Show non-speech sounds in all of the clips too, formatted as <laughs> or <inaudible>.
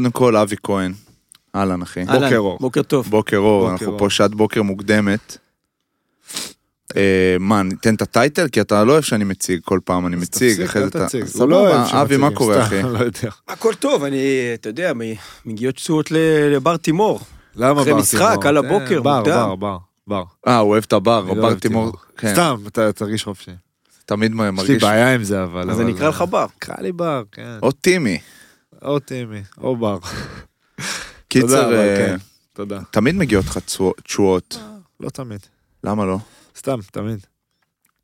קודם כל, אבי כהן. אהלן, אחי. אהלן, בוקר אור. בוקר טוב. בוקר אור, בוקר אנחנו אור. פה שעת בוקר מוקדמת. אה, מה, ניתן את הטייטל? כי אתה לא אוהב שאני מציג כל פעם, אני מציג, תפסיק, אחרי זה אתה... תציג. הוא לא אוהב סבבה, אבי, מה קורה, אחי? <laughs> לא יודע. הכל טוב, אני, אתה יודע, מ- מגיעות ל- לבר תימור. למה אחרי בר משחק, תימור? על הבוקר, אה, בר, מוקדם. בר, בר, בר. אה, הוא אוהב את הבר, לא בר תימור. כן, סתם, אתה תרגיש חופשי. תמיד יש לי מרגיש... בעיה עם זה, אבל... אז אני אקרא לך בר. קרא לי בר, כן. או טימי. או טימי, או בר. תודה, קיצר, אבל אה, כן. תודה. תמיד מגיעות לך תשוא- תשואות. לא תמיד. למה לא? סתם, תמיד.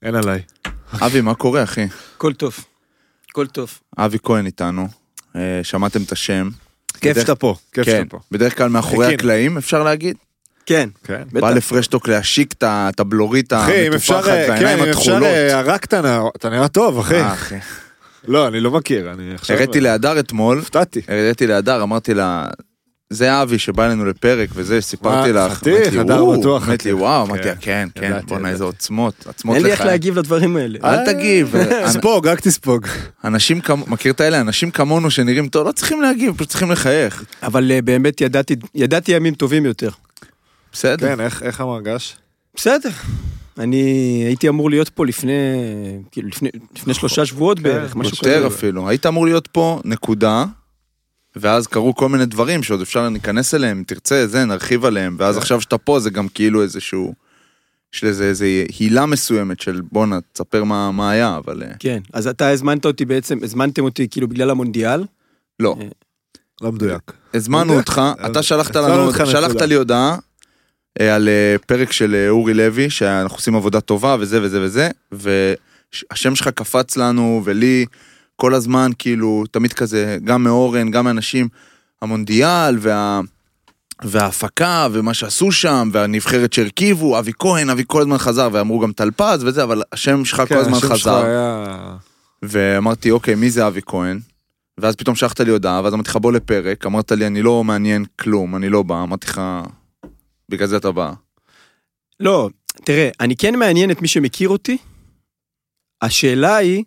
אין עליי. אבי, מה קורה, אחי? הכל טוב. הכל טוב. אבי כהן איתנו. אה, שמעתם את השם. כיף שאתה פה, כיף כן, שאתה פה. בדרך כלל מאחורי. הקלעים, אפשר להגיד? כן, כן. בא לפרשטוק להשיק את הבלורית אחי, אם אפשר, המטופחת כן, והעיניים אם אפשר, התכולות. אה, רק אתה נראה- אתה נראה טוב, אחי. אה. לא, אני לא מכיר, אני עכשיו... הראיתי להדר אתמול, הופתעתי. הראיתי להדר, אמרתי לה, זה אבי שבא אלינו לפרק וזה, סיפרתי לך. חתיך, אמרתי, הדר "וואו", בטוח אמרתי לי. וואו, כן. אמרתי לה, כן, כן, ידעתי, בואנה איזה. עוצמות, עצמות אין לי איך. להגיב לדברים האלה. אל תגיב. אנ- ספוג, רק תספוג. אנשים כמו, מכיר את האלה? אנשים כמונו שנראים טוב, לא צריכים להגיב, פשוט צריכים לחייך. אבל אה, באמת ידעתי, ימים טובים יותר. בסדר. כן, איך איך המרגש? בסדר. אני הייתי אמור להיות פה לפני, כאילו לפני, לפני שלושה שבועות בערך, משהו כזה. יותר אפילו. היית אמור להיות פה, נקודה, ואז קרו כל מיני דברים שעוד אפשר להיכנס אליהם, תרצה, זה, נרחיב עליהם, ואז כן. עכשיו שאתה פה זה גם כאילו איזשהו, יש לזה איזה הילה מסוימת של בואנה, תספר מה מה היה, אבל אה, כן, אז אתה הזמנת אותי בעצם, הזמנתם אותי כאילו בגלל המונדיאל. לא. לא מדויק. הזמנו יודע. אותך, אתה שלחת לנו, שלחת. לי הודעה אה, על אה, פרק של אה, אורי לוי, שאנחנו עושים עבודה טובה וזה וזה וזה, והשם שלך קפץ לנו ולי כל הזמן, כאילו, תמיד כזה, גם מאורן, גם מאנשים, המונדיאל וה... וההפקה ומה שעשו שם והנבחרת שהרכיבו אבי כהן אבי כל הזמן חזר ואמרו גם טלפז וזה אבל השם שלך כל כן, הזמן השם שלך חזר היה... ואמרתי, אוקיי, מי זה אבי כהן? ואז פתאום שלחת לי הודעה, ואז אמרתי לך, בוא לפרק, אמרת לי, אני לא מעניין כלום, אני לא בא, אמרתי לך, בגלל זה אתה בא. לא, תראה, אני כן מעניין את מי שמכיר אותי. השאלה היא,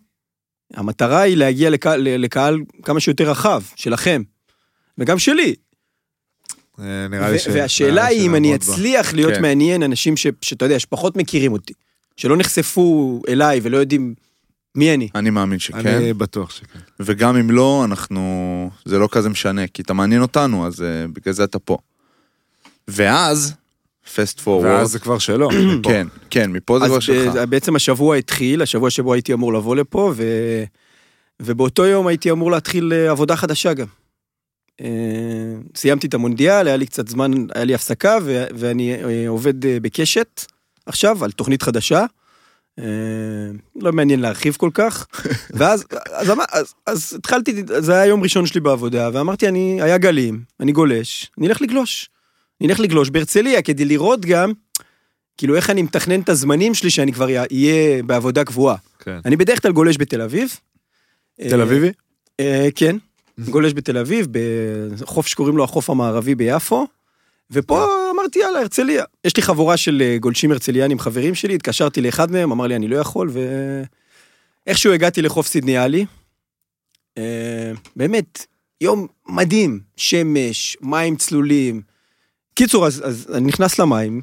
המטרה היא להגיע לקהל, לקהל כמה שיותר רחב, שלכם, וגם שלי. אה, נראה לי ש... והשאלה היא אם אני. אצליח להיות כן. מעניין אנשים ש, שאתה יודע, שפחות מכירים אותי. שלא נחשפו אליי ולא יודעים מי אני. אני מאמין שכן, אני בטוח שכן. וגם אם לא, אנחנו, זה לא כזה משנה, כי אתה מעניין אותנו, אז uh, בגלל זה אתה פה. ואז, פסט פורוורד, ואז זה כבר שלו. <clears throat> כן, כן, מפה זה כבר שלך. ב- בעצם השבוע התחיל, השבוע שבו הייתי אמור לבוא לפה, ו... ובאותו יום הייתי אמור להתחיל אה, עבודה חדשה גם. אה, סיימתי את המונדיאל, היה לי קצת זמן, היה לי הפסקה, ו... ואני אה, עובד אה, בקשת עכשיו על תוכנית חדשה. אה, לא מעניין להרחיב כל כך. <laughs> ואז אז, אז, אז התחלתי, זה היה יום ראשון שלי בעבודה, ואמרתי, אני, היה גלים, אני גולש, אני אלך לגלוש. אני אלך לגלוש בהרצליה כדי לראות גם, כאילו איך אני מתכנן את הזמנים שלי שאני כבר אהיה בעבודה קבועה. כן. אני בדרך כלל גולש בתל אביב. תל אביבי? אה, כן, גולש בתל אביב, בחוף שקוראים לו החוף המערבי ביפו. ופה אמרתי יאללה הרצליה. יש לי חבורה של אה, גולשים הרצליאנים חברים שלי, התקשרתי לאחד מהם, אמר לי אני לא יכול, ואיכשהו הגעתי לחוף סידניאלי. אה, באמת, יום מדהים, שמש, מים צלולים. קיצור, אז, אז אני נכנס למים,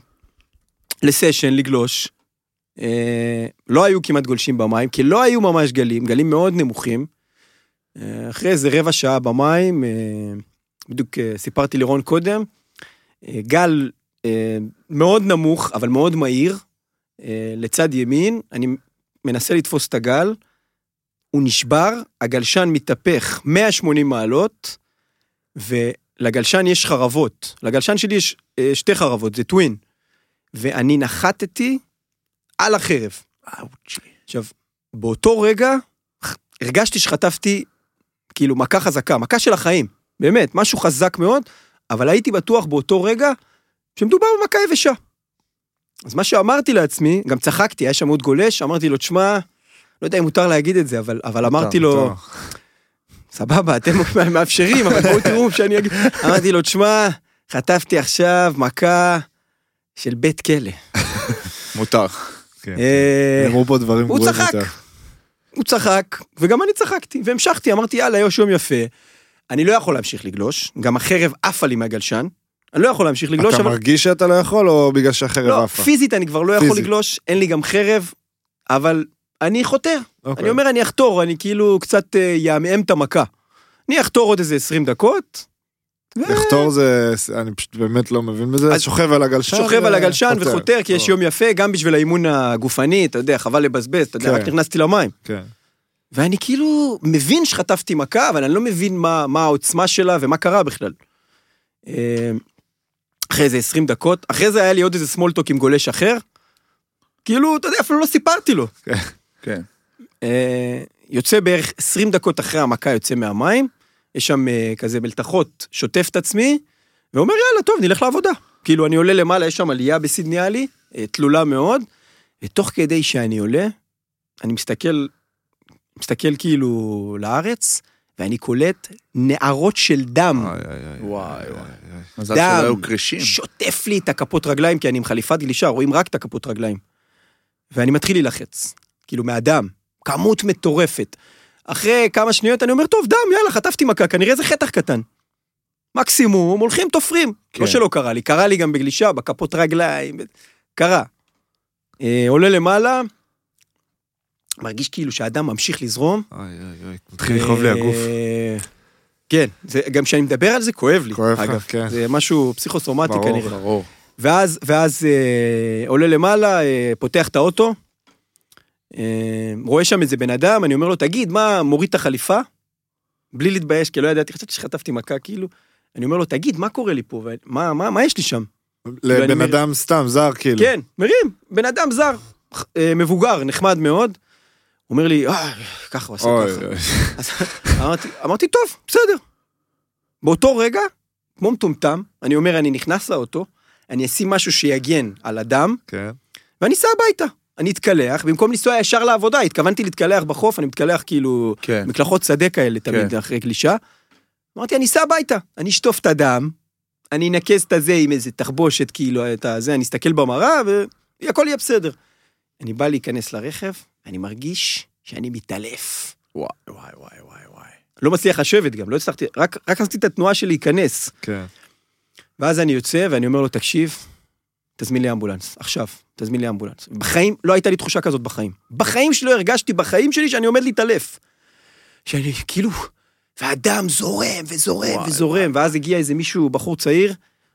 לסשן, לגלוש. אה, לא היו כמעט גולשים במים, כי לא היו ממש גלים, גלים מאוד נמוכים. אה, אחרי איזה רבע שעה במים, אה, בדיוק אה, סיפרתי לרון קודם, אה, גל אה, מאוד נמוך, אבל מאוד מהיר, אה, לצד ימין, אני מנסה לתפוס את הגל, הוא נשבר, הגלשן מתהפך 180 מעלות, ולגלשן יש חרבות. לגלשן שלי יש אה, שתי חרבות, זה טווין. ואני נחתתי על החרב. עכשיו, באותו רגע הרגשתי שחטפתי כאילו מכה חזקה, מכה של החיים, באמת, משהו חזק מאוד, אבל הייתי בטוח באותו רגע שמדובר במכה יבשה. אז מה שאמרתי לעצמי, גם צחקתי, היה שם עוד גולש, אמרתי לו, תשמע, לא יודע אם מותר להגיד את זה, אבל, אבל אמרתי לו. סבבה, אתם <laughs> מאפשרים, אבל בואו תראו שאני אגיד. אמרתי לו, תשמע, חטפתי עכשיו מכה של בית כלא. מותר. כן. אה, נאמרו פה דברים הוא גרועים צחק. יותר. הוא צחק, וגם אני צחקתי, והמשכתי, אמרתי, יאללה, יש יום יפה. אני לא יכול להמשיך לגלוש, גם החרב עפה לי מהגלשן, אני לא יכול להמשיך לגלוש, אתה אבל... מרגיש שאתה לא יכול, או בגלל שהחרב לא, עפה? פיזית אני כבר לא יכול. לגלוש, אין לי גם חרב, אבל אני חותר. אוקיי. אני אומר, אני אחתור, אני כאילו קצת אה, יעמעם את המכה. אני אחתור עוד איזה 20 דקות. לחתור זה, אני פשוט באמת לא מבין בזה, שוכב על הגלשן. שוכב על הגלשן וחותר. כי יש יום יפה, גם בשביל האימון הגופני, אתה יודע, חבל לבזבז, אתה יודע, כן. רק נכנסתי למים. כן. ואני כאילו מבין שחטפתי מכה, אבל אני לא מבין מה, מה העוצמה שלה ומה קרה בכלל. אה, אחרי איזה 20 דקות, אחרי זה היה לי עוד איזה סמולטוק עם גולש אחר. כאילו, אתה יודע, אפילו לא סיפרתי לו. כן. אה, יוצא בערך 20 דקות אחרי המכה יוצא מהמים, יש שם אה, כזה מלתחות, שוטף את עצמי, ואומר יאללה טוב נלך לעבודה. כאילו אני עולה למעלה, יש שם עלייה בסידני עלי, אה, תלולה מאוד, ותוך כדי שאני עולה, אני מסתכל, מסתכל כאילו לארץ, ואני קולט נערות של דם. וואי, וואי. איי. מזל שלא היו קרישים. שוטף לי את הכפות רגליים, כי אני עם חליפת גלישה, רואים רק את הכפות רגליים. ואני מתחיל להילחץ, כאילו מהדם, כמות מטורפת. אחרי כמה שניות אני אומר, טוב, דם, יאללה, חטפתי מכה, כנראה זה חתך קטן. מקסימום, הולכים, תופרים. כן. לא שלא קרה לי, קרה לי גם בגלישה, בכפות רגליים, קרה. אה, עולה למעלה, מרגיש כאילו שהדם ממשיך לזרום. איי, איי, איי. מתחיל לכאוב לי הגוף. אה, כן, זה, גם כשאני מדבר על זה כואב לי, כואב לך, אגב. כן. זה משהו פסיכוסומטי ברור, כנראה. ברור. ואז, ואז אה, עולה למעלה, אה, פותח את האוטו, רואה שם איזה בן אדם, אני אומר לו, תגיד, מה, מוריד את החליפה? בלי להתבייש, כי לא ידעתי, חשבתי שחטפתי מכה, כאילו. אני אומר לו, תגיד, מה קורה לי פה? מה, מה, מה יש לי שם? לבן אדם סתם, זר כאילו. כן, מרים, בן אדם זר, אה, מבוגר, נחמד מאוד. הוא אומר לי, אה, ככה הוא עשה אוי, ככה. אוי. אמרתי, אמרתי, טוב, בסדר. באותו רגע, כמו מטומטם, אני אומר, אני נכנס לאוטו, אני אשים משהו שיגן על הדם, כן. ואני אסע הביתה. אני אתקלח, במקום לנסוע ישר לעבודה, התכוונתי להתקלח בחוף, אני מתקלח כאילו כן. מקלחות שדה כאלה תמיד כן. אחרי גלישה. אמרתי, אני אסע הביתה, אני אשטוף את הדם, אני אנקז את הזה עם איזה תחבושת, כאילו, את הזה, אני אסתכל במראה, והכל יהיה בסדר. אני בא להיכנס לרכב, אני מרגיש שאני מתעלף. וואי, וואי, וואי, וואי, וואי. לא מצליח לשבת גם, לא הצלחתי, רק, רק עשיתי את התנועה של להיכנס. כן. ואז אני יוצא ואני אומר לו, תקשיב, תזמין לי אמבולנס, עכשיו, תזמין לי אמבולנס. בחיים, לא הייתה לי תחושה כזאת בחיים. בחיים שלי לא הרגשתי, בחיים שלי, שאני עומד להתעלף. שאני, כאילו, והדם זורם וזורם וואי, וזורם, ואז הגיע איזה מישהו, בחור צעיר,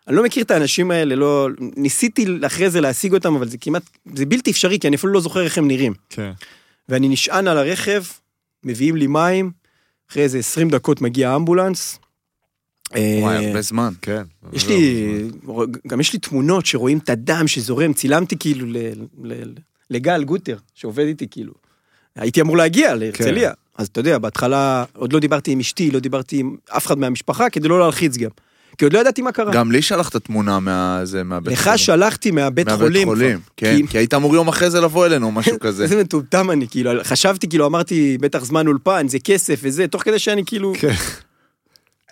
אני לא מכיר את האנשים האלה, לא, ניסיתי אחרי זה להשיג אותם, אבל זה כמעט, זה בלתי אפשרי, כי אני אפילו לא זוכר איך הם נראים. כן. ואני נשען על הרכב, מביאים לי מים, אחרי איזה 20 דקות מגיע האמבולנס. וואי, אה, הרבה זמן. כן. יש לי, גם יש לי תמונות שרואים את הדם שזורם, צילמתי כאילו ל- ל- לגל גוטר, שעובד איתי כאילו. הייתי אמור להגיע להרצליה. כן. אז אתה יודע, בהתחלה עוד לא דיברתי עם אשתי, לא דיברתי עם אף אחד מהמשפחה, כדי לא להלחיץ גם. כי עוד לא ידעתי מה קרה. גם לי שלחת תמונה מהזה, מהבית לך שלחתי מהבית חולים. חולים, כבר. כן, כי- כי היית אמור יום אחרי זה לבוא אלינו, משהו <laughs> כזה. איזה מטומטם אני, כאילו, חשבתי, כאילו, אמרתי, בטח זמן אולפן, זה כסף וזה, תוך כדי שאני כאילו...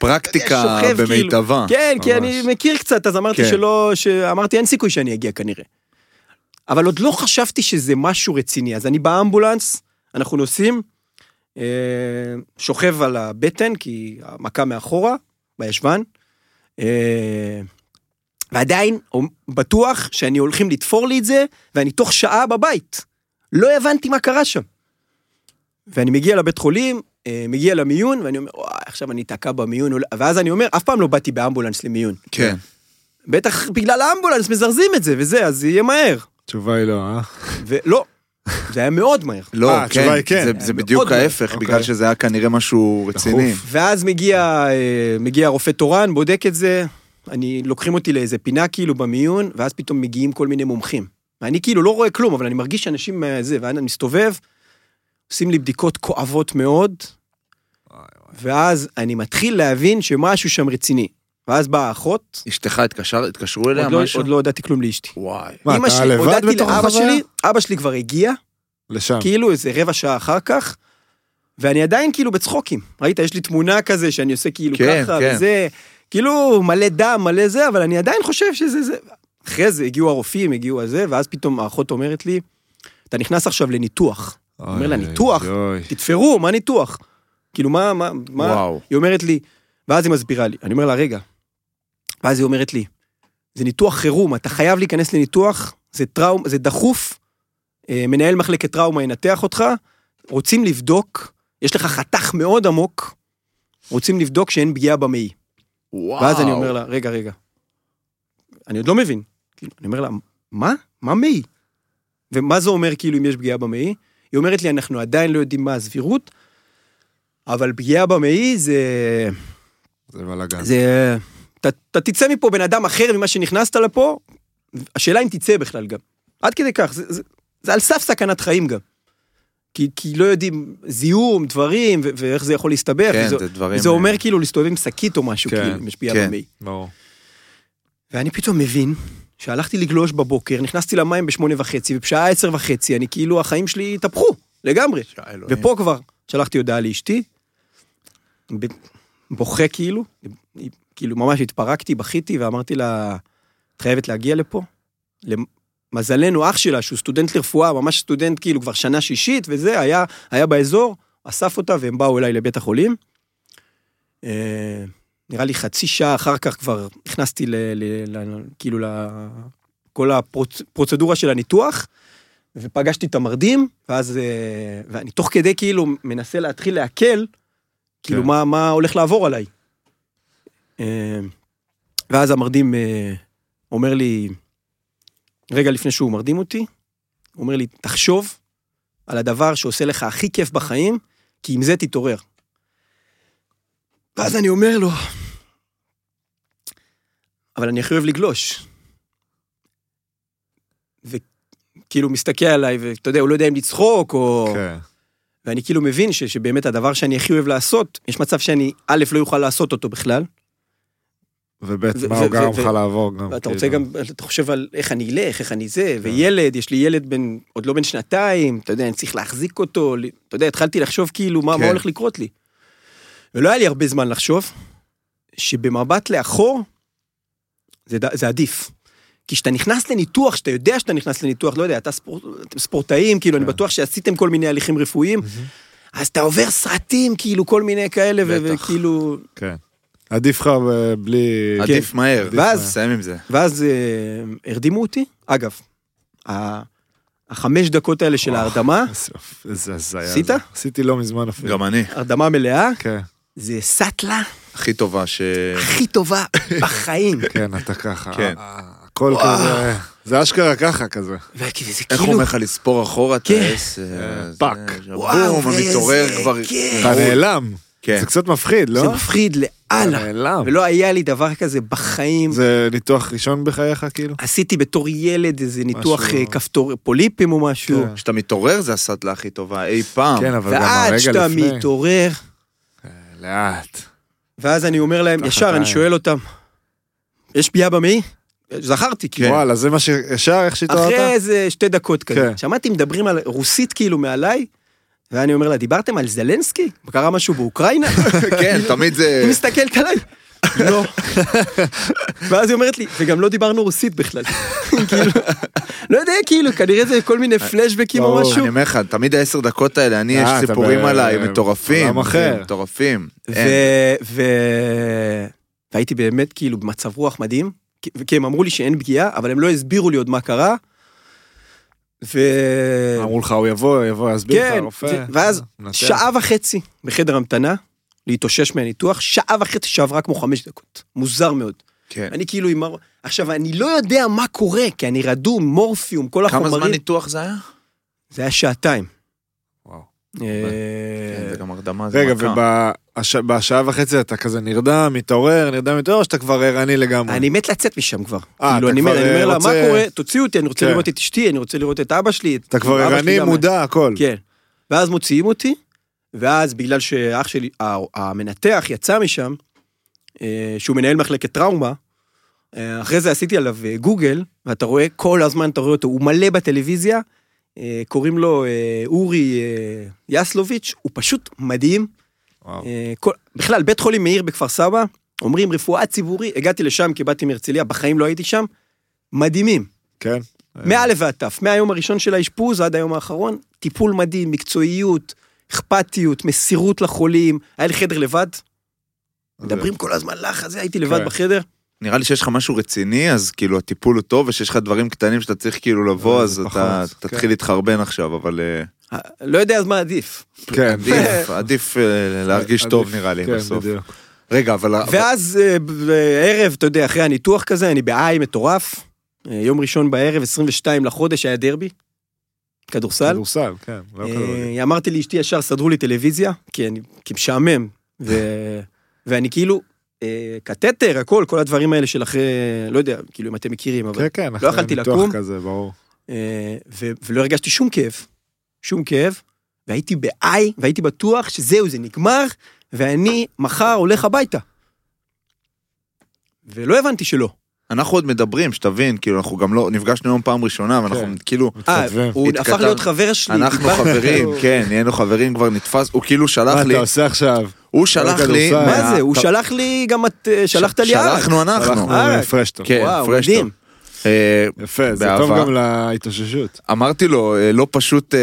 כן. פרקטיקה שוכב, כאילו. במיטבה. כן, כי ממש. אני מכיר קצת, אז אמרתי כן. שלא, שאמרתי אין סיכוי שאני אגיע כנראה. אבל עוד לא חשבתי שזה משהו רציני, אז אני באמבולנס, אנחנו נוסעים, אה, שוכב על הבטן, כי המכה מאחורה, בישבן, אה, ועדיין בטוח שאני הולכים לתפור לי את זה, ואני תוך שעה בבית. לא הבנתי מה קרה שם. ואני מגיע לבית חולים, מגיע למיון, ואני אומר, וואי, עכשיו אני אתקע במיון, אולי-" ואז אני אומר, אף פעם לא באתי באמבולנס למיון. כן. בטח בגלל האמבולנס מזרזים את זה וזה, אז זה יהיה מהר. התשובה היא לא, אה? ולא, זה היה מאוד מהר. לא, אה, התשובה כן, היא כן. זה- זה בדיוק. ההפך, אוקיי. בגלל שזה היה כנראה משהו רציני. ואז מגיע, אה, מגיע רופא תורן, בודק את זה, אני, לוקחים אותי לאיזה פינה כאילו במיון, ואז פתאום מגיעים כל מיני מומחים. ואני כאילו לא רואה כלום, אבל אני מרגיש שאנשים אה, זה, ואני מסתובב, עושים לי בדיקות כואבות מאוד, ואז אני מתחיל להבין שמשהו שם רציני. ואז באה האחות, אשתך התקשר, התקשרו אליה עוד לא, משהו? עוד לא הודעתי כלום לאשתי. וואי. מה, אתה שלי, לבד הודעתי בתוך לאבא החוויה? שלי, אבא שלי כבר הגיע, לשם. כאילו איזה רבע שעה אחר כך, ואני עדיין כאילו בצחוקים. ראית, יש לי תמונה כזה שאני עושה כאילו כן, ככה, כן. וזה, כאילו מלא דם, מלא זה, אבל אני עדיין חושב שזה זה. אחרי זה הגיעו הרופאים, הגיעו הזה, ואז פתאום האחות אומרת לי, אתה נכנס עכשיו לניתוח. אומר לה, ניתוח? תתפרו, מה ניתוח? כאילו, מה, מה, מה? היא אומרת לי, ואז היא מסבירה לי, אני אומר לה, רגע. ואז היא אומרת לי, זה ניתוח חירום, אתה חייב להיכנס לניתוח, זה טראום, זה דחוף, אה, מנהל מחלקת טראומה ינתח אותך, רוצים לבדוק, יש לך חתך מאוד עמוק, רוצים לבדוק שאין פגיעה במעי. וואו. ואז אני אומר לה, רגע, רגע, אני עוד לא מבין. כאילו, אני אומר לה, מה? מה מעי? ומה זה אומר כאילו אם יש פגיעה במעי? היא אומרת לי, אנחנו עדיין לא יודעים מה הסבירות, אבל פגיעה במעי זה... זה בלאגן. זה... אתה, תצא מפה בן אדם אחר ממה שנכנסת לפה, השאלה אם תצא בכלל גם. עד כדי כך, זה, זה, זה על סף סכנת חיים גם. כי, כי לא יודעים זיהום, דברים, ו- ואיך זה יכול להסתבך. כן, וזה, זה דברים... זה אומר כאילו להסתובב עם שקית או משהו, כן, כאילו, פגיעה כן. במעי. ברור. ואני פתאום מבין שהלכתי לגלוש בבוקר, נכנסתי למים בשמונה וחצי, ובשעה עשר וחצי, אני כאילו, החיים שלי התהפכו, לגמרי. ופה כבר שלחתי הודעה לאשתי, בוכה כאילו, כאילו ממש התפרקתי, בכיתי, ואמרתי לה, את חייבת להגיע לפה. למזלנו, אח שלה, שהוא סטודנט לרפואה, ממש סטודנט כאילו כבר שנה שישית וזה, היה, היה באזור, אסף אותה והם באו אליי לבית החולים. אה, נראה לי חצי שעה אחר כך כבר נכנסתי ל... ל, ל כאילו ל... כל הפרוצדורה של הניתוח, ופגשתי את המרדים, ואז... אה, ואני תוך כדי כאילו מנסה להתחיל לעכל, כאילו כן. מה, מה הולך לעבור עליי. אה, ואז המרדים אה, אומר לי, רגע לפני שהוא מרדים אותי, הוא אומר לי, תחשוב על הדבר שעושה לך הכי כיף בחיים, כי עם זה תתעורר. ואז אני אומר לו, אבל אני הכי אוהב לגלוש. וכאילו מסתכל עליי, ואתה יודע, הוא לא יודע אם לצחוק, או... כן. ואני כאילו מבין ש, שבאמת הדבר שאני הכי אוהב לעשות, יש מצב שאני, א', לא יוכל לעשות אותו בכלל, וב' מה הוא ו- יכול לעבור גם. ואתה כאילו. רוצה גם, אתה חושב על איך אני אלך, איך אני זה, וילד, יש לי ילד בן, עוד לא בן שנתיים, אתה יודע, אני צריך להחזיק אותו, אתה יודע, התחלתי לחשוב כאילו מה, כן. מה הולך לקרות לי. ולא היה לי הרבה זמן לחשוב, שבמבט לאחור, זה, ד- זה עדיף. כי כשאתה נכנס לניתוח, כשאתה יודע שאתה נכנס לניתוח, לא יודע, אתה ספורט, אתם ספורטאים, כאילו, אני כן. בטוח שעשיתם כל מיני הליכים רפואיים, אז אתה עובר סרטים, כאילו, כל מיני כאלה. וכאילו, כן. עדיף לך ב- בלי... עדיף מהר. ואז- תסיים עם זה. ואז אה, הרדימו אותי. אגב, ה- החמש דקות האלה של. ההרדמה, איזה- הזיה. עשית? עשיתי לא מזמן אפילו. גם אני. הרדמה מלאה, כן, זה סאטלה הכי טובה ש... הכי טובה בחיים. <laughs> כן, אתה ככה. כן. אה, הכל. כזה, זה אשכרה ככה כזה. איך כאילו, אומר לך לספור אחורה את כן. העשר? אה, זה- פאק. וואו, בום, מתעורר כבר... כיף. אתה נעלם. כן. זה קצת מפחיד, לא? זה מפחיד לאללה. נעלם. ולא היה לי דבר כזה בחיים. זה ניתוח ראשון בחייך, כאילו? עשיתי בתור ילד איזה ניתוח משהו- אה, כפתור, פוליפים או משהו. כן. כשאתה מתעורר זה הסטלה הכי טובה אי פעם. כן, אבל גם ועד הרגע שאתה לפני. מתעורר, לאט. ואז אני אומר להם, ישר, אני. שואל אותם, יש פגיעה במעי? זכרתי, כאילו. וואלה, זה מה שישר, איך שהתעוררת? אחרי איזה שתי דקות כזה. כן. שמעתי מדברים על רוסית כאילו מעליי, ואני אומר לה, דיברתם על זלנסקי? קרה משהו באוקראינה? <laughs> כן, תמיד זה... היא מסתכלת עליי, לא. <laughs> ואז היא אומרת לי, וגם לא דיברנו רוסית בכלל. <laughs> כאילו, לא יודע, כאילו, כנראה זה כל מיני פלשבקים או. משהו. אני אומר לך, תמיד העשר דקות האלה, אני, אה, יש אתה סיפורים עליי מטורפים. בעולם אחר. כן, מטורפים. ו... אין. ו... והייתי באמת כאילו במצב רוח מדהים, כי- הם אמרו לי שאין פגיעה, אבל הם לא הסבירו לי עוד מה קרה. ו... אמרו לך, הוא יבוא, יבוא, יסביר לך, כן, רופא. ו- ואז מנתח. שעה וחצי בחדר המתנה, להתאושש מהניתוח, שעה וחצי שעברה כמו חמש דקות. מוזר מאוד. כן. אני כאילו עם... עכשיו, אני לא יודע מה קורה, כי אני רדום, מורפיום, כל כמה החומרים. זמן ניתוח זה היה? זה היה שעתיים. וואו. אה, כן, זה גם הרדמה, זה רגע. ובשעה וחצי אתה כזה נרדם, מתעורר, נרדם, מתעורר, או שאתה כבר ערני לגמרי? אני מת לצאת משם כבר. אה, כאילו, אתה אני כבר, מת- אני אומר אה, לה, מה רוצה- קורה? תוציאו אותי, אני רוצה כן. לראות את אשתי, אני רוצה לראות את אבא שלי. את- אתה כבר ערני, מודע, הכל. כן. ואז מוציאים אותי, ואז בגלל שאח שלי, המנתח יצא משם, אה, שהוא מנהל מחלקת טראומה, אה, אחרי זה עשיתי עליו אה, גוגל, ואתה רואה, כל הזמן אתה רואה אותו, הוא מלא בטלוויזיה, קוראים לו אורי יסלוביץ', הוא פשוט מדהים. כל, בכלל, בית חולים מאיר בכפר סבא, אומרים רפואה ציבורי, הגעתי לשם כי באתי מהרצליה, בחיים לא הייתי שם, מדהימים. כן. מא' ועד ת', מהיום הראשון של האשפוז עד היום האחרון, טיפול מדהים, מקצועיות, אכפתיות, מסירות לחולים, היה לי חדר לבד, מדברים כל הזמן לחץ, זה, הייתי לבד כן. בחדר. נראה לי שיש לך משהו רציני, אז כאילו הטיפול הוא טוב, ושיש לך דברים קטנים שאתה צריך כאילו לבוא, אה, אז אתה כן. תתחיל להתחרבן עכשיו, אבל אה, לא יודע אז מה עדיף. כן, <laughs> עדיף, עדיף אה, להרגיש טוב נראה לי כן, בסוף. רגע, אבל... ואז אה, בערב, אתה יודע, אחרי הניתוח כזה, אני בעי מטורף. אה, יום ראשון בערב, 22 לחודש, היה דרבי. כדורסל. כדורסל, כן. לא כדורגל. אה, אמרתי לאשתי ישר, סדרו לי טלוויזיה, כי אני כי משעמם. ו- ואני כאילו, אה, קתטר, הכל, כל הדברים האלה של אחרי, לא יודע, כאילו אם אתם מכירים, אבל... כן, כן. לא יכלתי אחרי ניתוח לקום. כזה, ברור. אה, ו- ולא הרגשתי שום כאב. שום כאב. והייתי בעי, והייתי בטוח שזהו, זה נגמר, ואני מחר הולך הביתה. ולא הבנתי שלא. אנחנו עוד מדברים, שתבין, כאילו, אנחנו גם לא, נפגשנו היום פעם ראשונה, ואנחנו כן. כאילו, אה. הוא הפך להיות חבר שלי. אנחנו. חברים, כן, נהיינו חברים, כבר נתפס, הוא כאילו שלח מה לי, אתה עושה עכשיו? הוא שלח לי. מה זה, הוא שלח לי גם את, אה, שלחת לי ערק. שלחנו אנחנו, אנחנו אה, פרשטון. כן. מדהים. אה, יפה, זה. טוב גם להתאוששות. אמרתי לו, לא פשוט,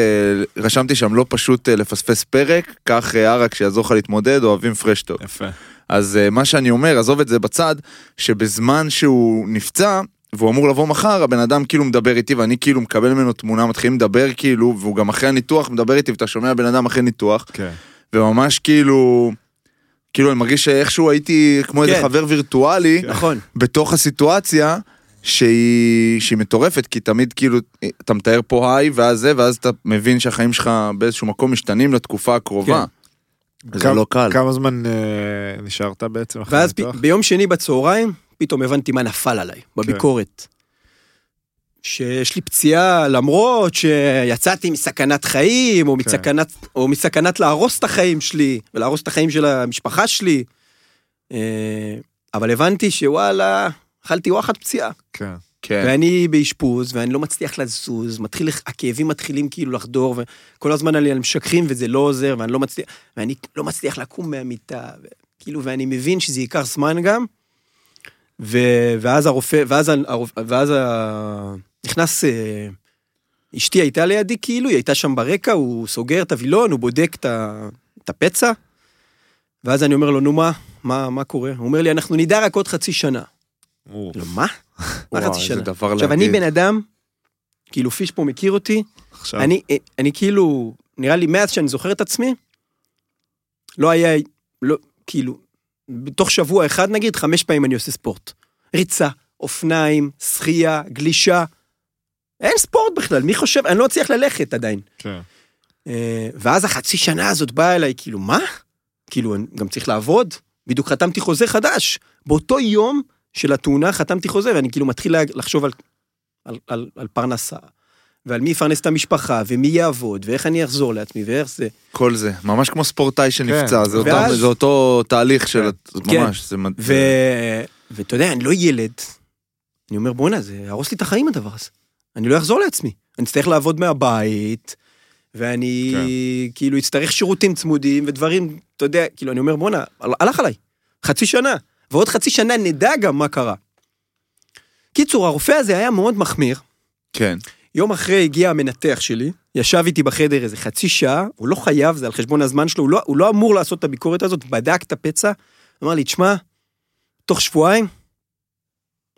רשמתי שם, לא פשוט לפספס פרק, קח ערק שיעזור לך להתמודד, אוהבים פרשטוק. יפה. אז אה, מה שאני אומר, עזוב את זה בצד, שבזמן שהוא נפצע, והוא אמור לבוא מחר, הבן אדם כאילו מדבר איתי, ואני כאילו מקבל ממנו תמונה, מתחילים לדבר כאילו, והוא גם אחרי הניתוח מדבר איתי, ואתה שומע בן אדם אחרי ניתוח, כן. וממש כאילו, כאילו אני מרגיש שאיכשהו הייתי כמו איזה כן. חבר וירטואלי, נכון. בתוך הסיטואציה. שהיא, שהיא מטורפת, כי תמיד כאילו, אתה מתאר פה היי, ואז זה, ואז אתה מבין שהחיים שלך באיזשהו מקום משתנים לתקופה הקרובה. זה כמה- לא קל. כמה זמן אה, נשארת בעצם אחרי ואז הניתוח? ביום שני בצהריים, פתאום הבנתי מה נפל עליי, בביקורת. שיש לי פציעה למרות שיצאתי מסכנת חיים, או כן. מסכנת, או מסכנת להרוס את החיים שלי, ולהרוס את החיים של המשפחה שלי. אה, אבל הבנתי שוואלה, אכלתי וואחד פציעה. כן. כן. ואני באשפוז, ואני לא מצליח לזוז, מתחיל, הכאבים מתחילים כאילו לחדור, וכל הזמן עלי על משככים וזה לא עוזר, ואני לא מצליח, ואני לא מצליח לקום מהמיטה, כאילו, ואני מבין שזה ייקח זמן גם, ו, ואז הרופא, ואז, הרופ, ואז ה... נכנס, אה, אשתי הייתה לידי כאילו, היא הייתה שם ברקע, הוא סוגר את הווילון, הוא בודק את, את הפצע, ואז אני אומר לו, נו מה, מה, מה קורה? הוא אומר לי, אנחנו נדע רק עוד חצי שנה. מה? מה חצי שנה? עכשיו, אני להגיד. בן אדם, כאילו פיש פה מכיר אותי, עכשיו. אני, אני כאילו, נראה לי מאז שאני זוכר את עצמי, לא היה, לא, כאילו, בתוך שבוע אחד נגיד, חמש פעמים אני עושה ספורט. ריצה, אופניים, שחייה, גלישה. אין ספורט בכלל, מי חושב, אני לא אצליח ללכת עדיין. כן. אה, ואז החצי שנה הזאת באה אליי, כאילו, מה? כאילו, אני גם צריך לעבוד? בדיוק חתמתי חוזה חדש. באותו יום של התאונה חתמתי חוזה, ואני כאילו מתחיל לחשוב על, על, על, על פרנסה, ועל מי יפרנס את המשפחה, ומי יעבוד, ואיך אני אחזור לעצמי, ואיך זה. כל זה, ממש כמו ספורטאי שנפצע, כן. זה, ואז- זה אותו תהליך של, כן. ממש, זה. ו... ואתה יודע, אני לא ילד. אני אומר, בואנה, זה יהרוס לי את החיים הדבר הזה. אני לא אחזור לעצמי. אני אצטרך לעבוד מהבית, ואני כן. כאילו אצטרך שירותים צמודים ודברים, אתה יודע, כאילו, אני אומר, בואנה, הל- הלך עליי. חצי שנה. ועוד חצי שנה נדע גם מה קרה. קיצור, הרופא הזה היה מאוד מחמיר. כן, יום אחרי הגיע המנתח שלי, ישב איתי בחדר איזה חצי שעה, הוא לא חייב, זה על חשבון הזמן שלו, הוא לא, הוא לא אמור לעשות את הביקורת הזאת, בדק את הפצע, אמר לי, תשמע, תוך שבועיים,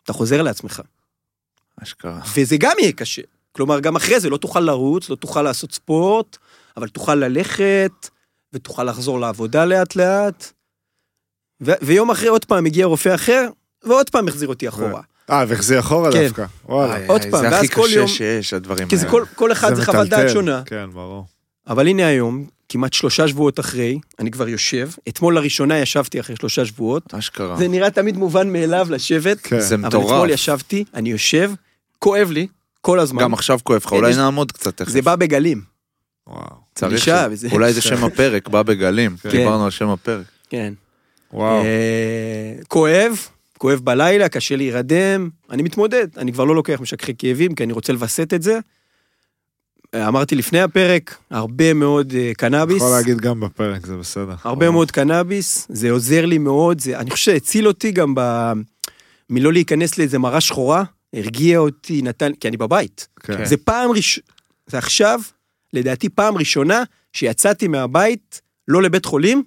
אתה חוזר לעצמך. אשכרה. וזה גם יהיה קשה. כלומר, גם אחרי זה לא תוכל לרוץ, לא תוכל לעשות ספורט, אבל תוכל ללכת, ותוכל לחזור לעבודה לאט לאט. ו- ויום אחרי עוד פעם הגיע רופא אחר, ועוד פעם החזיר אותי אחורה. אה, והחזיר אחורה כן. דווקא. וואלה. איי, עוד איי, פעם, זה ואז הכי כל קשה יום- שיש, הדברים כי זה האלה. כל, כל אחד זה חוות דעת. שונה. כן, ברור. אבל הנה היום, כמעט שלושה שבועות אחרי, אני כבר יושב. אתמול לראשונה ישבתי אחרי שלושה שבועות. אשכרה. זה נראה תמיד מובן מאליו לשבת, כן. זה אבל מטורף. אתמול ישבתי, אני יושב, כואב לי, כל הזמן. גם עכשיו כואב לך, כן, אולי נעמוד קצת תכף. זה בא בגלים. וואו. צריך. אולי זה שם הפרק, בא בגלים. כן. דיברנו על שם הפרק. כן. וואו. אה, כואב, כואב בלילה, קשה להירדם, אני מתמודד, אני כבר לא לוקח משככי כאבים, כי אני רוצה לווסת את זה. אה, אמרתי לפני הפרק, הרבה מאוד אה, קנאביס. יכול להגיד גם בפרק, זה בסדר. הרבה וואו. מאוד קנאביס, זה עוזר לי מאוד, זה, אני חושב שהציל אותי גם ב... מלא להיכנס לאיזה מראה שחורה, הרגיע אותי, נתן, כי אני בבית. כן. זה פעם ראש... זה עכשיו, לדעתי פעם ראשונה שיצאתי מהבית, לא לבית חולים,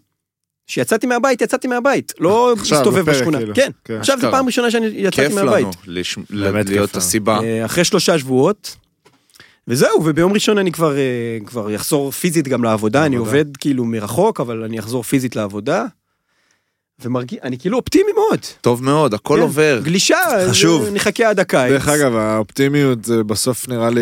שיצאתי מהבית, יצאתי מהבית, לא עכשיו, מסתובב בשכונה. כאילו. כן, כן. עכשיו זו. פעם ראשונה שאני יצאתי כיף מהבית. לנו לש- באמת להיות כיף. הסיבה. אה, אחרי שלושה שבועות. וזהו, וביום ראשון אני כבר, אה, כבר אחזור פיזית גם לעבודה, אני. עובד כאילו מרחוק, אבל אני אחזור פיזית לעבודה. ומרגיש, אני כאילו אופטימי מאוד. טוב מאוד, הכל כן, עובר. גלישה, חשוב. זה- נחכה עד הקיץ. דרך אגב, האופטימיות זה בסוף נראה לי,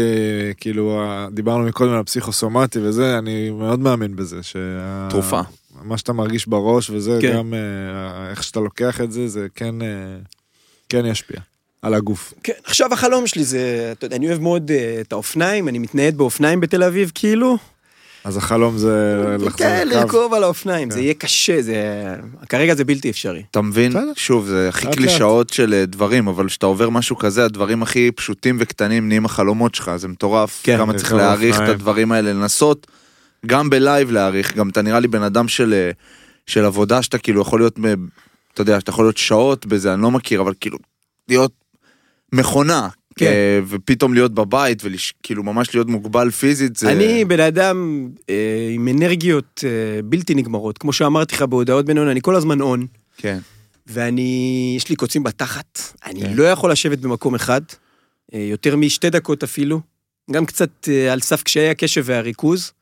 כאילו, דיברנו מקודם על הפסיכוסומטי וזה, אני מאוד מאמין בזה. שה- תרופה. מה שאתה מרגיש בראש וזה, כן. גם אה, איך שאתה לוקח את זה, זה כן, אה, כן ישפיע על הגוף. כן, עכשיו החלום שלי זה, אתה יודע, אני אוהב מאוד אה, את האופניים, אני מתנייד באופניים בתל אביב, כאילו. אז החלום זה לחזור כן, לקו. לרכוב על האופניים, כן. זה יהיה קשה, זה... כרגע זה בלתי אפשרי. אתה מבין? בסדר. שוב, זה הכי קלישאות של דברים, אבל כשאתה עובר משהו כזה, הדברים הכי פשוטים וקטנים נהיים החלומות שלך, זה מטורף. כן. כמה צריך להעריך את. הדברים האלה, לנסות גם בלייב להעריך, גם אתה נראה לי בן אדם של, אה, של עבודה שאתה כאילו יכול להיות, אתה יודע, שאתה יכול להיות שעות בזה, אני לא מכיר, אבל כאילו, להיות מכונה. כן. אה, ופתאום להיות בבית וכאילו ממש להיות מוגבל פיזית זה אני בן אדם אה, עם אנרגיות אה, בלתי נגמרות, כמו שאמרתי לך בהודעות בינון, אני כל הזמן און, כן ואני, יש לי קוצים בתחת, אני כן. לא יכול לשבת במקום אחד, אה, יותר משתי דקות אפילו, גם קצת אה, על סף קשיי הקשב והריכוז.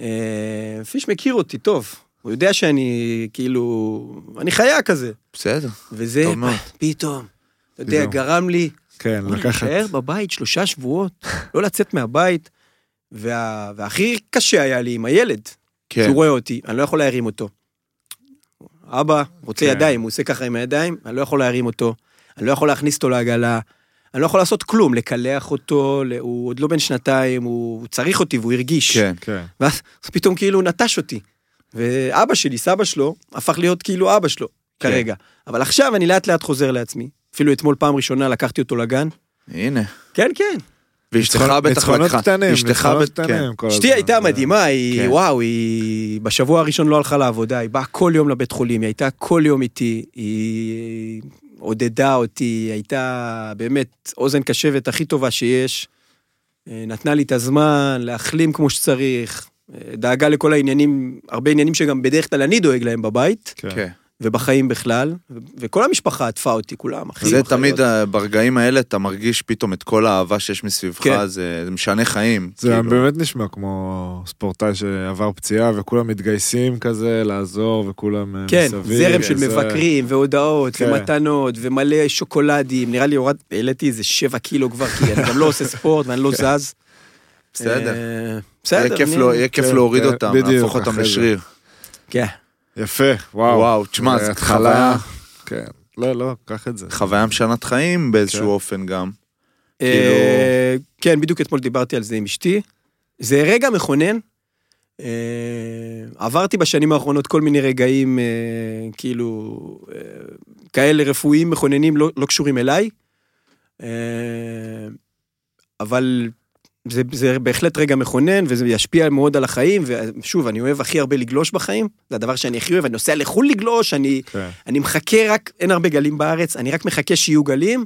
אה, פיש מכיר אותי טוב, הוא יודע שאני כאילו, אני חיה כזה, בסדר וזה טוב מאוד. פתאום, אתה יודע. גרם לי, כן, לקחת. להישאר בבית שלושה שבועות, לא לצאת מהבית, וה... והכי קשה היה לי עם הילד, כן שהוא רואה אותי, אני לא יכול להרים אותו. אבא רוצה כן. ידיים, הוא עושה ככה עם הידיים, אני לא יכול להרים אותו, אני לא יכול להכניס אותו לעגלה, אני לא יכול לעשות כלום, לקלח אותו, הוא עוד לא בן שנתיים, הוא הוא צריך אותי והוא הרגיש. כן כן. ואז פתאום כאילו נטש אותי. ואבא שלי, סבא שלו, הפך להיות כאילו אבא שלו, כן. כרגע. אבל עכשיו אני לאט לאט חוזר לעצמי. אפילו אתמול פעם ראשונה לקחתי אותו לגן. הנה כן, כן. ואשתך ניצחונות- בטח ניצחונות לקחה קטנים, אשתך ניצחונות כן. קטנים אשתי. הייתה מדהימה, היא, כן. וואו, היא בשבוע הראשון לא הלכה לעבודה, היא באה כל יום לבית חולים, היא הייתה כל יום איתי, היא עודדה אותי, הייתה באמת אוזן קשבת הכי טובה שיש, אה, נתנה לי את הזמן להחלים כמו שצריך, אה, דאגה לכל העניינים, הרבה עניינים שגם בדרך כלל אני דואג להם בבית, כן. כן. ובחיים בכלל, וכל המשפחה עטפה אותי, כולם, אחים, זה אחיות. תמיד ברגעים האלה אתה מרגיש פתאום את כל האהבה שיש מסביבך, כן. זה זה משנה חיים. זה כאילו. באמת נשמע כמו ספורטאי שעבר פציעה וכולם מתגייסים כזה לעזור וכולם אה, כן, מסביב. זרם של זה- מבקרים והודעות כן. ומתנות ומלא שוקולדים, נראה לי הורד, העליתי איזה שבע קילו כבר, כי אני גם לא עושה ספורט ואני לא זז. בסדר. אה, בסדר. יהיה כיף אני- לו- יהיה כיף כן, להוריד כן, אותם, להפוך אותם. לשריר. כן. יפה, וואו. וואו, תשמע, זה זה התחלה. חוויה. כן. לא, לא, קח את זה. חוויה משנת חיים באיזשהו כן. אופן גם. אה, כן, בדיוק אתמול דיברתי על זה עם אשתי. זה רגע מכונן. אה, עברתי בשנים האחרונות כל מיני רגעים, אה, כאילו, אה, כאלה רפואיים מכוננים לא, לא קשורים אליי. אה, אבל זה, זה בהחלט רגע מכונן, וזה ישפיע מאוד על החיים, ושוב, אני אוהב הכי הרבה לגלוש בחיים, זה הדבר שאני הכי אוהב, אני נוסע לחו"ל לגלוש, אני, כן. אני מחכה רק, אין הרבה גלים בארץ, אני רק מחכה שיהיו גלים,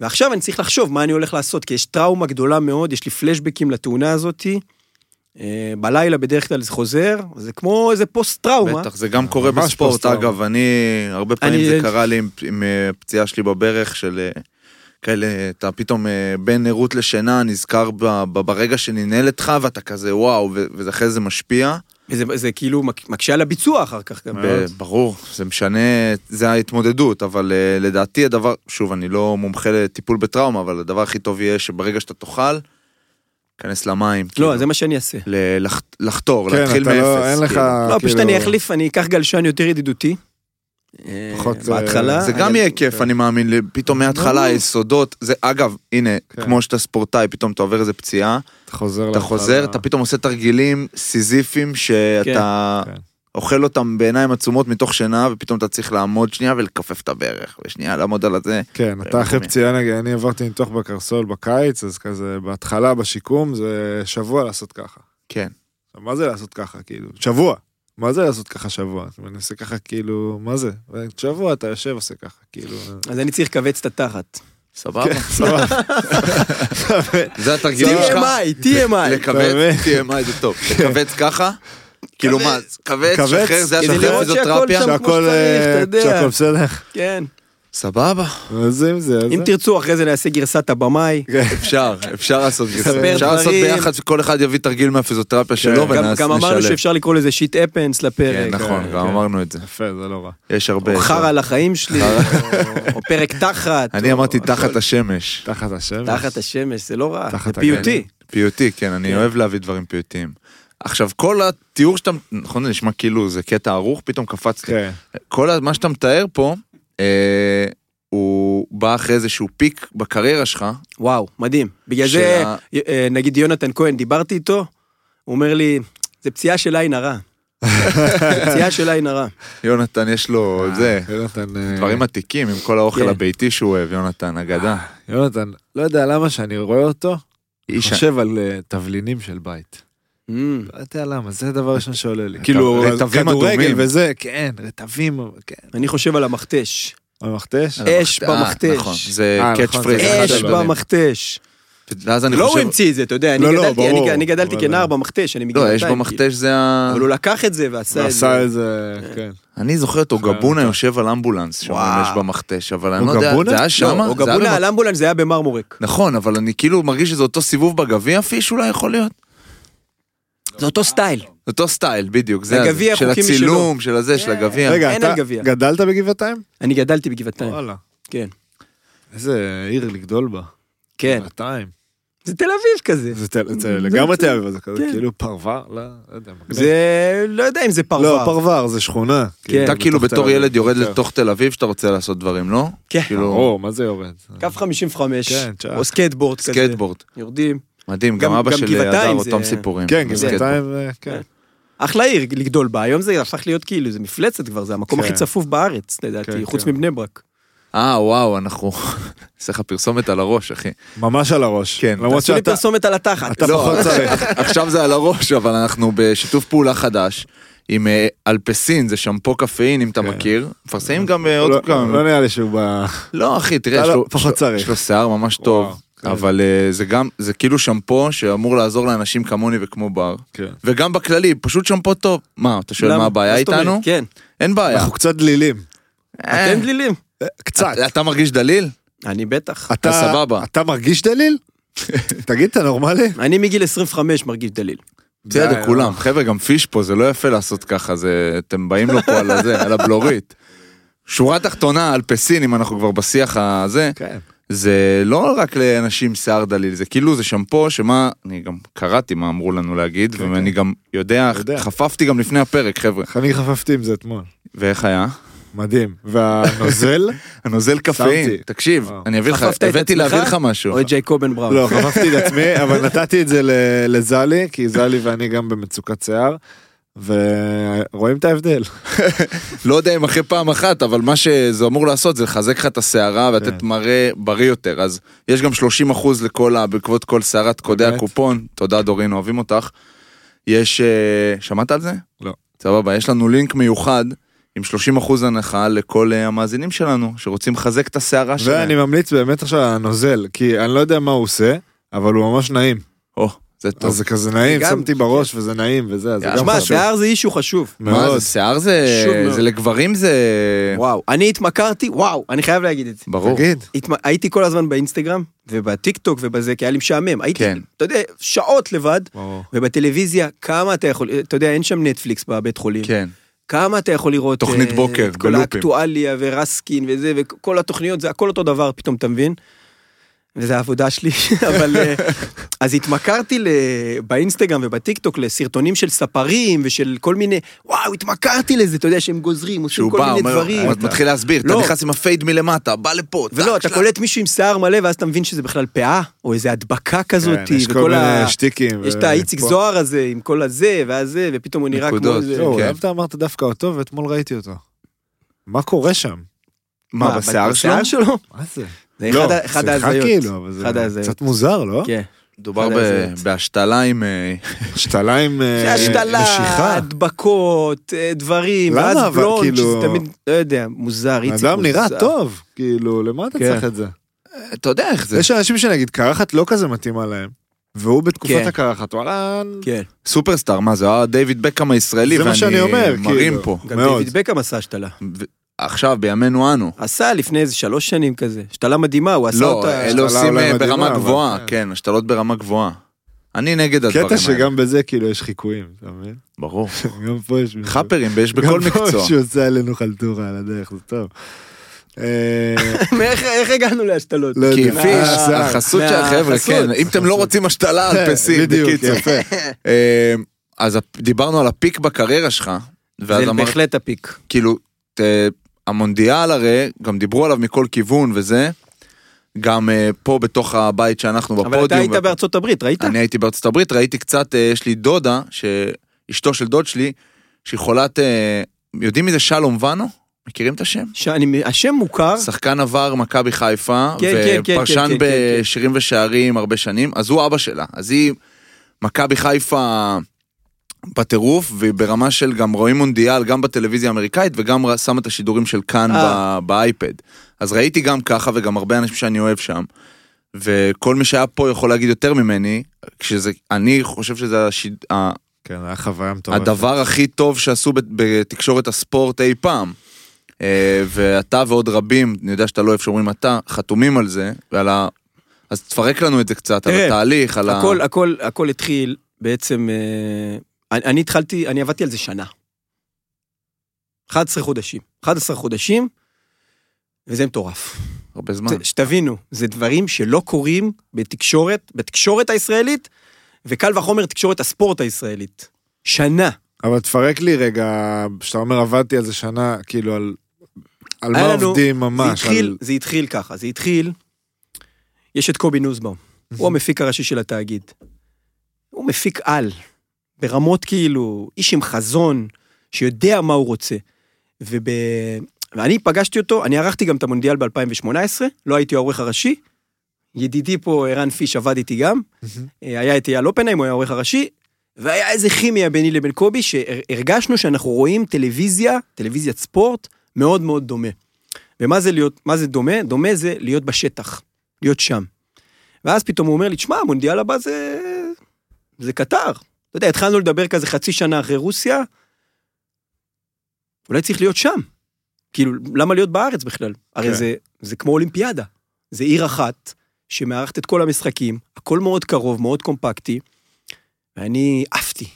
ועכשיו אני צריך לחשוב מה אני הולך לעשות, כי יש טראומה גדולה מאוד, יש לי פלשבקים לתאונה הזאתי. אה, בלילה בדרך כלל זה חוזר, זה כמו איזה פוסט טראומה. בטח, זה גם קורה בספורט, פוסט-טראומה. אגב, אני, הרבה פעמים אני- זה קרה לי עם- עם אה, פציעה שלי בברך של אה, כאלה, אתה פתאום אה, בין ערות לשינה נזכר ב- ב- ברגע שננעל אותך ואתה כזה וואו, ו- וזה אחרי זה משפיע. וזה זה כאילו מק- מקשה על הביצוע אחר כך גם. ב- ברור, זה משנה, זה ההתמודדות, אבל אה, לדעתי הדבר, שוב, אני לא מומחה לטיפול בטראומה, אבל הדבר הכי טוב יהיה שברגע שאתה תוכל, כנס למים. כאילו, לא, זה מה שאני אעשה. ל- לח- לחתור, כן, להתחיל אתה מאפס. לא, אין לך, כאילו. לא, פשוט כאילו- אני אחליף, אני אקח גלשן יותר ידידותי. אה, פחות, בהתחלה. זה גם יהיה כיף, כן. אני מאמין, פתאום מההתחלה. היסודות, זה אגב, הנה, כן. כמו שאתה ספורטאי, פתאום אתה עובר איזה פציעה, אתה חוזר אתה להתחלה. חוזר, אתה פתאום עושה תרגילים סיזיפיים שאתה כן. אוכל אותם בעיניים עצומות מתוך שינה, ופתאום אתה צריך לעמוד שנייה ולכופף את הברך, ושנייה לעמוד על הזה. כן, אתה אחרי. פציעה, נגיד, אני עברתי ניתוח בקרסול בקיץ, אז כזה, בהתחלה, בשיקום, זה שבוע לעשות ככה. כן. מה זה לעשות ככה, כאילו? שבוע. מה זה לעשות ככה שבוע? אני עושה ככה, כאילו, מה זה? שבוע אתה יושב עושה ככה, כאילו... אז אני צריך לכווץ את התחת. סבבה? כן, סבבה. <laughs> זה התרגילים שלך? TMI, TMI. לכווץ, TMI זה טוב. לכווץ ככה, כאילו כווץ. מה, כווץ, שחרר, זה כדי היה שחרר לראות שהכל פיזיותרפיה? שם- כמו שהכל שצריך, אה, אתה יודע. שהכל בסדר. כן. סבבה. אז אם זה, אז אם. תרצו, אחרי זה נעשה גרסת הבמאי. כן. <laughs> אפשר, אפשר לעשות גרסה. אפשר לעשות. ביחד, וכל אחד יביא תרגיל מהפיזיותרפיה שלו גם- ונעשה, גם אמרנו. שאפשר לקרוא לזה שיט אפנס כן, לפרק. נכון, כן, גם כן. אמרנו את זה. יפה, זה לא רע. יש הרבה. או חרא על החיים שלי, או- פרק תחת. אני אמרתי תחת <laughs> השמש. תחת השמש. תחת השמש, זה לא רע. זה פיוטי. פיוטי, כן, אני כן. אוהב להביא דברים פיוטיים. עכשיו, כל התיאור שאתה, נכון, זה נשמע כאילו זה קטע ערוך, פתאום קפצתי. כן. כל מה שאתה מתאר פה, אה, הוא בא אחרי איזשהו פיק בקריירה שלך. וואו, מדהים. בגלל שה- זה, אה, נגיד יונתן כהן, דיברתי איתו, הוא אומר לי, זה פציעה של עין הרע. <laughs> פציעה של עין הרע. יונתן יש לו זה, יונתן... אה, דברים עתיקים עם כל האוכל כן. הביתי שהוא אוהב, יונתן, אגדה. יונתן, לא יודע למה שאני רואה אותו, חושב על אה, תבלינים של בית. Mm. לא יודע למה, זה הדבר ראשון שעולה לי. כאילו, רטבים כדורגל אדומים. וזה, כן, רטבים, כן. אני חושב על המכתש. המכתש? אש אה, במכתש. נכון, זה אה, catch נכון, phrase. זה אחד אש. במכתש. ואז אני לא הוא חושב, המציא את זה, אתה יודע, אני לא, לא, גדלתי- ברור. אני- אני גדלתי כנער במכתש, אני לא, מגבעתיים. אש במכתש זה ה... אבל הוא לקח את זה ועשה את זה. ועשה איזה, כן. אני זוכר את אוגבונה. יושב על אמבולנס, שאומרים וואו. יש במכתש, אבל אני לא יודע, אוגבונה? זה היה לא, שמה? או זה היה גבונה במ- על אמבולנס זה היה במרמורק. נכון, אבל אני כאילו מרגיש שזה אותו סיבוב בגביע פיש אולי יכול להיות. זה אותו סטייל. אותו סטייל, בדיוק, זה הגביע, של הצילום, של הזה, של כן. הגביע. רגע, אתה. גדלת בגבעתיים? אני גדלתי בגבעתיים. וואלה. כן. איזה עיר לגדול בה. כן. גבעתיים. זה תל אביב כזה. זה לגמרי תל אביב, זה כזה כן. כאילו פרבר, לא לא יודע. זה, לא יודע אם זה פרבר. לא, פרבר זה שכונה. כן. אתה כאילו בתור. ילד יורד. לתוך תל אביב שאתה רוצה לעשות דברים, לא? כן. כאילו, מה זה יורד? קו 55, כן, צ'אק. או סקייטבורד כזה. סקייטבורד. יורדים. מדהים, גם- גם אבא גם של גבעתיים הדר, זה- אותם סיפורים. כן. גבעתיים, אה, כן. אחלה עיר לגדול בה, היום זה הפך להיות כאילו, זה מפלצת כבר, זה המקום כן. הכי צפוף בארץ, לדעתי, כן, חוץ כן. מבני ברק. אה, וואו, אנחנו... <laughs> נעשה לך פרסומת על הראש, אחי. ממש על הראש. כן. למרות עשו לי שאתה... פרסומת על התחת. אתה לא, פחות צריך. <laughs> עכשיו זה על הראש, אבל אנחנו בשיתוף פעולה חדש. עם אה, אלפסין, זה שמפו קפאין, אם אתה כן. מכיר. מפרסמים גם אה, עוד לא- כמה. לא נראה לי שהוא ב... לא, אחי, תראה, לא, יש לו- שיער ממש טוב, כן. אבל אה, זה גם, זה כאילו שמפו שאמור לעזור לאנשים כמוני וכמו בר. כן. וגם בכללי, פשוט שמפו טוב. מה, אתה שואל? מה הבעיה? איתנו? כן. אין בעיה. אנחנו קצת דלילים. אה, אתם דלילים. קצת. אתה מרגיש דליל? אני בטח. אתה סבבה. אתה מרגיש דליל? <laughs> תגיד, אתה נורמלי? אני מגיל 25 מרגיש דליל. בסדר, כולם. חבר'ה, גם פיש פה, זה לא יפה לעשות ככה, זה... אתם באים לו פה על הזה, על הבלורית. שורה תחתונה, אלפסין, אם אנחנו כבר בשיח הזה, כן. זה לא רק לאנשים עם שיער דליל, זה כאילו זה שמפו שמה, אני גם קראתי מה אמרו לנו להגיד, כן, ואני כן. גם יודע, יודע. חפפתי גם לפני הפרק, חבר'ה. אני חפפתי עם זה אתמול. ואיך היה? מדהים. והנוזל? <laughs> הנוזל קפאין. תקשיב, וואו. אני אביא לך, הבאתי? להביא לך משהו. או את ג'ייקובן בראון. לא, חפפתי את עצמי, אבל נתתי את זה ל- לזלי, כי זלי ואני גם במצוקת שיער, ורואים את ההבדל. <laughs> לא יודע אם אחרי פעם אחת, אבל מה שזה אמור לעשות זה לחזק לך את השערה ולתת כן. מראה בריא יותר. אז יש גם 30 אחוז לכל ה... בעקבות כל שערת קודי? הקופון. תודה דורין, אוהבים אותך. יש... אה, שמעת על זה? לא. סבבה, יש לנו לינק מיוחד עם 30 אחוז הנחה לכל אה, המאזינים שלנו, שרוצים לחזק את השערה שלהם. ואני ממליץ באמת עכשיו על הנוזל, כי אני לא יודע מה הוא עושה, אבל הוא ממש נעים. או, זה טוב. אז זה כזה נעים, גם- שמתי בראש וזה נעים וזה, אז זה גם שמע, חשוב. שיער זה issue חשוב. מה. זה, שיער זה... זה לגברים זה... וואו. אני התמכרתי, וואו, אני חייב להגיד את זה. ברור. תגיד. התמ- הייתי כל הזמן באינסטגרם, ובטיק טוק ובזה, כי היה לי משעמם. הייתי, כן. אתה יודע, שעות לבד, ברור. ובטלוויזיה, כמה אתה יכול, אתה יודע, אין שם נטפליקס בבית חולים. כן. כמה אתה יכול לראות... תוכנית אה, בוקר, את כל בלופים. האקטואליה ורסקין וזה, וכל התוכניות, זה הכל אותו דבר, פתאום אתה מבין? וזה העבודה שלי, <laughs> אבל... אה, אז התמכרתי ל... באינסטגרם ובטיק טוק לסרטונים של ספרים ושל כל מיני... וואו, התמכרתי לזה, אתה יודע, שהם גוזרים, עושים כל בא, מיני אומר, דברים. הוא מתחיל להסביר, אתה לא. נכנס עם ה fade מלמטה, בא לפה, ולא, טאק, אתה שלח. קולט מישהו עם שיער מלא, ואז אתה מבין שזה בכלל פאה, או איזה הדבקה כזאת, כן, יש כל. מיני שטיקים. יש את האיציק פה. זוהר הזה, עם כל הזה, והזה, ופתאום הוא נראה כמו. לא, כן. אהבת אמרת דווקא אותו, ואתמול ראיתי אותו. מה קורה שם? מה? בשיער שלו? מה זה? זה לא, אחד ה- אחד ההזיות. כאילו, אבל זה. קצת מוזר, לא? כן. מדובר. בהשתלה עם... אה, השתלה עם זה אה, השתלה. הדבקות, אה, דברים, למה, ואז אבל בלונד, כאילו- תמיד, לא יודע, מוזר, איציק אדם נראה מוזר. טוב, כאילו, למה אתה כן. צריך את זה? אתה יודע איך זה. יש אנשים שנגיד קרחת לא כזה מתאימה להם. והוא בתקופת כן. הקרחת, הוא אהלן, כן. סופרסטאר, מה זה דיוויד בקאם הישראלי, זה מה שאני אומר, ואני מרים כאילו. פה. גם. דיוויד בקאם עשה השתלה. עכשיו, בימינו אנו. עשה לפני איזה שלוש שנים כזה. השתלה מדהימה, הוא עשה לא, אותה... אלה השתלה עושים אולי אה, מדהימה, ברמה אבל- גבוהה, כן. כן, השתלות ברמה גבוהה. אני נגד הדברים קטע האלה. שגם בזה כאילו יש חיקויים, אתה מבין? ברור. <laughs> גם פה יש... חאפרים, ויש בכל גם פה מקצוע. שהוא עושה עלינו חלטורה על הדרך, זה טוב. אה, <laughs> איך- הגענו להשתלות? לא יודע. כי אה, פיש. החסות של החבר'ה. כן, אם אתם לא רוצים השתלה <laughs> על פסים, בקיצור. יפה. אה, אז דיברנו על הפיק בקריירה שלך, ואז זה אמרת, בהחלט הפיק. כאילו, ת- המונדיאל הרי, גם דיברו עליו מכל כיוון וזה, גם אה, פה בתוך הבית שאנחנו בפודיום. אבל אתה היית ו- בארצות הברית, ראית? אני הייתי בארצות הברית, ראיתי קצת, אה, יש לי דודה, שאשתו של דוד שלי, שהיא חולת, אה, יודעים מי זה שלום ואנו? מכירים את השם? שאני- השם מוכר, שחקן עבר מכבי חיפה, כן, כן, כן, ופרשן כן, כן, כן. בשירים ושערים הרבה שנים, אז הוא אבא שלה. אז היא מכבי חיפה בטירוף, והיא ברמה של גם רואים מונדיאל, גם בטלוויזיה האמריקאית, וגם שמה את השידורים של כאן אה. ב- באייפד. אז ראיתי גם ככה, וגם הרבה אנשים שאני אוהב שם. וכל מי שהיה פה יכול להגיד יותר ממני, כשזה, אני חושב שזה השיד, כן, היה חוויה מטורפת. הדבר הכי טוב שעשו בת- בתקשורת הספורט אי פעם. אה, ואתה ועוד רבים, אני יודע שאתה לא אוהב שאומרים אתה, חתומים על זה, ועל ה... אז תפרק לנו את זה קצת, על התהליך, על ה... הכל, הכל, הכל התחיל בעצם, אה, אני, אני התחלתי, אני עבדתי על זה שנה. 11 חודשים. 11 חודשים, וזה מטורף. הרבה זמן. זה- שתבינו, זה דברים שלא קורים בתקשורת, בתקשורת הישראלית, וקל וחומר תקשורת הספורט הישראלית. שנה. אבל תפרק לי רגע, כשאתה אומר עבדתי על זה שנה, כאילו על... על מה לנו- עובדים זה ממש. התחיל, על- זה התחיל ככה, זה התחיל, יש את קובי נוסבאום, הוא המפיק הראשי של התאגיד. הוא מפיק על, ברמות כאילו, איש עם חזון, שיודע מה הוא רוצה. וב... ואני פגשתי אותו, אני ערכתי גם את המונדיאל ב-2018, לא הייתי העורך הראשי, ידידי פה, ערן פיש, עבד איתי גם. אה, היה את אייל אופנהיים, הוא היה העורך הראשי, והיה איזה כימיה ביני לבין קובי, שהרגשנו שאנחנו רואים טלוויזיה, טלוויזיית ספורט, מאוד מאוד דומה. ומה זה להיות, מה זה דומה? דומה זה להיות בשטח, להיות שם. ואז פתאום הוא אומר לי, תשמע, המונדיאל הבא זה... זה קטר. אתה יודע, התחלנו לדבר כזה חצי שנה אחרי רוסיה, אולי צריך להיות שם. כאילו, למה להיות בארץ בכלל? הרי כן. זה, זה כמו אולימפיאדה. זה עיר אחת שמארחת את כל המשחקים, הכל מאוד קרוב, מאוד קומפקטי, ואני עפתי.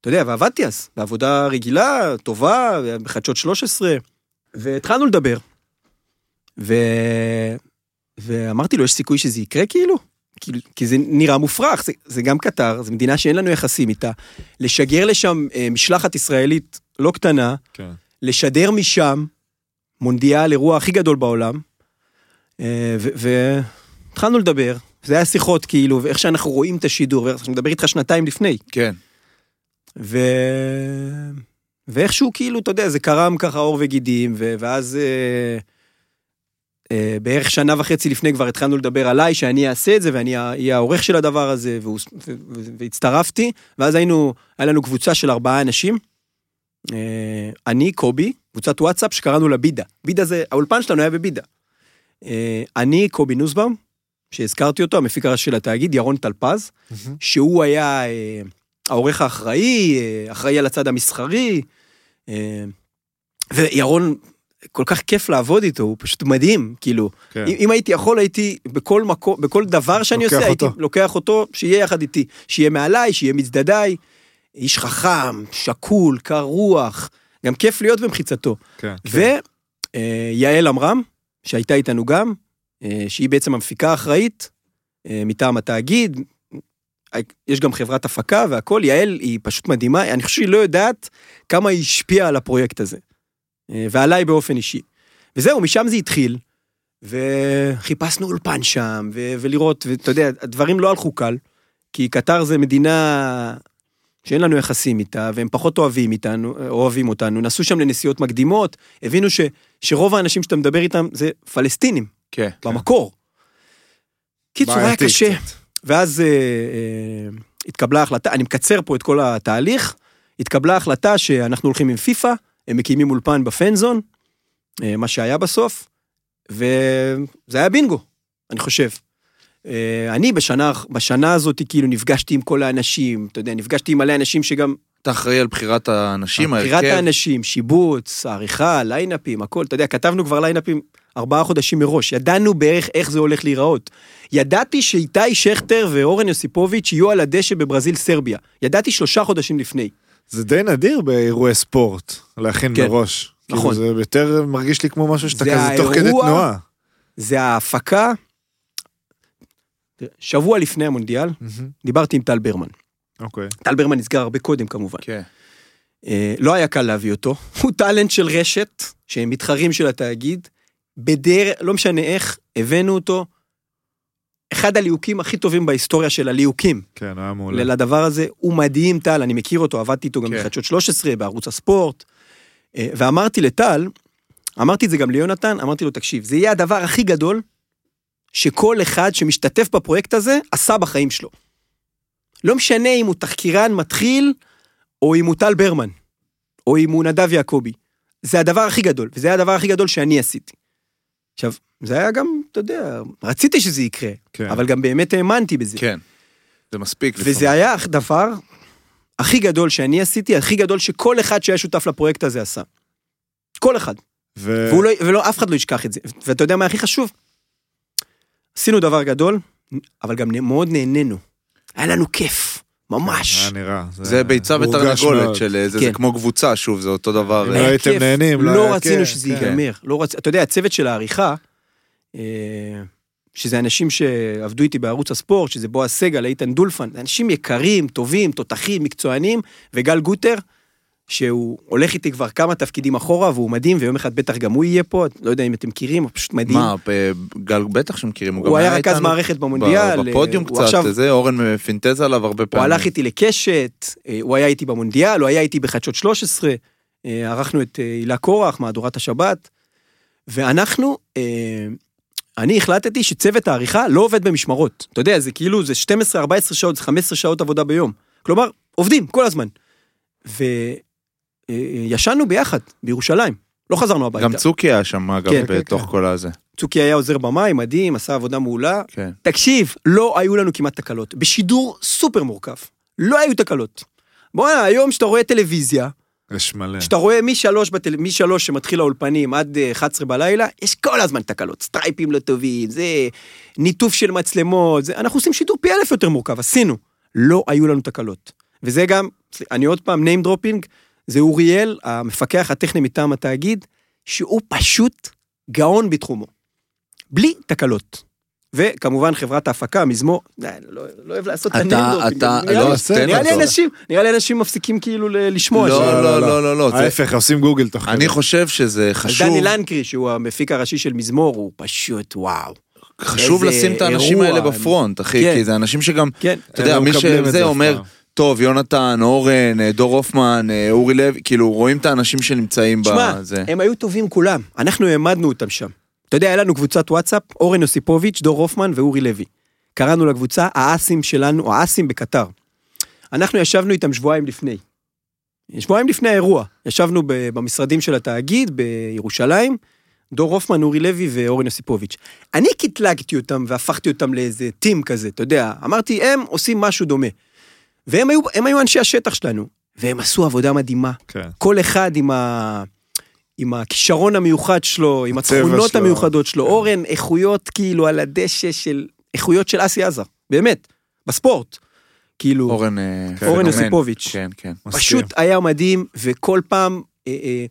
אתה יודע, ועבדתי אז, בעבודה רגילה, טובה, בחדשות 13, והתחלנו לדבר. ו... ואמרתי לו, יש סיכוי שזה יקרה כאילו? כאילו, כי זה נראה מופרך, זה, זה גם קטר, זו מדינה שאין לנו יחסים איתה. לשגר לשם אה, משלחת ישראלית לא קטנה, כן. לשדר משם מונדיאל, אירוע הכי גדול בעולם, אה, והתחלנו לדבר, זה היה שיחות כאילו, ואיך שאנחנו רואים את השידור, ואיך שאני מדבר איתך שנתיים לפני, כן. ו... ואיכשהו כאילו, אתה יודע, זה קרם ככה עור וגידים, ו... ואז אה, בערך שנה וחצי לפני כבר התחלנו לדבר עליי, שאני אעשה את זה, ואני אהיה העורך של הדבר הזה, והוא... והצטרפתי, ואז היינו, היה לנו קבוצה של ארבעה אנשים, אה, אני, קובי, קבוצת וואטסאפ שקראנו לה בידה. בידה זה, האולפן שלנו היה בבידה. אה, אני, קובי נוסבאום, שהזכרתי אותו, המפיק הראשי של התאגיד, ירון טלפז. שהוא היה אה, העורך האחראי, אה, אחראי על הצד המסחרי, אה, וירון, כל כך כיף לעבוד איתו, הוא פשוט מדהים, כאילו, כן. אם, אם הייתי יכול, הייתי בכל מקום, בכל דבר שאני עושה, אותו. הייתי לוקח אותו, שיהיה יחד איתי, שיהיה מעליי, שיהיה מצדדיי, איש חכם, שקול, קר רוח, גם כיף להיות במחיצתו. כן. כן. ויעל עמרם, שהייתה איתנו גם, אה, שהיא בעצם המפיקה האחראית אה, מטעם התאגיד, יש גם חברת הפקה והכל, יעל היא פשוט מדהימה, אני חושב שהיא לא יודעת כמה היא השפיעה על הפרויקט הזה, אה, ועליי באופן אישי. וזהו, משם זה התחיל, וחיפשנו אולפן שם, ו- ולראות, ואתה יודע, הדברים לא הלכו קל, כי קטר זה מדינה שאין לנו יחסים איתה, והם פחות אוהבים איתנו, אוהבים אותנו, נסעו שם לנסיעות מקדימות, הבינו ש, שרוב האנשים שאתה מדבר איתם זה פלסטינים, כן. במקור. קיצור, היה בעייתי קשה. קצת. ואז אה, אה, התקבלה החלטה, אני מקצר פה את כל התהליך, התקבלה החלטה שאנחנו הולכים עם פיפא, הם מקימים אולפן בפנזון, אה, מה שהיה בסוף, וזה היה בינגו, אני חושב. אה, אני בשנה, בשנה הזאת כאילו נפגשתי עם כל האנשים, אתה יודע, נפגשתי עם מלא אנשים שגם, אתה אחראי על בחירת האנשים, בחירת ההרכב. האנשים, שיבוץ, עריכה, ליינאפים, הכל, אתה יודע, כתבנו כבר ליינאפים ארבעה חודשים מראש, ידענו בערך איך זה הולך להיראות. ידעתי שאיתי שכטר ואורן יוסיפוביץ' יהיו על הדשא בברזיל סרביה. ידעתי שלושה חודשים לפני. זה די נדיר באירועי ספורט, להכין כן, מראש. נכון. כאילו זה יותר מרגיש לי כמו משהו שאתה זה כזה תוך כדי האירוע- תנועה. זה ההפקה, שבוע לפני המונדיאל, מהמם. דיברתי עם טל ברמן. אוקיי. טל ברמן נסגר הרבה קודם כמובן. כן. אה, לא היה קל להביא אותו, <laughs> הוא טאלנט של רשת, שהם מתחרים של התאגיד, בדרך, לא משנה איך, הבאנו אותו, אחד הליהוקים הכי טובים בהיסטוריה של הליהוקים כן, היה מעולה. לדבר הזה, הוא מדהים טל, אני מכיר אותו, עבדתי איתו גם כן. בחדשות 13, בערוץ הספורט, אה, ואמרתי לטל, אמרתי את זה גם ליונתן, אמרתי לו, תקשיב, זה יהיה הדבר הכי גדול שכל אחד שמשתתף בפרויקט הזה עשה בחיים שלו. לא משנה אם הוא תחקירן מתחיל, או אם הוא טל ברמן, או אם הוא נדב יעקבי. זה הדבר הכי גדול, וזה היה הדבר הכי גדול שאני עשיתי. עכשיו, זה היה גם, אתה יודע, רציתי שזה יקרה, כן. אבל גם באמת האמנתי בזה. כן. זה מספיק. וזה היה הדבר הכי גדול שאני עשיתי, הכי גדול שכל אחד שהיה שותף לפרויקט הזה עשה. כל אחד. ו- והוא לא, ולא, אף אחד לא ישכח את זה. ואתה יודע מה הכי חשוב? עשינו דבר גדול, אבל גם מאוד נהנינו. היה לנו כיף, ממש. היה נראה. זה ביצה ותרנגולת. של זה, כן. זה כמו קבוצה, שוב, זה אותו דבר. לא היה הייתם כיף. נהנים, לא לא רצינו שזה כן. ייגמר. לא רצ... אתה יודע, הצוות של העריכה, אה, שזה אנשים שעבדו איתי בערוץ הספורט, שזה בועז סגל, איתן דולפן, אנשים יקרים, טובים, תותחים, מקצוענים, וגל גוטר, שהוא הולך איתי כבר כמה תפקידים אחורה, והוא מדהים, ויום אחד בטח גם הוא יהיה פה, לא יודע אם אתם מכירים, הוא פשוט מדהים. מה, ב- גל בטח שמכירים, הוא גם הוא היה רכז איתנו מערכת במונדיאל. בפודיום הוא קצת, עכשיו- זה, אורן פינטז עליו הרבה הוא פעמים. הלך איתי לקשת, אה, הוא היה איתי במונדיאל, הוא היה איתי בחדשות 13, אה, ערכנו את אה, הילה קורח, מהדורת השבת, ואנחנו, אה, אני החלטתי שצוות העריכה לא עובד במשמרות. אתה יודע, זה כאילו, זה 12-14 שעות, זה 15 שעות עבודה ביום. כלומר, עובדים כל הזמן. וישנו ביחד, בירושלים. לא חזרנו הביתה. גם צוקי היה שם, אגב, כן, כן, בתוך כן. כל הזה. צוקי היה עוזר במאי, מדהים, עשה עבודה מעולה. כן. תקשיב, לא היו לנו כמעט תקלות. בשידור סופר מורכב. לא היו תקלות. בוא'נה, היום שאתה רואה טלוויזיה, יש מלא. שאתה רואה משלוש, בטל... משלוש שמתחיל האולפנים עד אה, 11 בלילה, יש כל הזמן תקלות. סטרייפים לא טובים, זה ניתוף של מצלמות, זה... אנחנו עושים שידור פי אלף יותר מורכב, עשינו. לא היו לנו תקלות. וזה גם, אני עוד פעם, name dropping, זה אוריאל, המפקח הטכני מטעם התאגיד, שהוא פשוט גאון בתחומו. בלי תקלות. וכמובן חברת ההפקה, מזמור, אה, לא, לא אוהב לעשות את אתה- dropping, אתה- נראה לא, לי- תן נראה לי. אנשים, נראה לי אנשים מפסיקים כאילו לשמוע. לא, ש- לא, לא, לא, לא, זה- ההפך, עושים גוגל תוך אני חושב שזה חשוב, דני לנקרי, שהוא המפיק הראשי של מזמור, הוא פשוט וואו. חשוב לשים את האנשים אירוע, האלה בפרונט, אחי, כן. כי זה אנשים שגם, כן. אתה יודע, מי לא שזה אומר. טוב, יונתן, אורן, אה, דור הופמן, אה, אורי לוי, כאילו, רואים את האנשים שנמצאים תשמע, בזה. הם היו טובים כולם, אנחנו העמדנו אותם שם. אתה יודע, היה לנו קבוצת וואטסאפ, אורן יוסיפוביץ', דור הופמן ואורי לוי. קראנו לקבוצה האסים שלנו, האסים בקטר. אנחנו ישבנו איתם שבועיים לפני. שבועיים לפני האירוע. ישבנו במשרדים של התאגיד בירושלים, דור הופמן, אורי לוי ואורן יוסיפוביץ'. אני קטלגתי אותם והפכתי אותם לאיזה טים כזה, אתה יודע, אמרתי, הם עושים משהו דומה. והם היו, הם היו אנשי השטח שלנו, והם עשו עבודה מדהימה. כן. כל אחד עם, ה... עם הכישרון המיוחד שלו, עם התכונות שלו. המיוחדות שלו. כן. אורן, איכויות כאילו על הדשא של... איכויות של אסי עזר, באמת, בספורט. כאילו, אורן אה, אורן. יוסיפוביץ'. כן, כן. מסכים. פשוט היה מדהים, וכל פעם, אה, אה,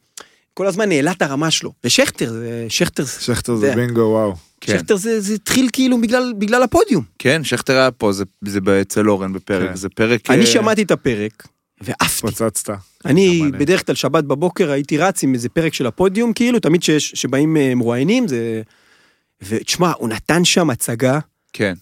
כל הזמן העלה את הרמה שלו. ושכטר, זה- שכטר, שכטר זה בינגו, וואו. כן. שכטר זה זה התחיל כאילו בגלל, בגלל הפודיום. כן, שכטר היה פה, זה- זה אצל אורן בפרק, כן. זה פרק... אני אה, שמעתי את הפרק, ועפתי. פוצצת. אני. בדרך כלל שבת בבוקר הייתי רץ עם איזה פרק של הפודיום, כאילו, תמיד שיש, שבאים אה, מרואיינים, זה... ותשמע, הוא נתן שם הצגה. כן,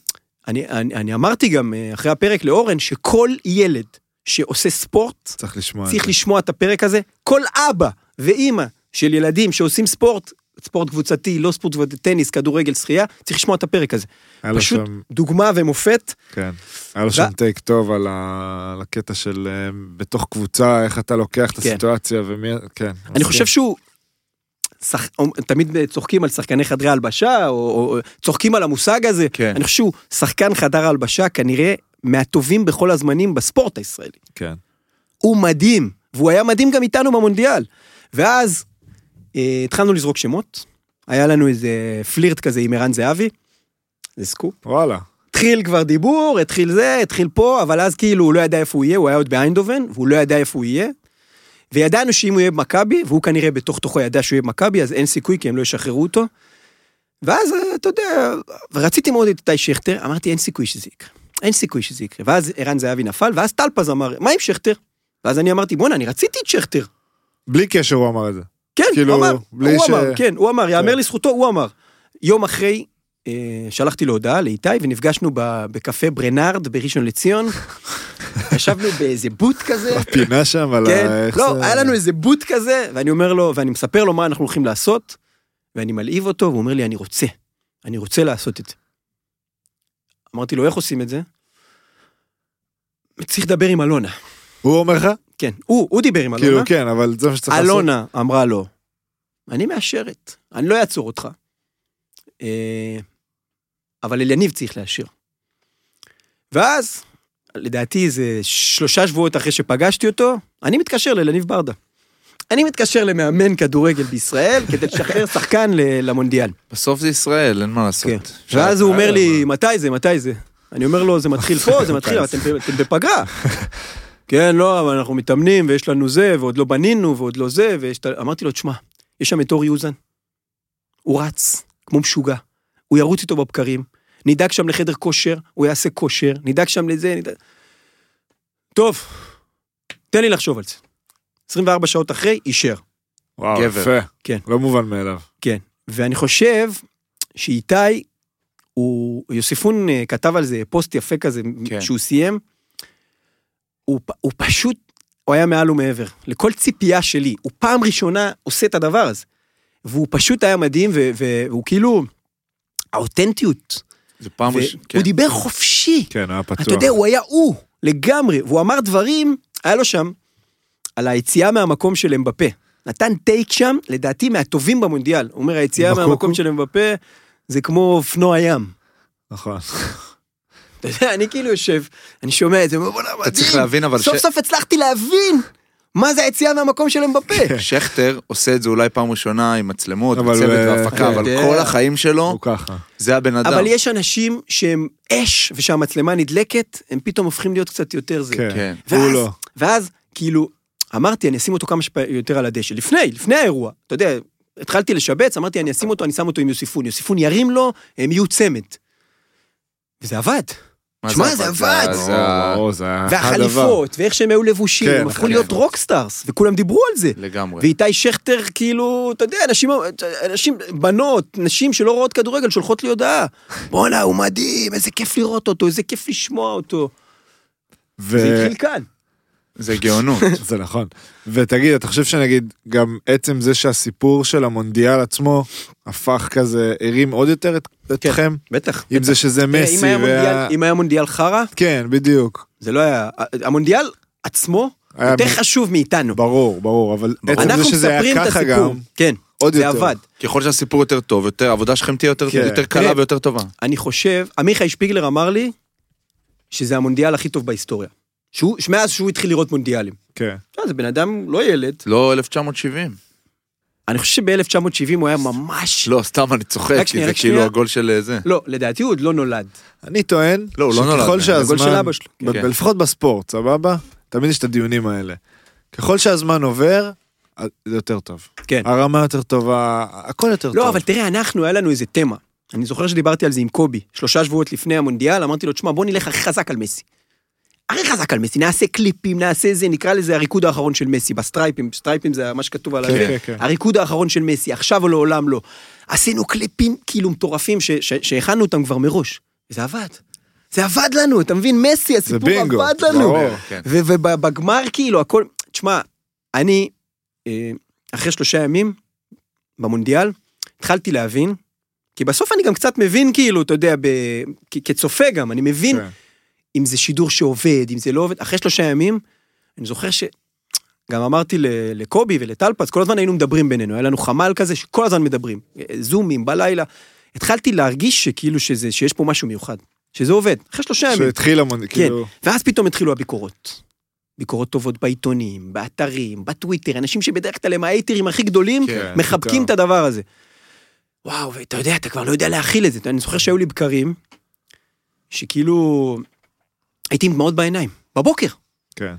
אני, אני, אני אמרתי גם אה, אחרי הפרק לאורן, שכל ילד שעושה ספורט, צריך לשמוע. את צריך זה. לשמוע את הפרק הזה. כל אבא ואימא של ילדים שעושים ספורט, ספורט קבוצתי, לא ספורט קבוצתי, טניס, כדורגל, שחייה, צריך לשמוע את הפרק הזה. פשוט שם- דוגמה ומופת. כן. היה לו שם טייק טוב על ה- על הקטע של אה, בתוך קבוצה, איך אתה לוקח את כן. הסיטואציה ומי... כן. אני מסכים. חושב שהוא... שח... תמיד צוחקים על שחקני חדרי הלבשה, או, או צוחקים על המושג הזה. כן. אני חושב שהוא שחקן חדר הלבשה כנראה מהטובים בכל הזמנים בספורט הישראלי. כן. הוא מדהים, והוא היה מדהים גם איתנו במונדיאל. ואז אה, התחלנו לזרוק שמות, היה לנו איזה פלירט כזה עם ערן זהבי, זה סקופ. וואלה. התחיל כבר דיבור, התחיל זה, התחיל פה, אבל אז כאילו הוא לא ידע איפה הוא יהיה, הוא היה עוד באיינדובן, והוא לא ידע איפה הוא יהיה. וידענו שאם הוא יהיה במכבי, והוא כנראה בתוך תוכו ידע שהוא יהיה במכבי, אז אין סיכוי כי הם לא ישחררו אותו. ואז, אה, אתה יודע, רציתי מאוד את איתי שכטר, אמרתי אין סיכוי שזה יקרה. אין סיכוי שזה יקרה. ואז ערן זהבי נפל, ואז טלפז אמר, מה עם שכטר? ואז אני אמרתי, בואנה, אני רציתי את שכטר. בלי קשר הוא אמר את זה. כן, כאילו, הוא אמר, הוא ש- אמר, כן, הוא אמר, יאמר כן. לזכותו, הוא אמר. יום אחרי, אה, שלחתי לו הודעה לאיתי, ונפגשנו ב- בקפה ברנרד בראשון לציון. <laughs> ישבנו באיזה בוט כזה, פינה שם על ה... כן, איך לא, זה- היה לנו איזה בוט כזה, ואני אומר לו, ואני מספר לו מה אנחנו הולכים לעשות, ואני מלהיב אותו, והוא אומר לי, אני רוצה, אני רוצה לעשות את זה. אמרתי לו, איך עושים את זה? צריך לדבר עם אלונה. הוא אומר לך? כן, הוא, הוא דיבר עם אלונה. כאילו כן, אבל זה מה שצריך לעשות. אלונה אמרה לו, אני מאשרת, אני לא אעצור אותך. אה, אבל אליניב צריך לאשר. ואז, לדעתי זה שלושה שבועות אחרי שפגשתי אותו, אני מתקשר לאליניב ברדה. אני מתקשר למאמן כדורגל בישראל כדי לשחרר <laughs> שחקן ל- למונדיאל. בסוף זה ישראל, אין מה לעשות. כן. ואז הוא אומר לי, מתי זה, מתי זה? אני אומר לו, זה מתחיל <laughs> פה, זה מתחיל, אבל אתם <laughs> בפגרה. כן, לא, אבל אנחנו מתאמנים, ויש לנו זה, ועוד לא בנינו, ועוד לא זה, ויש... את ה-" אמרתי לו, תשמע, יש שם את אורי אוזן. הוא רץ, כמו משוגע. הוא ירוץ איתו בבקרים, נדאג שם לחדר כושר, הוא יעשה כושר, נדאג שם לזה, נדאג... טוב, תן לי לחשוב על זה. 24 שעות אחרי, אישר. וואו, גבר. יפה. כן. לא מובן מאליו. כן, ואני חושב שאיתי, הוא, יוסיפון אה, כתב על זה פוסט יפה כזה. כן. שהוא סיים, הוא, הוא פשוט, הוא היה מעל ומעבר. לכל ציפייה שלי, הוא פעם ראשונה עושה את הדבר הזה. והוא פשוט היה מדהים, ו- והוא כאילו, האותנטיות. זה פעם ראשונה. והוא דיבר חופשי. כן, היה פתוח. אתה יודע, הוא היה הוא, לגמרי, והוא אמר דברים, היה לו שם, על היציאה מהמקום של אמבפה. נתן טייק שם, לדעתי מהטובים במונדיאל. הוא אומר, היציאה? מהמקום של אמבפה זה כמו אופנוע ים. נכון. אתה יודע, אני כאילו יושב, אני שומע את זה, אומר, בוא'נה, מדהים. אתה צריך להבין אבל סוף סוף הצלחתי להבין מה זה היציאה מהמקום של אמבפה. <laughs> שכטר עושה את זה אולי פעם ראשונה עם מצלמות, אבל וצוות הוא- והפקה, אבל יודע. כל החיים שלו, הוא ככה. זה הבן אדם. אבל יש אנשים שהם אש, ושהמצלמה נדלקת, הם פתאום הופכים להיות קצת יותר זה. כן. כן. הוא לא. ואז, כאילו, אמרתי, אני אשים אותו כמה שיותר על הדשא. לפני, לפני האירוע. אתה יודע, התחלתי לשבץ, אמרתי, אני אשים אותו, אני שם אותו עם יוסיפון. יוסיפון ירים לו, הם יהיו צמד. וזה עבד. שמע, זה עבד. והחליפות, ואיך שהם היו לבושים, כן, הם הפכו. להיות rock stars, וכולם דיברו על זה. לגמרי. ואיתי שכטר, כאילו, אתה יודע, אנשים, אנשים, בנות, נשים שלא רואות כדורגל, שולחות לי הודעה. <laughs> בואנה, הוא מדהים, איזה כיף לראות אותו, איזה כיף לשמוע אותו. זה התחיל כאן. זה גאונות. <laughs> זה נכון. ותגיד, אתה חושב שנגיד, גם עצם זה שהסיפור של המונדיאל עצמו הפך כזה, הרים עוד יותר את- אתכם? בטח. עם זה שזה אם מסי היה וה... מונדיאל- אם היה מונדיאל חרא, כן, בדיוק. זה לא היה... המונדיאל עצמו היה יותר מ- חשוב מאיתנו. ברור, ברור, אבל ברור. עצם זה שזה היה ככה גם, הסיפור. כן, עוד זה יותר. עבד. ככל שהסיפור יותר טוב, יותר, העבודה שלכם תהיה יותר כן. יותר קלה תראה, ויותר טובה. אני חושב, עמיחי שפיגלר אמר לי שזה המונדיאל הכי טוב בהיסטוריה. שהוא, מאז שהוא התחיל לראות מונדיאלים. כן. לא, זה בן אדם לא ילד. לא 1970. אני חושב שב-1970 הוא היה ממש... לא, סתם אני צוחק, כי שנייה, זה כאילו שנייה. הגול של אה, זה. לא, לדעתי הוא עוד לא נולד. אני טוען, לא, הוא לא נולד. שככל זה הגול של שהזמן, אבא שלו. כן. לפחות בספורט, סבבה? תמיד יש את הדיונים האלה. ככל שהזמן עובר, זה יותר טוב. כן. הרמה יותר טובה, הכל יותר טוב. לא, אבל תראה, אנחנו, היה לנו איזה תמה. אני זוכר שדיברתי על זה עם קובי, שלושה שבועות לפני המונדיאל, אמרתי לו, תשמע, בוא נלך הכי חזק על מסי. הכי חזק על מסי, נעשה קליפים, נעשה זה, נקרא לזה הריקוד האחרון של מסי, בסטרייפים, סטרייפים זה מה שכתוב על כן. כן, כן. הריקוד האחרון של מסי, עכשיו או לעולם לא. עשינו קליפים כאילו מטורפים ש- ש- שהכנו אותם כבר מראש. וזה עבד. זה עבד לנו, אתה מבין? מסי, הסיפור עבד לנו. ובגמר כאילו הכל, תשמע, אני אה, אחרי שלושה ימים במונדיאל התחלתי להבין, כי בסוף אני גם קצת מבין כאילו, אתה יודע, ב- כ- כצופה גם, אני מבין כן. אם זה שידור שעובד, אם זה לא עובד, אחרי שלושה ימים, אני זוכר ש... גם אמרתי לקובי ולטלפז, כל הזמן היינו מדברים בינינו, היה לנו חמ"ל כזה שכל הזמן מדברים. זומים בלילה. התחלתי להרגיש שכאילו שזה, שיש פה משהו מיוחד. שזה עובד, אחרי שלושה ימים. שהתחיל המון, כן, כאילו, ואז פתאום התחילו הביקורות. ביקורות טובות בעיתונים, באתרים, בטוויטר, אנשים שבדרך כלל הם האייטרים הכי גדולים, כן, מחבקים את פתאום. הדבר הזה. וואו, ואתה יודע, אתה כבר לא יודע להכיל את זה. אני זוכר שהיו לי בקרים, שכאילו, הייתי עם דמעות בעיניים, בבוקר. כן.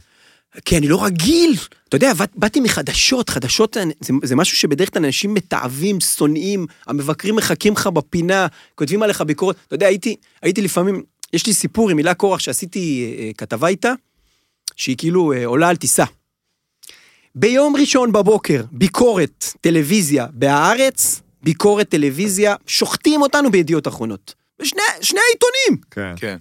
כי אני לא רגיל. אתה יודע, באת- באתי מחדשות, חדשות זה, זה משהו שבדרך כלל אנשים מתעבים, שונאים, המבקרים מחכים לך בפינה, כותבים עליך ביקורת. אתה יודע, הייתי, הייתי לפעמים, יש לי סיפור עם הילה קורח שעשיתי אה, כתבה איתה, שהיא כאילו אה, עולה על טיסה. ביום ראשון בבוקר, ביקורת טלוויזיה בהארץ, ביקורת טלוויזיה, שוחטים אותנו בידיעות אחרונות. בשני שני העיתונים. כן. כן.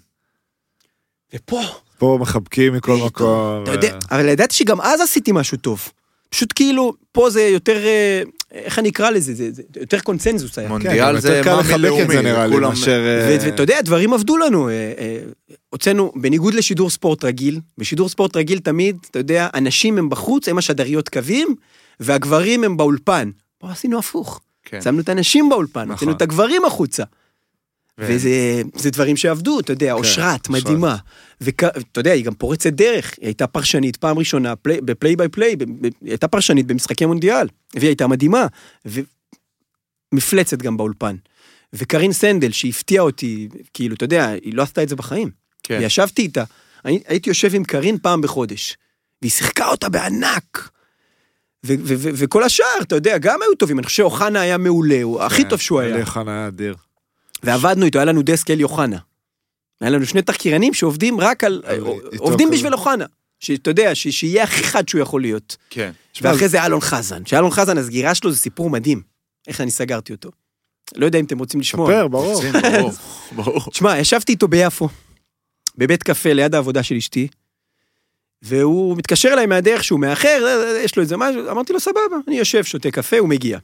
ופה, פה מחבקים מכל מקום. אתה יודע, אה, אבל ידעתי שגם אז עשיתי משהו טוב. פשוט כאילו, פה זה יותר, אה, איך אני אקרא לזה, זה, זה יותר קונצנזוס היה. כן, מונדיאל זה מאמי לאומי, כולם-. אה, ואתה יודע, דברים עבדו לנו. הוצאנו, בניגוד לשידור ספורט רגיל, בשידור ספורט רגיל תמיד, אתה יודע, הנשים הם בחוץ, הם השדריות קווים, והגברים הם באולפן. פה עשינו הפוך. כן. שמנו את הנשים באולפן, נכון. הוצאנו את הגברים החוצה. ו- וזה זה דברים שעבדו, אתה יודע, אושרת, מדהימה. ואתה יודע, היא גם פורצת דרך, היא הייתה פרשנית פעם ראשונה, play- ב play by play, היא הייתה פרשנית במשחקי מונדיאל, והיא הייתה מדהימה. ומפלצת גם באולפן. וקרין סנדל, שהפתיעה אותי, כאילו, אתה יודע, היא לא עשתה את זה בחיים. כן. וישבתי איתה, הייתי יושב עם קרין פעם בחודש, והיא שיחקה אותה בענק. וכל השאר, אתה יודע, גם היו טובים, אני חושב שאוחנה היה מעולה, הוא הכי כן, טוב שהוא היה. אלי חנה היה אדיר. ועבדנו איתו, היה לנו דסק אלי אוחנה. היה לנו שני תחקירנים שעובדים רק על... איתו עובדים. בשביל אוחנה. שאתה יודע, שיהיה הכי חד שהוא יכול להיות. כן. ואחרי זה אלון חזן. שאלון חזן, הסגירה שלו זה סיפור מדהים. איך אני סגרתי אותו. לא יודע אם אתם רוצים לשמוע. ספר, ברור. ברור. תשמע, ישבתי איתו ביפו, בבית קפה ליד העבודה של אשתי, והוא מתקשר אליי מהדרך שהוא מאחר, אה, יש לו איזה משהו, אמרתי לו, סבבה, אני יושב, שותה קפה, הוא מגיע.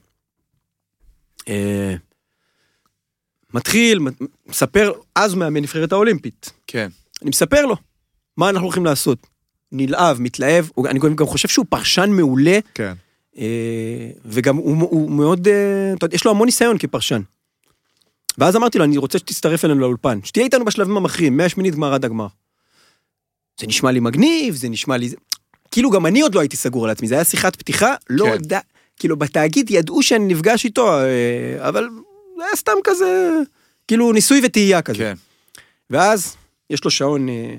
מתחיל, מספר, אז הוא מאמן נבחרת האולימפית. כן. אני מספר לו, מה אנחנו הולכים לעשות. נלהב, מתלהב, אני גם חושב שהוא פרשן מעולה, כן. אה, וגם הוא, הוא מאוד, אה, יש לו המון ניסיון כפרשן. ואז אמרתי לו, אני רוצה שתצטרף אלינו לאולפן, שתהיה איתנו בשלבים המכריעים, מהשמינית גמר עד הגמר. זה נשמע לי מגניב, זה נשמע לי... כאילו גם אני עוד לא הייתי סגור על עצמי, זה היה שיחת פתיחה, לא כן. יודע, כאילו בתאגיד ידעו שאני נפגש איתו, אה, אבל זה היה סתם כזה, כאילו ניסוי וטעייה כזה. כן. ואז יש לו שעון אה,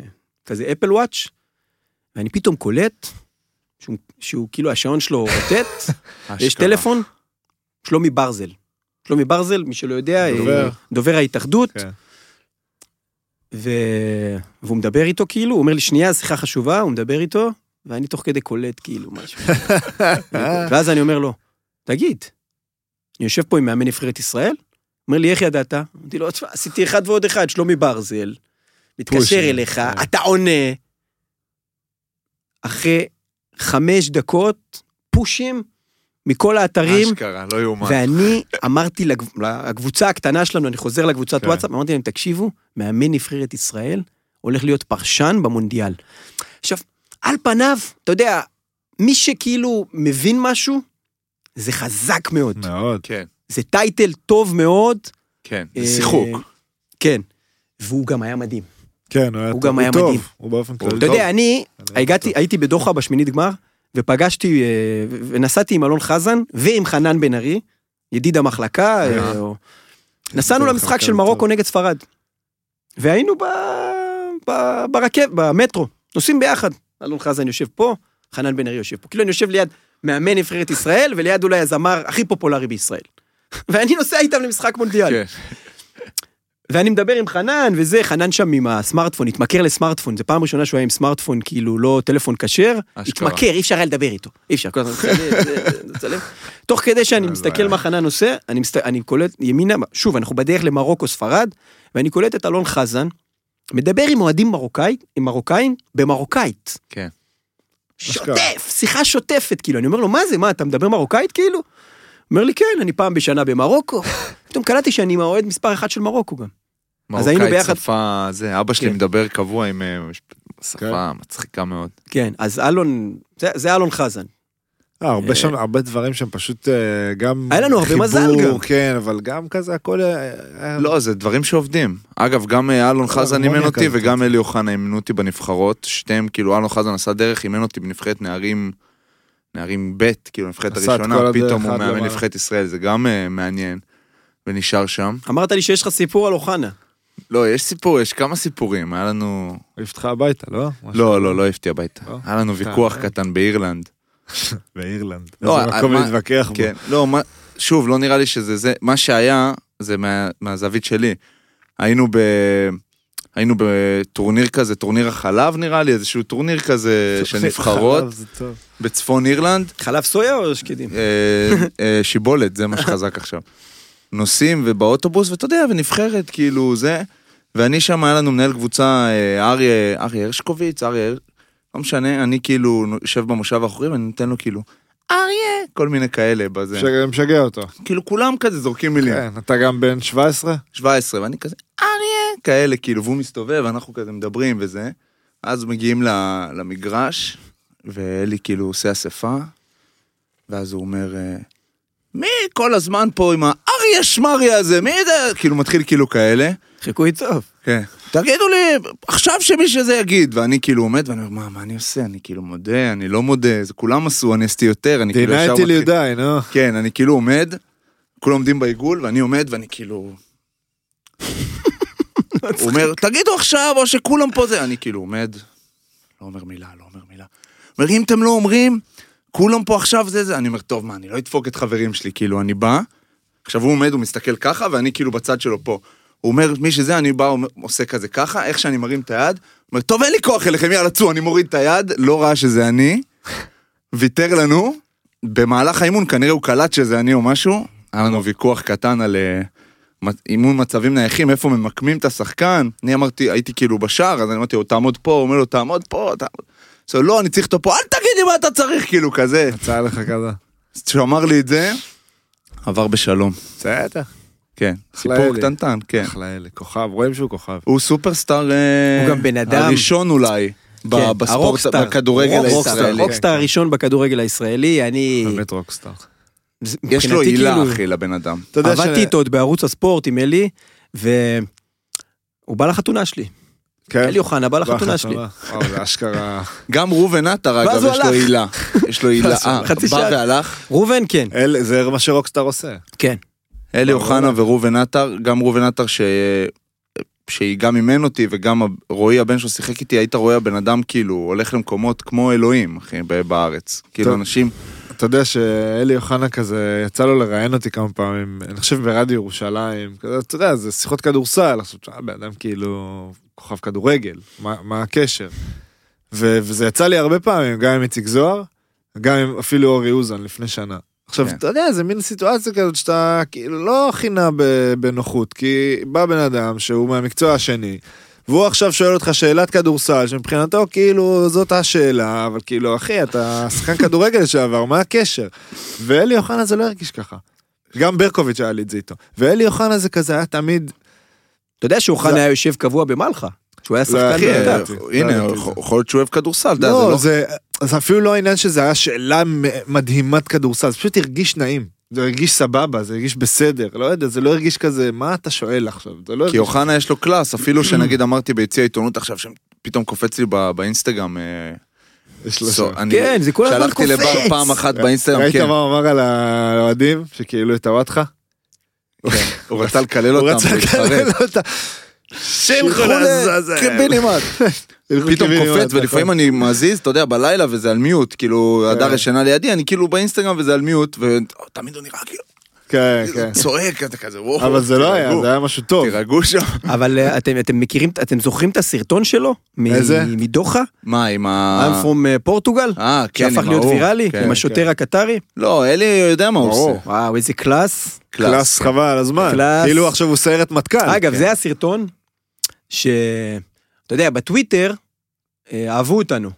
כזה אפל וואץ', ואני פתאום קולט שהוא, שהוא כאילו השעון שלו רוטט, <laughs> יש. טלפון, שלומי ברזל. שלומי ברזל, מי שלא יודע, אה, דובר. דובר ההתאחדות, כן. ו... והוא מדבר איתו כאילו, הוא אומר לי, שנייה, שיחה חשובה, הוא מדבר איתו, ואני תוך כדי קולט כאילו משהו. <laughs> ואז אני אומר לו, תגיד, אני יושב פה עם מאמן נבחרת ישראל? אומר לי, איך ידעת? אמרתי לו, תשמע, עשיתי אחד ועוד אחד, שלומי ברזל, מתקשר אליך, כן. אתה עונה. אחרי חמש דקות, פושים מכל האתרים, אשכרה, לא יאומן. ואני אמרתי לקבוצה הקטנה שלנו, אני חוזר לקבוצת כן. וואטסאפ, אמרתי להם, תקשיבו, מאמן נבחרת ישראל הולך להיות פרשן במונדיאל. עכשיו, על פניו, אתה יודע, מי שכאילו מבין משהו, זה חזק מאוד. מאוד. כן, זה title טוב מאוד. כן. אה, זה שיחוק. כן. והוא גם היה מדהים. כן, הוא היה הוא טוב. גם היה טוב. מדהים. הוא באופן כללי אתה טוב. יודע, אני הגעתי. הייתי בדוחה בשמינית גמר, ופגשתי, אה, ונסעתי עם אלון חזן ועם חנן בן ארי, ידיד המחלקה, אה. אה, או- נסענו למשחק של. מרוקו נגד ספרד. והיינו ב- ב- ברכב, במטרו, נוסעים ביחד. אלון חזן יושב פה, חנן בן ארי יושב פה. כאילו אני יושב ליד מאמן נבחרת ישראל, וליד אולי הזמר הכי פופולרי בישראל. <laughs> ואני נוסע איתם למשחק מונדיאל. כן. ואני מדבר עם חנן וזה, חנן שם עם הסמארטפון, התמכר לסמארטפון, זה פעם ראשונה שהוא היה עם סמארטפון, כאילו לא טלפון כשר. התמכר, אי אפשר היה לדבר איתו, אי אפשר, כל הזמן מצלם, זה, זה, מצלם. תוך כדי שאני מסתכל. מה חנן עושה, אני, מסת... אני קולט ימינה, שוב, אנחנו בדרך למרוקו ספרד, ואני קולט את אלון חזן, מדבר עם אוהדים מרוקאי, עם מרוקאים, במרוקאית. כן. שוטף, שיחה שוטפת, כאילו, אני אומר לו, מה זה, מה, אתה מדבר מרוקאית כאילו? אומר לי, כן, אני פעם בשנה במרוקו. <laughs> פתאום קלטתי שאני עם האוהד מספר אחת של מרוקו גם. אז היינו ביחד- שפה, זה, אבא שלי כן. מדבר קבוע עם אה, שפה מצחיקה מאוד. כן, אז אלון, זה- זה אלון חזן. אה, הרבה שם, הרבה דברים שהם פשוט אה, גם... היה לנו הרבה מזל גם. כן, אבל גם כזה הכל... אה, לא, זה דברים שעובדים. אגב, גם אה, אלון חזן אימן אותי. וגם אלי אוחנה אימנו אותי בנבחרות. שתיהם, כאילו, אלון חזן עשה דרך, אימן אותי בנבחרת נערים, נערים ב', כאילו, נבחרת הראשונה, פתאום הוא מאמן. נבחרת ישראל, זה גם אה, מעניין. ונשאר שם. אמרת לי שיש לך סיפור על אוחנה. לא, יש סיפור, יש כמה סיפורים. היה לנו... העיף אותך הביתה, לא? משהו. לא, לא, לא העפתי הביתה. לא? היה לנו ויכוח כן. קטן באירלנד. <laughs> באירלנד. לא, איזה מקום מה- להתווכח בו. כן, לא, מה, שוב, לא נראה לי שזה זה, מה שהיה, זה מה, מהזווית שלי. היינו ב... היינו בטורניר כזה, טורניר החלב נראה לי, איזשהו טורניר כזה של נבחרות חלב זה טוב. בצפון אירלנד. חלב סויה או שקדים? אה, אה, שיבולת, זה מה שחזק עכשיו. נוסעים ובאוטובוס, ואתה יודע, ונבחרת, כאילו, זה. ואני שם, היה לנו מנהל קבוצה, אה, אריה, אריה הרשקוביץ, אריה, לא משנה, אני כאילו יושב במושב האחורי ואני נותן לו כאילו, אריה, כל מיני כאלה בזה. משגע- משגע אותו. כאילו כולם כזה זורקים מילים. כן, אתה גם בן 17? 17, ואני כזה, אריה, כאלה, כאילו, והוא מסתובב, אנחנו כזה מדברים וזה. אז מגיעים למגרש, ואלי כאילו עושה אספה, ואז הוא אומר, אה, מי כל הזמן פה עם האריה שמריה הזה, מי זה? כאילו, מתחיל כאילו כאלה. חיקוי טוב. כן. תגידו לי, עכשיו שמי שזה יגיד. ואני כאילו עומד, ואני אומר, מה, מה אני עושה? אני כאילו מודה, אני לא מודה, זה כולם עשו, אני עשיתי יותר, אני כאילו ישר מתחיל. ליודאי, נו. כן, אני כאילו עומד, כולם עומדים בעיגול, ואני עומד ואני כאילו... הוא אומר, תגידו עכשיו, או שכולם פה זה... אני כאילו עומד, לא אומר מילה, לא אומר מילה. אומר, אם אתם לא אומרים, כולם פה עכשיו זה זה. אני אומר, טוב, מה, אני לא אדפוק את חברים שלי, כאילו, אני בא, עכשיו הוא עומד, הוא מסתכל ככה, ואני כאילו בצד שלו פה. הוא אומר, מי שזה, אני בא, עושה כזה ככה, איך שאני מרים את היד, הוא אומר, טוב, אין לי כוח אליכם, יאללה, צאו, אני מוריד את היד, לא ראה שזה אני, ויתר לנו, במהלך האימון כנראה הוא קלט שזה אני או משהו, היה לנו ויכוח קטן על מצ- אימון מצבים נייחים, איפה ממקמים את השחקן, אני אמרתי, הייתי כאילו בשער, אז אני אמרתי לו, תעמוד פה, הוא אומר לו, תעמוד פה, תעמוד. אז הוא, לא, אני צריך אותו פה, אל תגיד לי מה אתה צריך, כאילו, כזה. יצא לך כזה. אז כשהוא אמר לי את זה, עבר בשלום. בסדר. כן, סיפור. קטנטן, כן. אחלה אלה, כוכב, רואים שהוא כוכב. הוא סופרסטאר, אה, הוא גם בן אדם. הראשון אולי, ב- כן, בספורט. בכדורגל רוקסטאר, הישראלי. רוקסטאר הראשון בכדורגל הישראלי, אני... באמת רוקסטאר. יש לו הילה, כאילו- אחי, לבן אדם. עבדתי ש- איתו עוד בערוץ הספורט עם אלי, והוא בא לחתונה שלי. כן? אלי אוחנה בא לחתונה שלי. וואו, זה אשכרה... <laughs> גם ראובן עטר, אגב, יש לו. הילה. יש לו הוא <laughs> אה. חצי בא שעה. והלך. ראובן כן, זה מה שרוקסטאר עושה. כן. אלי. אוחנה וראובן עטר, גם ראובן עטר ש... שהיא גם אימן אותי וגם רועי הבן שלו שיחק איתי, היית רואה הבן אדם כאילו הולך למקומות כמו אלוהים, אחי, בארץ. כאילו. אנשים, אתה יודע שאלי אוחנה כזה, יצא לו לראיין אותי כמה פעמים, אני חושב ברדיו ירושלים, כזה, אתה יודע, זה שיחות כדורסל, עכשיו, בן אדם כאילו כוכב כדורגל, מה, מה הקשר? ו, וזה יצא לי הרבה פעמים, גם עם איציק זוהר, גם עם אפילו אורי אוזן לפני שנה. עכשיו, כן. אתה יודע, זה מין סיטואציה כזאת שאתה כאילו לא הכי נע בנוחות, כי בא בן אדם שהוא מהמקצוע השני, והוא עכשיו שואל אותך שאלת כדורסל, שמבחינתו כאילו זאת השאלה, אבל כאילו אחי, אתה שחקן כדורגל לשעבר, מה הקשר? ואלי אוחנה זה לא הרגיש ככה. גם ברקוביץ' היה לי את זה איתו. ואלי אוחנה זה כזה היה תמיד, אתה יודע שאוחנה היה יושב קבוע במלחה, שהוא היה לא, שחקן. ידעתי, הנה, את יכול להיות שהוא אוהב כדורסל, אתה יודע, זה לא, לא... זה, אפילו לא העניין שזה היה שאלה מדהימת כדורסל, זה פשוט הרגיש נעים. זה הרגיש סבבה, זה הרגיש בסדר, לא יודע, זה לא הרגיש כזה, מה אתה שואל עכשיו? זה לא כי הרגיש... אוחנה יש לו קלאס, אפילו שנגיד אמרתי ביציע העיתונות עכשיו, שפתאום קופץ לי ב- באינסטגרם, אה, יש לו סו- שם. אני כן, זה כל הזמן שלחתי לבר קופץ. פעם אחת באינסטגרם, ראית כן, מה הוא אמר על האוהדים? שכאילו את הוואטחה? כן, הוא רצה לקלל הוא אותם, רצה להתחרט. לקלל אותה. שילכו לעזאזל. קיבינימט. פתאום קופץ ולפעמים אני מזיז, אתה יודע, בלילה וזה על מיוט, כאילו, כן. הדר ישנה לידי, אני כאילו באינסטגרם וזה על מיוט, ותמיד הוא נראה כאילו, כן, כן. צועק, אתה כזה, וואו, אבל זה לא היה, זה היה משהו טוב. תירגעו שם. <laughs> אבל אה, אתם אתם מכירים, אתם זוכרים את הסרטון שלו? איזה? מדוחה? מה, עם ה... I'm from Portugal? אה, כן, שהפך עם להיות ההוא. ויראלי? כן, עם השוטר הקטרי? לא, אלי יודע מה הוא. עושה. וואו, איזה קלאס. קלאס חבל הזמן. קלאס. כאילו עכשיו הוא סיירת מטכ"ל. אגב, כן. זה הסרטון ש... אתה יודע, בטוויטר אה, אהבו אותנו.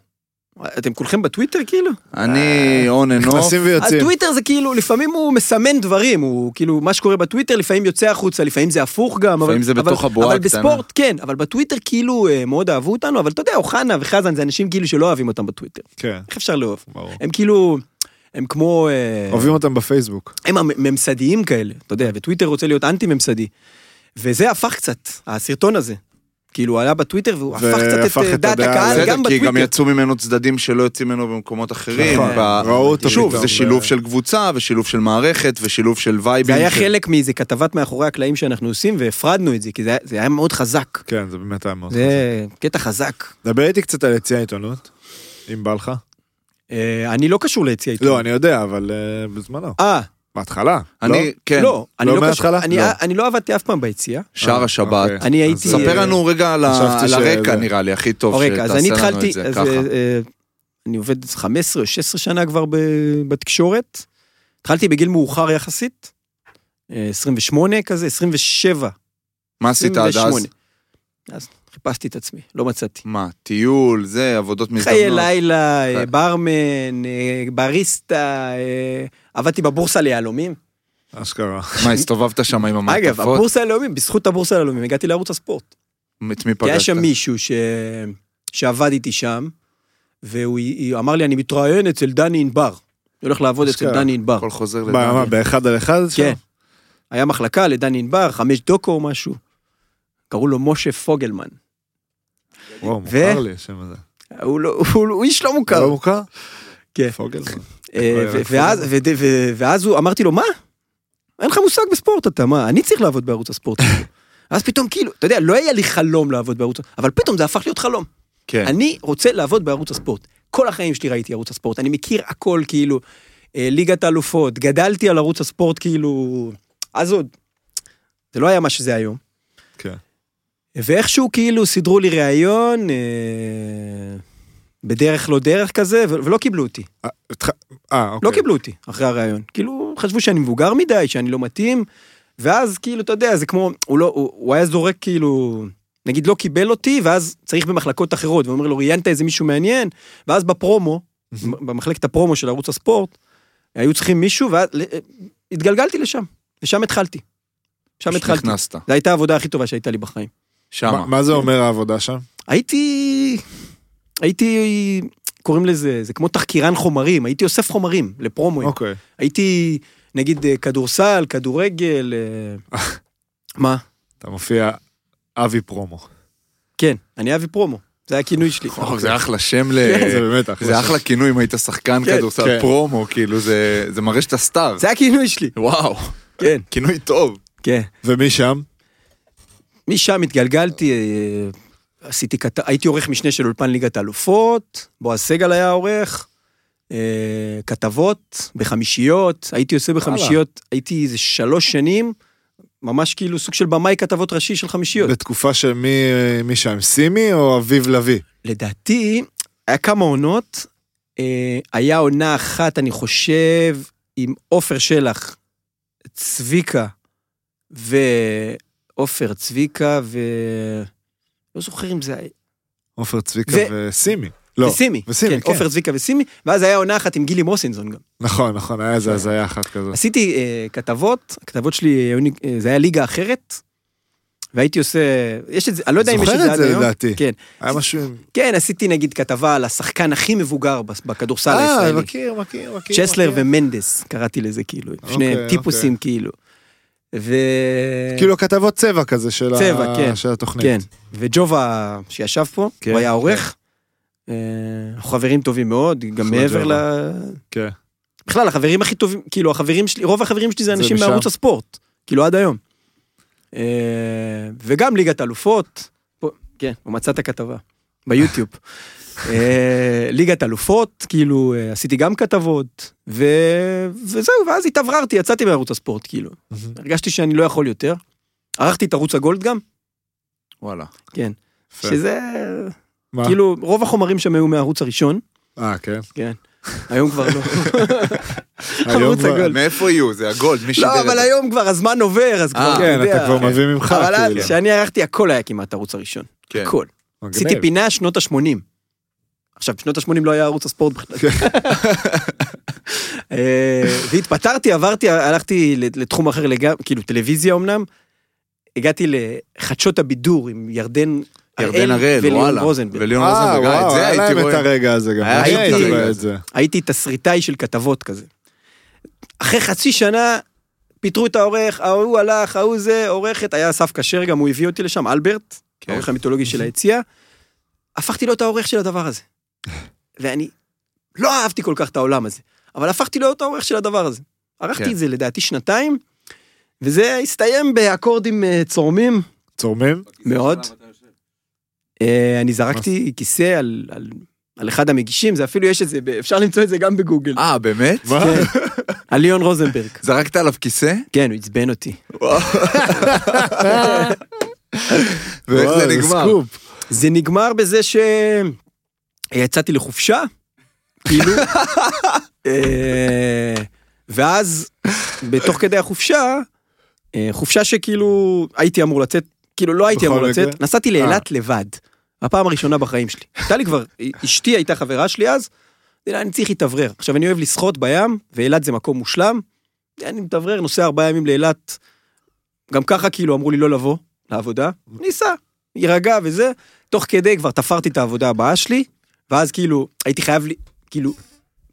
אתם כולכם בטוויטר כאילו? אני און אנ אוף. נכנסים ויוצאים. הטוויטר זה כאילו, לפעמים הוא מסמן דברים, הוא כאילו, מה שקורה בטוויטר לפעמים יוצא החוצה, לפעמים זה הפוך גם. לפעמים אבל- זה בתוך אבל- הבועה אבל הקטנה. בספורט, כן, אבל בטוויטר כאילו אה, מאוד אהבו אותנו, אבל אתה יודע, אוחנה וחזן זה אנשים כאילו שלא אוהבים אותם בטוויטר. כן, איך אפשר לאהוב? ברור. הם כאילו, הם כמו... אה, אוהבים אותם בפייסבוק. הם הממסדיים כאלה, אתה יודע, וטוויטר רוצה להיות אנטי ממסדי. וזה הפך קצת, הסרטון הזה. כאילו, הוא עלה בטוויטר והוא הפך קצת את אה, דעת הקהל בסדר, גם כי גם בטוויטר. יצאו ממנו צדדים שלא יוצאים ממנו במקומות אחרים. נכון, ראו אותו שוב, זה שילוב של קבוצה ושילוב של מערכת ושילוב של וייבים. זה היה חלק מאיזה כתבת מאחורי הקלעים שאנחנו עושים והפרדנו את זה, כי זה היה- מאוד חזק. כן, זה באמת היה מאוד זה קטע חזק. דבר איתי קצת על יציאה עיתונות, אם בא לך. אה, אני לא קשור ליציאה איתו. לא, אני יודע, אבל אה, בזמנו. אה, בהתחלה. אני, כן, לא, אני לא לא קשור. מההתחלה? אני- לא. אני לא עבדתי אף פעם ביציאה. שער אה, השבת. אוקיי. אני הייתי- ספר לנו רגע על הרקע שזה- נראה לי, הכי טוב אני שתעשה לנו התחלתי, את זה אז ככה. אה, אה, אני עובד 15 או 16 שנה כבר ב- בתקשורת. התחלתי בגיל מאוחר יחסית. אה, 28 כזה, 27. מה עשית עד אז? 28. אז חיפשתי את עצמי, לא מצאתי. מה, טיול, זה, עבודות חיי מזדמנות? לילה, אה, חיי- ברמן, אה, בריסטה, אה, עבדתי בבורסה ליהלומים. אשכרה. מה, הסתובבת שם עם אגב, המעטפות? הבורסה ליהלומים, בזכות הבורסה ליהלומים הגעתי לערוץ הספורט. את מי כי היה פגשת? שם מישהו ש... שעבד איתי שם, והוא אמר לי, אני מתראיין אצל דני ענבר. אני הולך לעבוד אצל אשכרה. דני ענבר. הכל חוזר מה, מה, לדני. באחד על אחד? שם? כן. היה מחלקה לדני ענבר, חמש דוקו או משהו. קראו לו משה פוגלמן. וואו, מוכר לי השם הזה. הוא לא- הוא איש לא מוכר. לא מוכר? כן. פוגלמן. אה, ואז הוא, אמרתי לו, מה? אין לך מושג בספורט אתה, מה? אני צריך לעבוד בערוץ הספורט. <laughs> אז פתאום כאילו, אתה יודע, לא היה לי חלום לעבוד בערוץ, אבל פתאום זה הפך להיות חלום. כן. אני רוצה לעבוד בערוץ הספורט. כל החיים שלי ראיתי ערוץ הספורט, אני מכיר הכל כאילו, אה, ליגת האלופות, גדלתי על ערוץ הספורט כאילו, אז עוד. זה לא היה מה שזה היום. כן. ואיכשהו כאילו סידרו לי ראיון, אה, בדרך לא דרך כזה, ו- ולא קיבלו אותי. אה, אה, אוקיי. לא קיבלו אותי אחרי הראיון. כאילו, חשבו שאני מבוגר מדי, שאני לא מתאים, ואז כאילו, אתה יודע, זה כמו, הוא לא, הוא, הוא היה זורק כאילו, נגיד לא קיבל אותי, ואז צריך במחלקות אחרות, ואומר לו, ראיינת איזה מישהו מעניין, ואז בפרומו, במחלקת הפרומו של ערוץ הספורט, היו צריכים מישהו, ואז ל- התגלגלתי לשם, ושם התחלתי. שם התחלתי. נכנסת. זו הייתה העבודה הכי טובה שהייתה לי בחיים. שמה. מה- מה זה אומר העבודה שם? הייתי, הייתי, קוראים לזה, זה כמו תחקירן חומרים, הייתי אוסף חומרים לפרומואים. אוקיי. הייתי, נגיד, אה, כדורסל, כדורגל, אה, <laughs> מה? אתה מופיע אבי פרומו. כן, אני אבי פרומו, זה היה הכינוי שלי. זה אחלה שם ל... כן, זה באמת אחלה. זה אחלה כינוי אם היית שחקן כן, כדורסל כן. פרומו, כאילו זה מראה שאתה סטאר. זה הכינוי שלי, וואו, כן, <laughs> כינוי טוב. כן. ומשם? משם התגלגלתי, אה, עשיתי, כת... הייתי עורך משנה של אולפן ליגת האלופות, בועז סגל היה עורך, אה, כתבות בחמישיות, הייתי עושה בחמישיות, הייתי איזה שלוש שנים, ממש כאילו סוג של במאי כתבות ראשי של חמישיות. בתקופה של מי מי שם? סימי או אביב לביא? לדעתי, היה כמה עונות, אה, היה עונה אחת, אני חושב, עם עופר שלח, צביקה, ועופר, צביקה, ו... לא זוכר אם זה היה... עופר צביקה ו- וסימי. לא. וסימי. וסימי, כן. עופר, צביקה וסימי, ואז היה עונה אחת עם גילי מוסינזון גם. נכון, נכון, היה איזה הזיה אחת כזאת. עשיתי אה, כתבות, הכתבות שלי, אה, זה היה ליגה אחרת, והייתי עושה, יש את זה, אני לא יודע אם יש את זוכר זה את עד זה היום. לדעתי. כן, היה משהו. כן, עשיתי נגיד כתבה על השחקן הכי מבוגר בכדורסל אה, הישראלי. מכיר, מכיר, מכיר. צ'סלר. ומנדס, קראתי לזה כאילו, שני אוקיי, טיפוסים כאילו. ו... כאילו כתבות צבע כזה של ה- צבע, כן. של התוכנית. כן, וג'ובה שישב פה, כן, הוא היה כן. עורך. אה, אנחנו חברים טובים מאוד, גם מעבר ל... כן. בכלל, החברים הכי טובים, כאילו, החברים שלי, רוב החברים שלי זה אנשים. מערוץ הספורט, כאילו, עד היום. אה, וגם ליגת אלופות, פה, כן, הוא מצא את הכתבה, ביוטיוב. <laughs> אה, ליגת אלופות, כאילו, אה, עשיתי גם כתבות, ו... וזהו, ואז התאווררתי, יצאתי מערוץ הספורט, כאילו. הרגשתי שאני לא יכול יותר. ערכתי את ערוץ הגולד גם, וואלה. כן. שזה, מה? כאילו, רוב החומרים שם היו מהערוץ הראשון, אה, כן. כן. היום כבר לא. <laughs> היום כבר-. מאיפה יהיו? זה הגולד, מי שידר לא, את אבל זה? היום כבר הזמן עובר, אז כבר, אה, כן, יודע. אתה כבר כן. מביא ממך, אבל כאילו. כשאני ערכתי, הכל היה כמעט ערוץ הראשון. כן. הכל. עשיתי פינה שנות ה-80. עכשיו, בשנות ה-80 לא היה ערוץ הספורט בכלל. אה, והתפטרתי, עברתי, הלכתי לתחום אחר לגמרי, כאילו טלוויזיה אמנם. הגעתי לחדשות הבידור עם ירדן ירדן הראל, וואלה. רוזנברג. וליאון אה, רוזנברג, אה, את וואו, זה היה הייתי להם את רואה. הרגע הזה גם. היה שם את הייתי הרגע הזה. זה. הייתי תסריטאי של כתבות כזה. אחרי חצי שנה, פיטרו את העורך, ההוא הלך, ההוא זה, עורכת, היה אסף כשר גם, הוא הביא אותי לשם, אלברט, כן. העורך המיתולוגי של היציאה. הפכתי להיות העורך של הדבר הזה. ואני לא אהבתי כל כך את העולם הזה, אבל הפכתי להיות העורך של הדבר הזה. ערכתי כן. את זה לדעתי שנתיים, וזה הסתיים באקורדים אה, צורמים צורמים? מאוד. אה, אני זרקתי כיסא על, על, על אחד המגישים, זה אפילו יש את זה, אפשר למצוא את זה גם בגוגל. אה, באמת? מה? כן, <laughs> על ליאון רוזנברג. זרקת עליו כיסא? כן, הוא עצבן אותי. <laughs> ואיך זה נגמר? זה נגמר בזה שיצאתי לחופשה, כאילו, <laughs> אה, ואז בתוך כדי החופשה, אה, חופשה שכאילו הייתי אמור לצאת, כאילו לא הייתי אמור? לצאת, נסעתי לאילת לבד. הפעם הראשונה בחיים שלי. הייתה לי כבר, אשתי הייתה חברה שלי אז, אני צריך להתאוורר. עכשיו אני אוהב לשחות בים, ואילת זה מקום מושלם. אני מתאוורר, נוסע ארבעה ימים לאילת. גם ככה כאילו אמרו לי לא לבוא לעבודה, ניסע, יירגע וזה. תוך כדי כבר תפרתי את העבודה הבאה שלי, ואז כאילו הייתי חייב, לי, כאילו,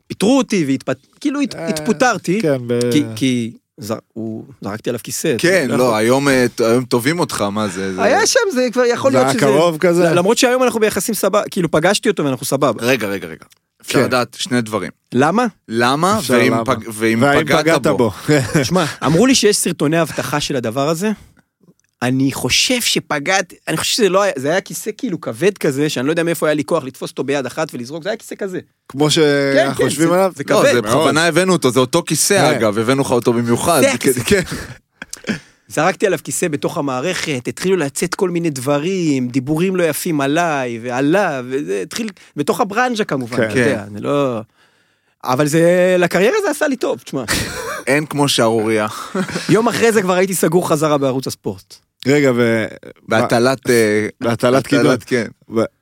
פיטרו אותי והתפט... כאילו הת- אה, התפוטרתי, כן, ב... כי, כי זר, הוא, זרקתי עליו כיסא. כן, לא, יכול- היום אה, היום תובעים אותך, מה זה? זה- היה שם, זה כבר יכול זה להיות היה שזה... קרוב כזה? למרות שהיום אנחנו ביחסים סבבה, כאילו פגשתי אותו ואנחנו סבבה. רגע, רגע, רגע. אפשר כן. לדעת שני דברים. למה? למה, ואם למה. פג- ואם והאם פגעת בו. שמע, אמרו לי שיש סרטוני אבטחה של הדבר הזה. אני חושב שפגעתי, אני חושב שזה לא היה, זה היה כיסא כאילו כבד כזה, שאני לא יודע מאיפה היה לי כוח לתפוס אותו ביד אחת ולזרוק, זה היה כיסא כזה. כמו כן, שאנחנו כן, חושבים זה- עליו? זה לא, כבד. זה בכוונה הבאנו אותו, זה אותו כיסא כן. אגב, הבאנו לך אותו במיוחד. כן. זרקתי עליו כיסא בתוך המערכת, התחילו לצאת כל מיני דברים, דיבורים לא יפים עליי ועליו, וזה התחיל, בתוך הברנז'ה כמובן, כן. אתה יודע, זה לא... אבל זה, לקריירה זה עשה לי טוב, תשמע. <laughs> אין כמו שערורייה. יום אחרי זה כבר הייתי סגור חזרה בערוץ הספורט. רגע, ו... בהטלת... אה, בהטלת קידוד. כן.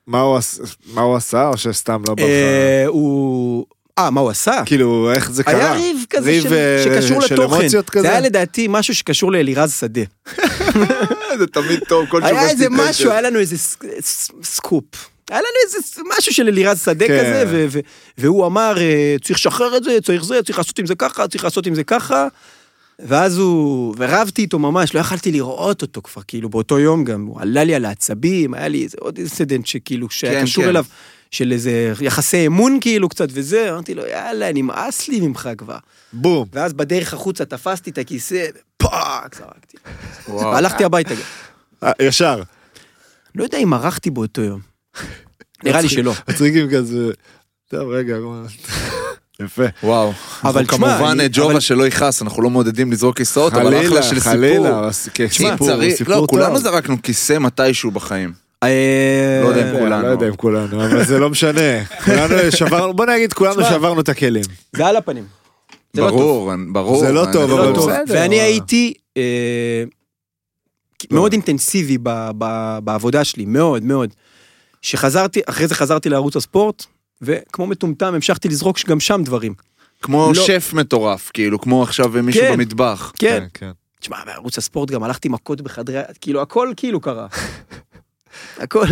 מה הוא עש- מה הוא עשה, או שסתם לא בא לך? אה, הוא... אה, מה הוא עשה? כאילו, איך זה קרה? היה ריב כזה ריב, אה, שקשור של לתוכן. אמוציות כזה? זה היה לדעתי משהו שקשור לאלירז שדה. <laughs> זה תמיד טוב, כל היה שובש איזה. משהו, היה לנו איזה סקופ. היה לנו איזה משהו של אלירז שדה כן. כזה, ו- ו- והוא אמר, צריך לשחרר את זה, צריך זה, צריך לעשות עם זה ככה, צריך לעשות עם זה ככה. ואז הוא, ורבתי איתו ממש, לא יכלתי לראות אותו כבר, כאילו באותו יום גם, הוא עלה לי על העצבים, היה לי איזה עוד incident שכאילו, שהיה כן, קשור כן. אליו, של איזה יחסי אמון כאילו קצת וזה, אמרתי לו, יאללה, נמאס לי ממך כבר. בום. ואז בדרך החוצה תפסתי את הכיסא, ופאק, זרקתי. והלכתי הביתה גם. אה, ישר. לא יודע אם ערכתי באותו יום. נראה לי שלא. מצחיקים כזה. טוב, רגע, יפה. וואו. אבל אנחנו תשמע, כמובן אני- אה, ג'ובה אבל- שלא יכעס, אנחנו לא מעודדים לזרוק כיסאות, אבל חלילה, אחלה של סיפור. חלילה, אבל ס- כן, אם סיפור, צריך, סיפור לא, טוב. כולנו זרקנו כיסא מתישהו בחיים. אה, לא יודע אם אה, כולנו. לא יודע אם כולנו, אבל זה לא משנה. <laughs> כולנו שברנו, בוא נגיד, כולנו תשמע. שברנו את הכלים. זה על הפנים. לא. ברור, ברור. זה לא טוב, אבל לא טוב. בסדר, ואני אבל- הייתי אה, מאוד אינטנסיבי בעבודה שלי, מאוד מאוד. שחזרתי, אחרי זה חזרתי לערוץ הספורט, וכמו מטומטם המשכתי לזרוק גם שם דברים. כמו לא. שף מטורף, כאילו, כמו עכשיו מישהו כן. במטבח. כן. כן. תשמע, בערוץ הספורט גם הלכתי מכות בחדרי, כאילו הכל כאילו קרה. <laughs> הכל.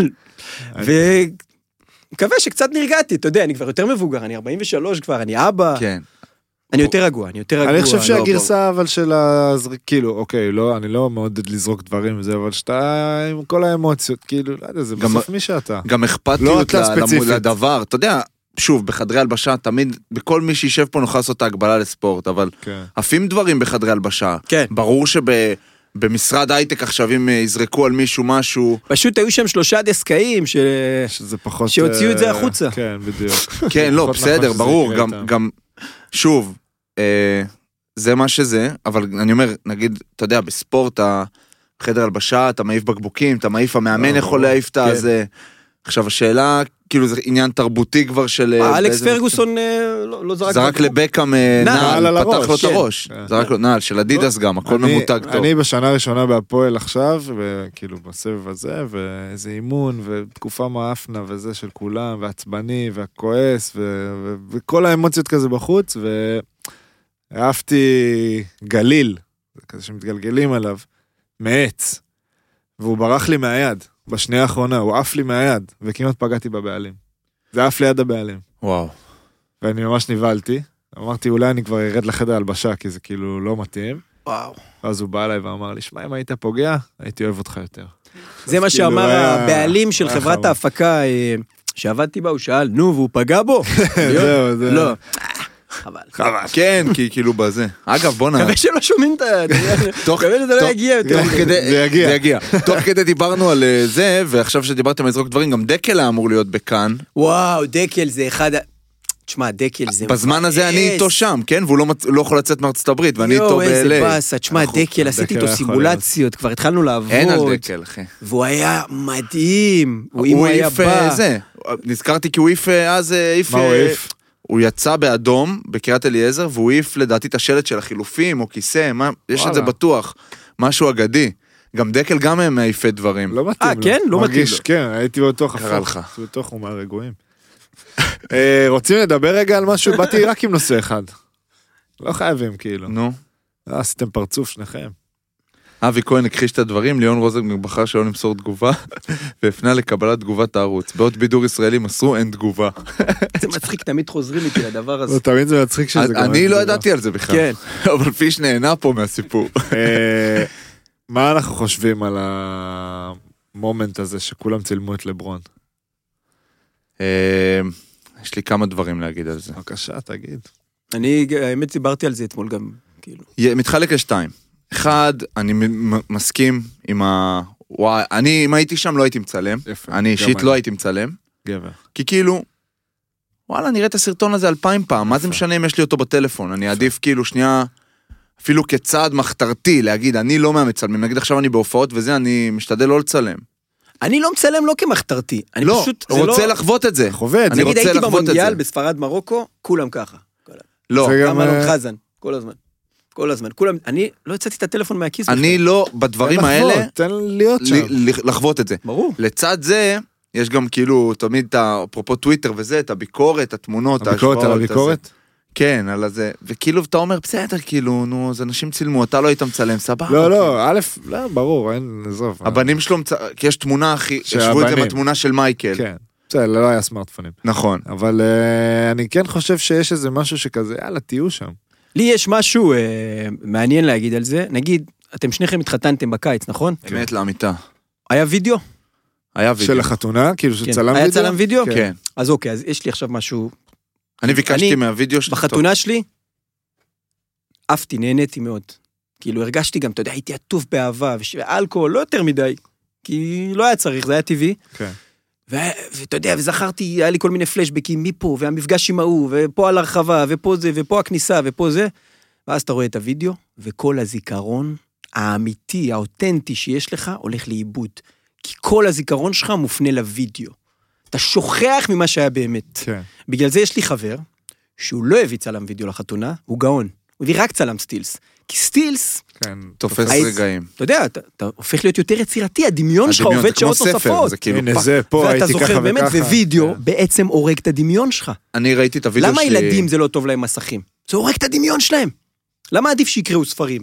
ומקווה שקצת נרגעתי, אתה יודע, אני כבר יותר מבוגר, אני 43 כבר, אני אבא, כן. אני יותר רגוע, אני יותר רגוע. אני חושב לא- שהגרסה אבל של הזריק, כאילו, אוקיי, לא, אני לא מעודד לזרוק דברים וזה, אבל שאתה עם כל האמוציות, כאילו, לא יודע, זה גם- בסוף מי שאתה. גם לא אכפתיות אתה ל- למ- ספציפית. לדבר, אתה יודע, שוב, בחדרי הלבשה, תמיד, בכל מי שישב פה נוכל לעשות את ההגבלה לספורט, אבל כן. עפים דברים בחדרי הלבשה. כן. ברור שבמשרד הייטק עכשיו אם יזרקו על מישהו משהו, פשוט היו שם שלושה דסקאים ש... שזה פחות... שהוציאו את זה אה, החוצה. כן, בדיוק. כן, לא, בסדר, ברור, גם. גם, שוב, אה, זה מה שזה, אבל אני אומר, נגיד, אתה יודע, בספורט, החדר הלבשה, אתה מעיף בקבוקים, אתה מעיף, המאמן לא, יכול. להעיף את כן. הזה. עכשיו, השאלה, כאילו זה עניין תרבותי כבר של... אה, אלכס פרגוסון אה, לא לא זרק... זרק? לבקאם נעל נעל, על פתח הראש, לו את. הראש. זרק לו נעל של אדידס גם, הכל ממותג טוב. אני בשנה הראשונה בהפועל עכשיו, וכאילו בסבב הזה, ואיזה אימון, ותקופה מאפנה וזה של כולם, ועצבני, והכועס, וכל האמוציות כזה בחוץ, והעפתי גליל, זה כזה שמתגלגלים עליו, מעץ, והוא ברח לי מהיד, בשנייה האחרונה, הוא עף לי מהיד, וכמעט פגעתי בבעלים. זה עף ליד הבעלים. וואו. ואני ממש נבהלתי, אמרתי אולי אני כבר ארד לחדר הלבשה, כי זה כאילו לא מתאים. וואו. ואז הוא בא אליי ואמר לי, שמע, אם היית פוגע, הייתי אוהב אותך יותר. זה מה כאילו, שאמר היה- הבעלים של חברת. ההפקה אה, שעבדתי בה, הוא שאל, נו, והוא פגע בו? <laughs> זהו, זה... לא. חבל. חבל. כן, כי כאילו בזה. אגב, בואנה, מקווה שלא שומעים את ה... תוך- <laughs> מקווה שזה לא יגיע יותר. זה יגיע. זה יגיע. תוך כדי דיברנו על אה, זה, ועכשיו שדיברתם על לזרוק דברים, גם דקל היה אמור להיות בכאן. וואו, דקל זה אחד ה... תשמע, דקל זה... בזמן הזה אני. איתו שם, כן? והוא לא מצ- לא יכול לצאת מארצות הברית, ואני איתו יואו, איזה ב-LA. באסה. תשמע, דקל, עשיתי איתו סימולציות, כבר התחלנו לעבוד. אין על דקל, אחי. והוא היה מדהים. הוא- הוא היה אה, בא... זה, נזכרתי כי הוא העיף אה, אז, העיף... מה הוא העיף? הוא יצא באדום בקריית אליעזר, והוא העיף לדעתי את השלט של החילופים, או כיסא, מה, יש את זה. בטוח. משהו אגדי. גם דקל גם הם מעיפי דברים. לא מתאים אה. כן? לא מתאים מרגיש, לו. כן, הייתי בתוך קרה הפוך. לך. בתוך הוא מהרגועים. <laughs> אה, רוצים לדבר רגע על משהו? באתי רק עם נושא אחד. לא חייבים, כאילו. נו. אה, עשיתם פרצוף שניכם. אבי כהן הכחיש את הדברים, ליאון רוזנברג בחר שלא למסור תגובה, <laughs> והפנה לקבלת תגובת הערוץ. בעוד בידור ישראלי מסרו אין תגובה. <laughs> זה מצחיק, תמיד חוזרים איתי לדבר לא, הזה. תמיד זה מצחיק שזה גם... אני לא ידעתי על זה בכלל. כן. <laughs> אבל פיש נהנה פה מהסיפור. אה, מה אנחנו חושבים על המומנט הזה שכולם צילמו את לברון? אה, יש לי כמה דברים להגיד על זה. בבקשה, תגיד. אני, האמת, דיברתי על זה אתמול גם, כאילו. מתחלק לשתיים. אחד, אני מסכים עם ה... וואי, אני, אם הייתי שם לא הייתי מצלם. יפה. אני אישית לא הייתי מצלם. גבר. כי כאילו, וואלה, נראה את הסרטון הזה אלפיים פעם, מה זה משנה אם יש לי אותו בטלפון? אני אעדיף כאילו שנייה, אפילו כצעד מחתרתי, להגיד, אני לא מהמצלמים, נגיד עכשיו אני בהופעות וזה, אני משתדל לא לצלם. אני לא מצלם לא כמחתרתי. אני לא, פשוט... זה רוצה לא- לחוות את זה. חווה את זה. אני נגיד רוצה הייתי לחוות את במונדיאל זה. בספרד מרוקו, כולם ככה. לא, זה גם גם, אלון אה, חזן, כל הזמן. כל הזמן. כולם, אני לא יצאתי את הטלפון מהכיס. אני בכלל. לא, בדברים תן לחוות, האלה, תן להיות שם. לחוות את זה. ברור. לצד זה, יש גם כאילו תמיד את ה... אפרופו טוויטר וזה, את הביקורת, התמונות, הביקורת על ההשוואות, הביקורת? כן, על הזה. וכאילו, אתה אומר, בסדר, כאילו, נו, אז אנשים צילמו, אתה לא היית מצלם, סבבה. לא. לא, א', לא, ברור, אין, עזוב. הבנים שלו. כי יש תמונה הכי, של השוו את זה. בתמונה של מייקל. כן. בסדר, לא היה סמארטפונים. נכון. אבל אה, אני כן חושב שיש איזה משהו שכזה, יאללה, תהיו שם. לי יש משהו אה, מעניין להגיד על זה. נגיד, אתם שניכם התחתנתם בקיץ, נכון? אמת לאמיתה. היה וידאו? היה וידאו. של החתונה, כאילו כן. שצלם וידאו? היה צלם וידאו? כן. אז אוקיי, אז יש לי עכשיו משהו. אני ביקשתי אני- מהווידאו שלך. בחתונה שלי, עפתי, נהניתי מאוד. כאילו, הרגשתי גם, אתה יודע, הייתי עטוף באהבה, ואלכוהול, לא יותר מדי. כי לא היה צריך, זה היה טבעי. כן. ואתה יודע, וזכרתי, היה לי כל מיני פלשבקים מפה, והמפגש עם ההוא, ופה על הרחבה, ופה זה, ופה הכניסה, ופה זה. ואז אתה רואה את הוידאו, וכל הזיכרון האמיתי, האותנטי שיש לך, הולך לאיבוד. כי כל הזיכרון שלך מופנה לוידאו. אתה שוכח ממה שהיה באמת. כן. בגלל זה יש לי חבר, שהוא לא הביא צלם וידאו לחתונה, הוא גאון. הוא הביא רק צלם סטילס. כי סטילס, כן. תופס היית- רגעים. אתה יודע, אתה, אתה הופך להיות יותר יצירתי, הדמיון שלך עובד שעות ספר, נוספות. זה כאילו הנה פאק. זה, פה ואתה הייתי ככה זוכר באמת, וככה. ווידאו כן. בעצם הורג את הדמיון שלך. אני ראיתי את הוידאו למה שלי. ילדים זה לא טוב להם מסכים? זה הורג את הדמיון שלהם. למה עדיף שיקראו ספרים?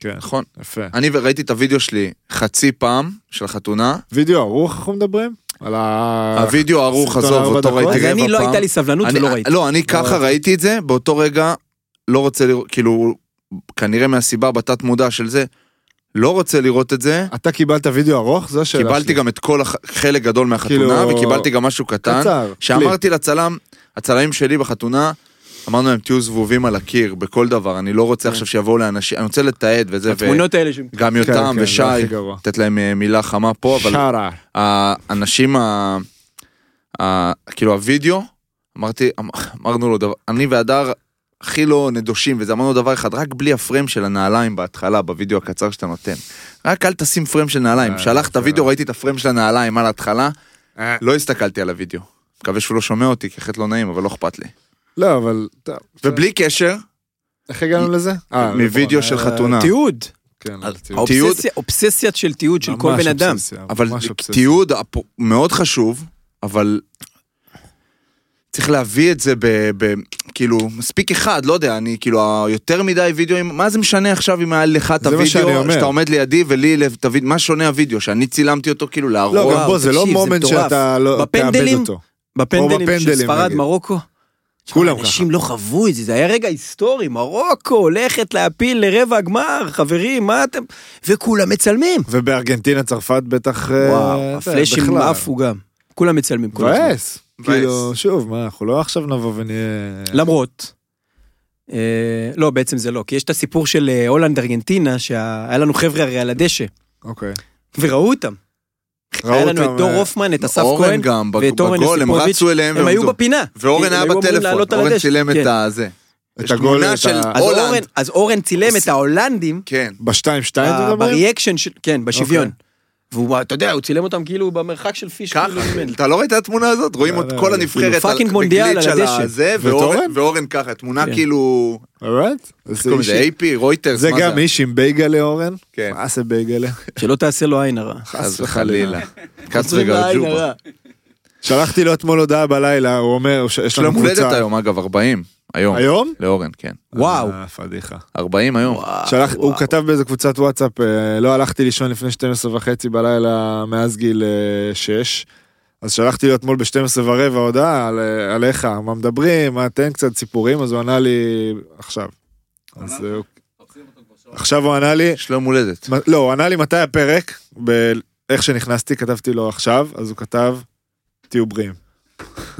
כן, נכון. יפה. אני ראיתי את הוידאו שלי חצי פעם של החתונה. וידאו ערוך אנחנו מדברים? על ה... הוידאו ערוך, סרטון עזוב, אותו? ראיתי אז רבע אני לא פעם. הייתה לי סבלנות ולא ראיתי. לא, אני ככה ראיתי. ראיתי את זה, באותו רגע לא רוצה לראות, כאילו, כנראה מהסיבה בתת מודע של זה, לא רוצה לראות את זה. אתה קיבלת וידאו ארוך? זו השאלה קיבלתי שלי. גם את כל הח- חלק גדול מהחתונה, כאילו- וקיבלתי גם משהו קטן. קצר. שאמרתי לצלם, הצלמים שלי בחתונה, אמרנו להם תהיו זבובים על הקיר בכל דבר, אני לא רוצה עכשיו שיבואו לאנשים, אני רוצה לתעד וזה, התמונות האלה ש... וגם כן, יותם כן, ושי, גרוע. לתת להם אה, מילה חמה פה, אבל שרה. האנשים, ה... ה... כאילו הווידאו, אמרתי, אמ- אמרנו לו דבר, אני והדר הכי לא נדושים וזה, אמרנו דבר אחד, רק בלי הפריים של הנעליים בהתחלה, בווידאו הקצר שאתה נותן. רק אל תשים פריים של נעליים. אה, שלחת זה וידאו. ראיתי את הפריים של הנעליים על ההתחלה, אה, לא הסתכלתי על הווידאו. מקווה שהוא לא שומע אותי, כי אחרת לא נעים, אבל לא אכפת לי. לא, אבל... ובלי קשר, איך הגענו לזה? אה, מווידאו נכון, של חתונה. תיעוד. כן, תיעוד. אובססיית של תיעוד של כל בן אדם. אבל. תיעוד מאוד חשוב, אבל צריך להביא את זה ב... ב כאילו, מספיק אחד, לא יודע, אני כאילו, יותר מדי וידאוים, מה זה משנה עכשיו אם היה לך את הוידאו. שאתה עומד לידי ולי הוידאו, מה שונה הוידאו? שאני צילמתי אותו כאילו להראות? לא, גם פה זה לא מומנט. שאתה לא תאבד אותו. בפנדלים של בפנדלים, ספרד, נגיד. מרוקו. כולם אנשים לא חוו את זה, זה היה רגע היסטורי, מרוקו הולכת להפיל לרבע הגמר, חברים, מה אתם... וכולם מצלמים. ובארגנטינה, צרפת בטח... אה, וואו, הפלאשים. עפו גם. כולם מצלמים הזמן. מבאס. כאילו, שוב, מה, אנחנו לא עכשיו נבוא ונהיה... למרות, אה, לא, בעצם זה לא, כי יש את הסיפור של אה, הולנד ארגנטינה, שהיה לנו חבר'ה הרי על הדשא, אוקיי. וראו אותם. היה לנו את דור אה, הופמן, את אסף אורן כהן, גם, בג- ואת אורן בגול, הם רצו אליהם הם היו. בפינה. ואורן הם היה בטלפון, אורן צילם את כן. הזה. את הגול, את של הולנד. אורן, אז אורן צילם את ההולנדים, כן. בשתיים שתיים אתה מדבר? בריאקשן, כן, בשוויון. והוא, אתה יודע, הוא צילם אותם כאילו במרחק של פיש. ככה, כאילו. אתה לא ראית את התמונה הזאת? רואים לא, את לא, כל לא, הנבחרת פאקינג מונדיאל בגליץ' על של. הזה, ואורן- אורן? ואורן ככה, תמונה כן. כאילו... לזה? AP, רויטרס, זה גם איש עם בייגלה אורן? כן. מה זה בייגלה? שלא תעשה לו עין הרע. חס וחלילה. לו עין וגרג'ובה. שלחתי לו אתמול הודעה בלילה, הוא אומר, יש יש לו לנו יום הולדת קבוצה. היום, אגב, 40. היום. היום? לאורן, כן. וואו. אה, פדיחה. 40 היום. וואו, שלח, הוא. כתב באיזה קבוצת וואטסאפ, אה, לא הלכתי לישון לפני 12 וחצי בלילה מאז גיל 6. אז שלחתי לו אתמול ב-12 ורבע הודעה על, אה, עליך, מה מדברים, מה תן קצת סיפורים, אז הוא ענה לי עכשיו. אז אה, הוא- עכשיו הוא ענה לי, יש לו יום הולדת. מ- לא, הוא ענה לי מתי הפרק, ב- איך שנכנסתי, כתבתי לו עכשיו, אז הוא כתב, תהיו בריאים.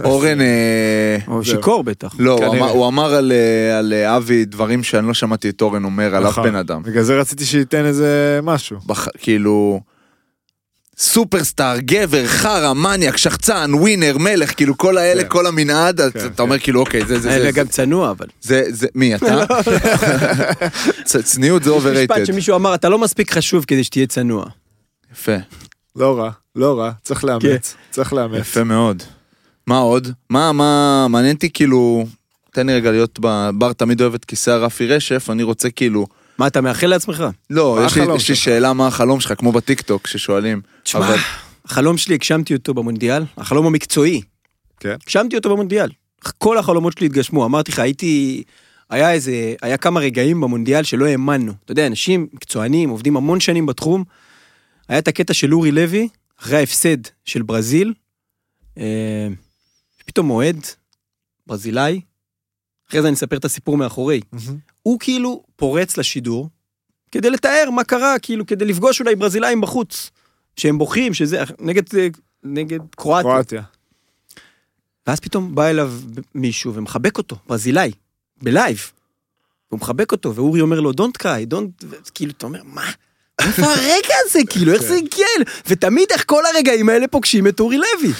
אורן, אה, הוא זהו. שיכור בטח. לא, הוא. אמר- על, אה, על אה, אבי דברים שאני לא שמעתי את אורן אומר על אף נכון. בן אדם. בגלל זה רציתי שייתן איזה משהו. כאילו... סופרסטאר, גבר, חרא, מניאק, שחצן, ווינר, מלך, כאילו כל האלה, כן. כל המנעד, אז כן, אתה אומר כאילו אוקיי, זה, זה, זה, וגם צנוע, אבל. זה, זה, מי אתה? <laughs> צ- צניעות זה יש משפט. שמישהו אמר, אתה לא מספיק חשוב כדי שתהיה צנוע. יפה, לא רע, לא רע, צריך כן. לאמץ, צריך לאמץ. יפה מאוד. מה עוד? מה, מה, מעניין אותי כאילו, תן לי רגע להיות בבר, תמיד אוהב את כיסא הרפי רשף, אני רוצה כאילו, מה, אתה מאחל לעצמך? לא, יש לי, יש לי? שאלה מה החלום שלך, כמו בטיקטוק ששואלים. תשמע, אבל- החלום שלי, הגשמתי אותו במונדיאל, החלום המקצועי. כן. הגשמתי אותו במונדיאל. כל החלומות שלי התגשמו, אמרתי לך, הייתי... היה איזה, היה כמה רגעים במונדיאל שלא האמנו. אתה יודע, אנשים מקצוענים, עובדים המון שנים בתחום. היה את הקטע של אורי לוי, אחרי ההפסד של ברזיל, אה, פתאום אוהד, ברזילאי, אחרי זה אני אספר את הסיפור מאחורי. מהמם. הוא כאילו פורץ לשידור, כדי לתאר מה קרה, כאילו, כדי לפגוש אולי ברזילאים בחוץ. שהם בוכים, שזה, נגד, אה, נגד קרואטיה. קרואטיה. ואז פתאום בא אליו מישהו ומחבק אותו, ברזילאי, ב live. הוא מחבק אותו, ואורי אומר לו, Don't cry, don't... כאילו, אתה אומר, מה? איפה הרגע הזה? כאילו, איך זה הגיע? ותמיד איך כל הרגעים האלה פוגשים את אורי לוי.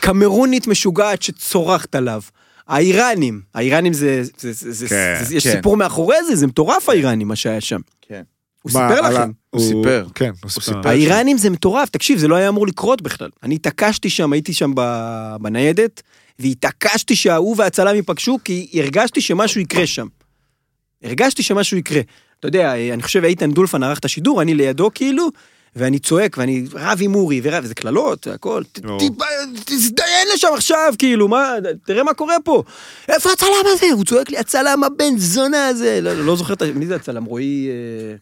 קמרונית משוגעת שצורחת עליו. האיראנים, האיראנים זה, זה, זה, זה, כן, זה יש כן. סיפור מאחורי זה, זה מטורף האיראנים מה שהיה שם. כן. הוא מה, סיפר לכם. הוא סיפר. כן, הוא סיפר. סיפר. האיראנים זה מטורף, תקשיב, זה לא היה אמור לקרות בכלל. אני התעקשתי שם, הייתי שם ב- בניידת, והתעקשתי שההוא והצלם ייפגשו, כי הרגשתי שמשהו יקרה שם. הרגשתי שמשהו יקרה. אתה יודע, אני חושב איתן דולפן ערך את השידור, אני לידו כאילו, ואני צועק, ואני רב עם אורי, ורב, וזה קללות, הכל, תזדיין לשם עכשיו, כאילו, מה, תראה מה קורה פה. איפה הצלם הזה? הוא צועק לי, הצלם הבן זונה הזה. לא, לא, לא זוכר, את ה- מי זה הצלם? רועי... אה,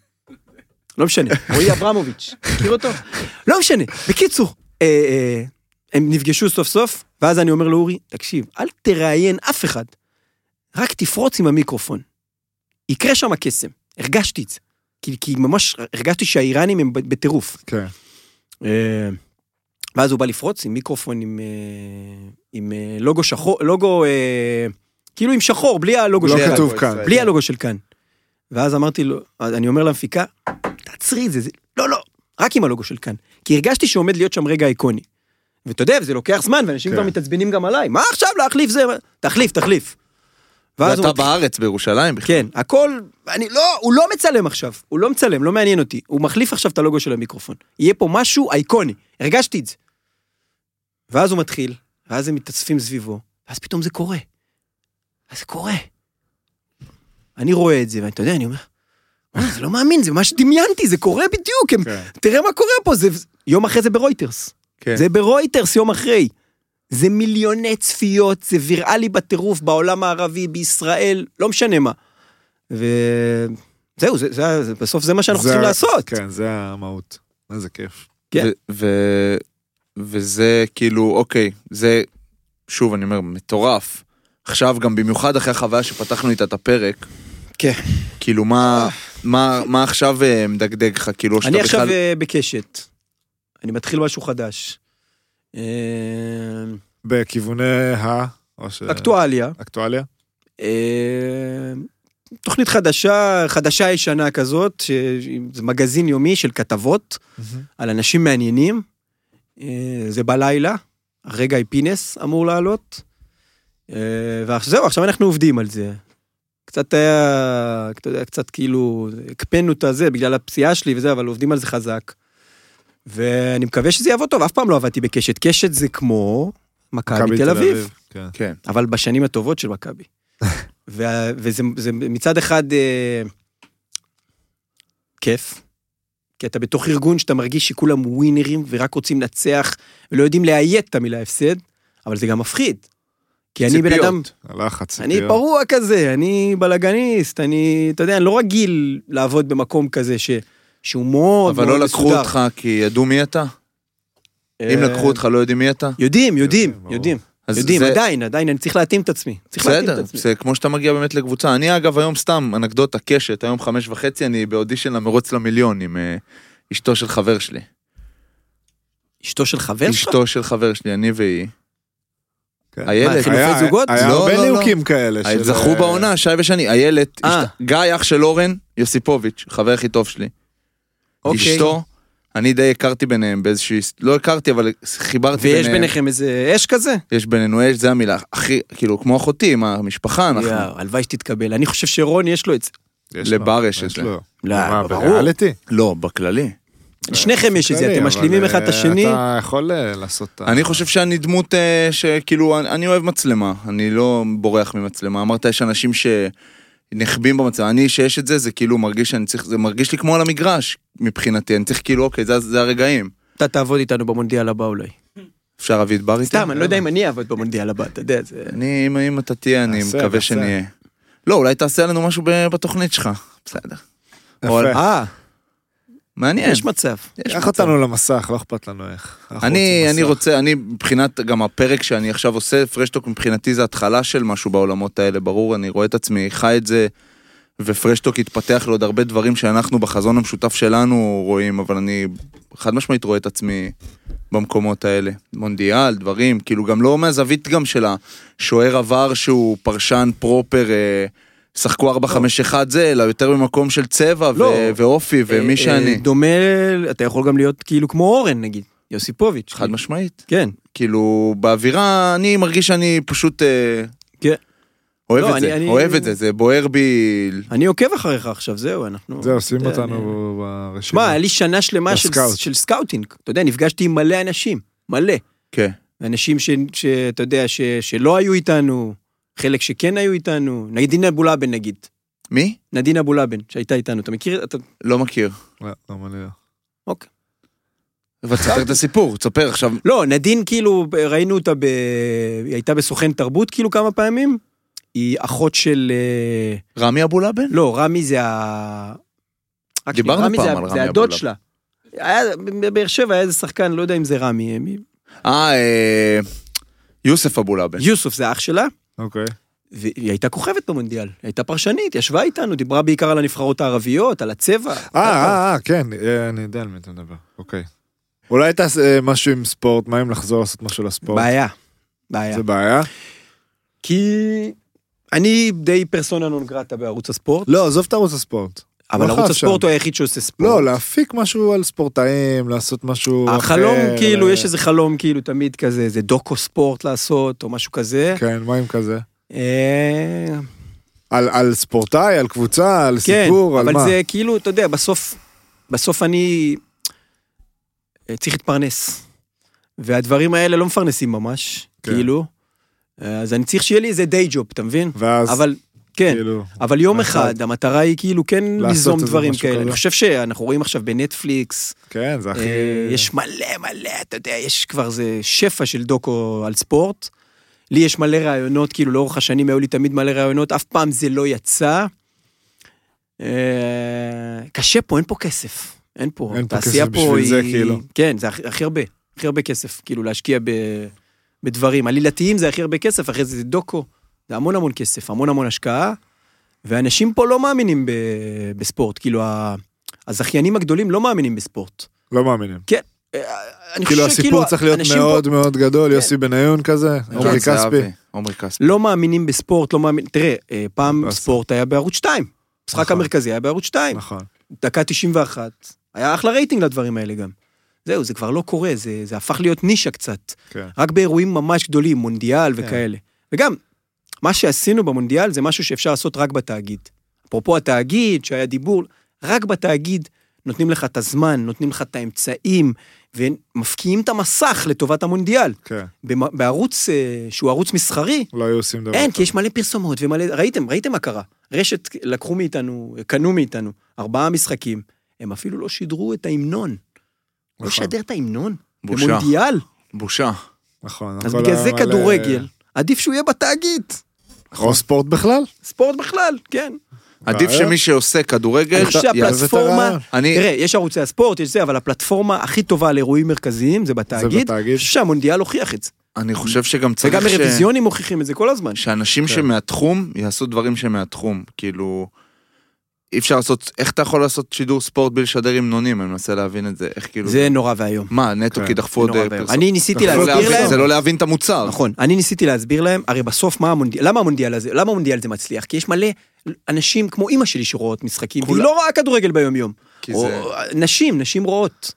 לא משנה, <laughs> רועי אברמוביץ', מכיר אותו? לא משנה. בקיצור, אה, אה, הם נפגשו סוף סוף, ואז אני אומר לאורי, תקשיב, אל תראיין אף אחד, רק תפרוץ עם המיקרופון. יקרה שם הקסם, הרגשתי את זה. כי, כי ממש הרגשתי שהאיראנים הם בטירוף. כן. אה, ואז הוא בא לפרוץ עם מיקרופון עם, אה, עם אה, לוגו שחור, לוגו, כאילו עם שחור, בלי הלוגו לא של כאן. כתוב כאן. בלי הלוגו של כאן. ואז אמרתי לו, אני אומר למפיקה, תעצרי את זה, זה, לא, לא, רק עם הלוגו של כאן. כי הרגשתי שעומד להיות שם רגע איקוני. ואתה יודע, זה לוקח זמן, ואנשים כן. כבר מתעצבנים גם עליי, מה עכשיו להחליף זה? תחליף, תחליף. ואז הוא ואתה מתחיל- בארץ, בירושלים בכלל. כן, הכל, אני, לא, הוא לא מצלם עכשיו, הוא לא מצלם, לא מעניין אותי. הוא מחליף עכשיו את הלוגו של המיקרופון. יהיה פה משהו אייקוני, הרגשתי את זה. ואז הוא מתחיל, ואז הם מתאספים סביבו, ואז פתאום זה קורה. אז זה קורה. אני רואה את זה, ואתה יודע, אני אומר, "וואלה, זה לא מאמין, זה מה שדמיינתי, זה קורה בדיוק, הם, כן. תראה מה קורה פה, זה יום אחרי זה ברויטרס. כן. זה ברויטרס יום אחרי. זה מיליוני צפיות, זה ויראלי בטירוף בעולם הערבי, בישראל, לא משנה מה. וזהו, זה, זה, זה, בסוף זה מה שאנחנו זה- צריכים לעשות. כן, זה המהות. איזה כיף. כן. ו- ו- וזה כאילו, אוקיי, זה, שוב, אני אומר, מטורף. עכשיו, גם במיוחד אחרי החוויה שפתחנו איתה את הפרק, כן. כאילו, מה, מה, מה עכשיו אה, מדגדג לך, כאילו, שאתה אני עכשיו בכלל... אה, בקשת. אני מתחיל משהו חדש. אה, בכיווני ה... ש- אקטואליה. אקטואליה? אה, תוכנית חדשה, חדשה ישנה כזאת, ש- זה מגזין יומי של כתבות על אנשים מעניינים. אה, זה בלילה, הרגע פינס אמור לעלות. אה, וזהו, עכשיו אנחנו עובדים על זה. קצת היה, אתה יודע, קצת כאילו, הקפאנו את הזה בגלל הפציעה שלי וזה, אבל עובדים על זה חזק. ואני מקווה שזה יעבוד טוב, אף פעם לא עבדתי בקשת. קשת זה כמו מכבי תל אביב. כן. כן. אבל בשנים הטובות של מכבי. <laughs> וזה זה מצד אחד אה, כיף, כי אתה בתוך ארגון שאתה מרגיש שכולם ווינרים ורק רוצים לנצח ולא יודעים לאיית את המילה הפסד, אבל זה גם מפחיד. כי אני בן ציפיות. אדם, הלחץ. אני ציפיות. פרוע כזה, אני בלאגניסט, אני, אתה יודע, אני לא רגיל לעבוד במקום כזה ש, שהוא מאוד אבל מאוד לא לקחו מסודר. אותך כי ידעו מי אתה? אם אה, לקחו אותך לא יודעים מי אתה? יודעים, יודעים. יודעים, אז יודעים, זה- עדיין, עדיין, אני צריך להתאים את עצמי. צריך להתאים את בסדר, עצמי. זה כמו שאתה מגיע באמת לקבוצה. אני אגב היום סתם, אנקדוטה, קשת, היום חמש וחצי, אני באודישן למרוץ למיליון עם אה, אשתו של חבר שלי. אשתו של חבר שלך? אשתו של חבר שלי, אני והיא. כן. איילת. מה, חילופי היה- זוגות? היה לא, הרבה לא, לא. ליהוקים כאלה. של- זכו בעונה, שי ושני. איילת, אה. גיא אח של אורן יוסיפוביץ', חבר הכי טוב שלי. אוקיי. אשתו, אני די הכרתי ביניהם באיזושהי, לא הכרתי אבל חיברתי ביניהם. ויש ביניכם איזה אש כזה? יש בינינו אש, זה המילה, הכי, כאילו כמו אחותי, עם המשפחה, אנחנו. יואו, הלוואי שתתקבל. אני חושב שרון יש לו את זה. לבר יש את זה. לא, ברור. בריאליטי? לא, בכללי. לשניכם יש את זה, אתם משלימים אחד את אה, השני. אתה יכול אה, לעשות... אני חושב שאני דמות אה, שכאילו, אני, אוהב מצלמה, אני לא בורח ממצלמה. אמרת, יש אנשים שנחבים במצלמה, אני שיש את זה, זה כאילו מרגיש שאני צריך, זה מרגיש לי כמו על המגרש מבחינתי, אני צריך כאילו, אוקיי, זה, זה הרגעים. אתה תעבוד איתנו במונדיאל הבא אולי. אפשר אביד בר איתי? סתם, אני לא יודע אם אני אעבוד במונדיאל הבא, אתה יודע, זה... אני, אם, אם אתה תהיה, אני מקווה. שנהיה. לא, אולי תעשה לנו משהו בתוכנית שלך, בסדר. יפה. אה, מעניין. יש מצב. יש קח מצב. אותנו למסך, לא אכפת לנו איך. אני, אני. רוצה, אני מבחינת גם הפרק שאני עכשיו עושה, פרשטוק מבחינתי זה התחלה של משהו בעולמות האלה, ברור, אני רואה את עצמי, חי את זה, ופרשטוק יתפתח לעוד הרבה דברים שאנחנו בחזון המשותף שלנו רואים, אבל אני חד משמעית רואה את עצמי במקומות האלה. מונדיאל, דברים, כאילו גם לא מהזווית גם של השוער עבר שהוא פרשן פרופר, אה, שחקו 4-5-1 זה, אלא יותר במקום של צבע לא. ו- ואופי ומי אה, שאני. אה, דומה, אתה יכול גם להיות כאילו כמו אורן נגיד, יוסיפוביץ'. חד משמעית. כן. כאילו, באווירה, אני מרגיש שאני פשוט אה, כן. אוהב לא, את אני- זה, אני- אוהב את זה, זה בוער בי. אני עוקב אחריך עכשיו, זהו, אנחנו... זהו, שים אותנו אני- ברשימה. שמע, היה לי שנה שלמה של-. של סקאוטינג. אתה יודע, נפגשתי עם מלא אנשים, מלא. כן. אנשים ש- שאתה יודע, ש- שלא היו איתנו, חלק שכן היו איתנו. נדין אבולאבן נגיד. מי? נדין אבולאבן, שהייתה איתנו. אתה מכיר? אתה... לא מכיר. לא, לא, לא. אוקיי. אבל תספר את הסיפור, תספר עכשיו. לא, נדין כאילו, ראינו אותה ב... היא הייתה בסוכן תרבות כאילו כמה פעמים. היא אחות של... אה, רמי אבולאבן? לא, רמי זה ה... דיברנו רמי פעם זה- על רמי זה הדוד אבולאבן. שלה. היה, בבאר שבע היה איזה שחקן, לא יודע אם זה רמי. מי- אה, אה, יוסף אבולאבן. יוסוף זה אח שלה, אוקיי. והיא הייתה כוכבת במונדיאל. היא הייתה פרשנית, ישבה איתנו, דיברה בעיקר על הנבחרות הערביות, על הצבע. אה, אה, אה, כן, אה, אני יודע על מי אתה מדבר. אוקיי. אולי תעשה אה, משהו עם ספורט, מה אם לחזור לעשות משהו לספורט? בעיה. בעיה. זה בעיה? כי אני די פרסונה נון גרטה בערוץ הספורט, לא, עזוב את ערוץ הספורט. אבל לא ערוץ הספורט. הוא היחיד שעושה ספורט. לא, להפיק משהו על ספורטאים, לעשות משהו אחר. החלום, כאילו, יש איזה חלום כאילו תמיד כזה, איזה דוקו ספורט לעשות, או משהו כזה. כן, מה עם כזה? אה, על על ספורטאי, על קבוצה, על כן, סיפור, על אבל מה? זה כאילו, אתה יודע, בסוף, בסוף אני אה, צריך להתפרנס. והדברים האלה לא מפרנסים ממש. כן. כאילו. אז אני צריך שיהיה לי איזה דיי ג'וב, אתה מבין? ואז אבל, כן, כאילו, אבל יום מהצד. אחד המטרה היא כאילו כן ליזום דברים כאלה. כזה. אני חושב שאנחנו רואים עכשיו בנטפליקס, כן, זה הכי... אה, יש מלא מלא, אתה יודע, יש כבר זה שפע של דוקו על ספורט. לי יש מלא רעיונות, כאילו לאורך השנים היו לי תמיד מלא רעיונות, אף פעם זה לא יצא. אה, קשה פה, אין פה כסף. אין פה. אין פה כסף בשביל זה, כאילו. כן, זה הכי, הכי הרבה. הכי הרבה כסף, כאילו להשקיע ב, בדברים. עלילתיים זה הכי הרבה כסף, אחרי זה דוקו. זה המון המון כסף, המון המון השקעה. ואנשים פה לא מאמינים ב, בספורט, כאילו ה- הזכיינים הגדולים לא מאמינים בספורט. לא מאמינים. אה, אני כאילו חושב הסיפור צריך להיות מאוד מאוד גדול, כן. יוסי בניון כזה, עמרי כן, כספי. לא מאמינים בספורט, לא מאמין... תראה, אה, פעם ספורט היה בערוץ 2. המשחק נכון. המרכזי היה בערוץ 2. נכון. דקה 91. היה אחלה רייטינג לדברים האלה גם. זהו, זה כבר לא קורה, זה, זה הפך להיות נישה קצת. כן. רק באירועים ממש גדולים, מונדיאל כן. וכאלה. וגם, מה שעשינו במונדיאל זה משהו שאפשר לעשות רק בתאגיד. אפרופו התאגיד, שהיה דיבור, רק בתאגיד נותנים לך את הזמן, נותנים לך את האמצעים, ומפקיעים את המסך לטובת המונדיאל. כן. בערוץ אה, שהוא ערוץ מסחרי, לא היו עושים דבר. אין. כי יש מלא פרסומות ומלא, ראיתם, ראיתם מה קרה. רשת לקחו מאיתנו, קנו מאיתנו ארבעה משחקים, הם אפילו לא שידרו את ההמנון. לא נכון. לשדר את ההמנון. בושה. במונדיאל. בושה. נכון. אז בגלל זה כדורגל, עדיף שהוא יהיה בתאגיד. או ספורט בכלל. ספורט בכלל, כן. עדיף. שמי שעושה כדורגל, אני חושב שהפלטפורמה, תראה, יש ערוצי הספורט, יש זה, אבל הפלטפורמה הכי טובה לאירועים מרכזיים זה בתאגיד. שהמונדיאל הוכיח את זה. אני חושב שגם צריך וגם ש... אירוויזיונים מוכיחים את זה כל הזמן. שאנשים כן. שמהתחום יעשו דברים שמהתחום, כאילו... אי אפשר לעשות, איך אתה יכול לעשות שידור ספורט בלי לשדר המנונים? אני מנסה להבין את זה, איך כאילו... זה נורא ואיום. מה, נטו כן. כי דחפו עוד אה. פרסום? אני ניסיתי להסביר להם. זה לא להבין את המוצר. נכון, אני ניסיתי להסביר להם, הרי בסוף מה המונדיאל, למה המונדיאל הזה, למה המונדיאל זה מצליח? כי יש מלא אנשים כמו אימא שלי שרואות משחקים, והיא לא רואה כדורגל ביום יום. כי או זה... נשים, נשים רואות.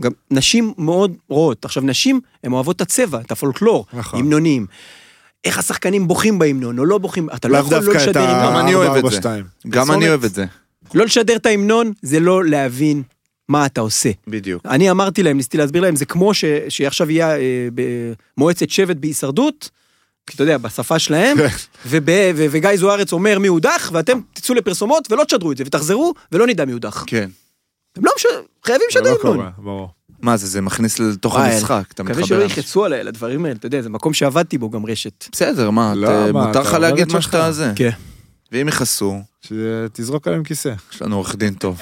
גם נשים מאוד רואות. עכשיו נשים, הן אוהבות את הצבע, את הפולקלור, נכון. איך השחקנים בוכים בהמנון או לא בוכים, אתה לא יכול לא דווקא את לשדר גם המנון. אני אוהב את זה. ה-442. גם אני. אוהב את זה. לא לשדר את ההמנון זה לא להבין מה אתה עושה. בדיוק. אני אמרתי להם, ניסיתי להסביר להם, זה כמו ש, שעכשיו יהיה אה, במועצת שבט בהישרדות, אתה יודע, בשפה שלהם, כן. וב, ו, וגיא זוארץ אומר מי הודח, ואתם תצאו לפרסומות ולא תשדרו את זה, ותחזרו ולא נדע מי הודח. כן. הם לא מש... חייבים זה לשדר לא המנון. מה זה, זה מכניס לתוך וואי, המשחק, אתה מקווה מתחבר. שלא אנשים. ילחצו עליי לדברים האלה, אתה יודע, זה מקום שעבדתי בו גם רשת. בסדר, מה, לא, מותר לך להגיד מה. שאתה זה. כן. ואם יכעסו, שתזרוק עליהם כיסא. יש לנו עורך דין טוב.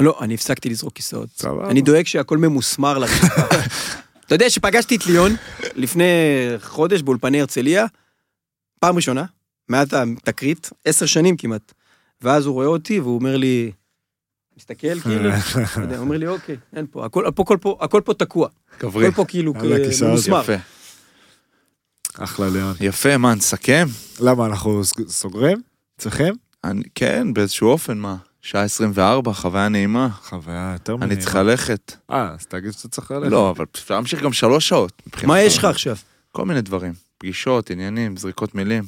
לא, אני הפסקתי לזרוק כיסאות. סבבה. אני דואג שהכל ממוסמר לרצפה. אתה יודע שפגשתי את ליאון לפני חודש באולפני הרצליה, פעם ראשונה, מעט התקרית, עשר שנים כמעט. ואז הוא רואה אותי והוא אומר לי, מסתכל כאילו, אומר לי אוקיי, אין פה, הכל הכל- הכל פה, הכל פה תקוע, גברי. הכל פה כאילו ממוסמר. יפה. אחלה ליאון. יפה, מה, נסכם? למה, אנחנו סוגרים? צריכים? אני, כן, באיזשהו אופן, מה? שעה 24, חוויה נעימה. חוויה יותר אני מנהימה. צריך ללכת. אה, אז תגיד שאתה צריך ללכת. לא, אבל אפשר להמשיך גם שלוש שעות. מה יש לך עכשיו? כל מיני דברים. פגישות, עניינים, זריקות מילים.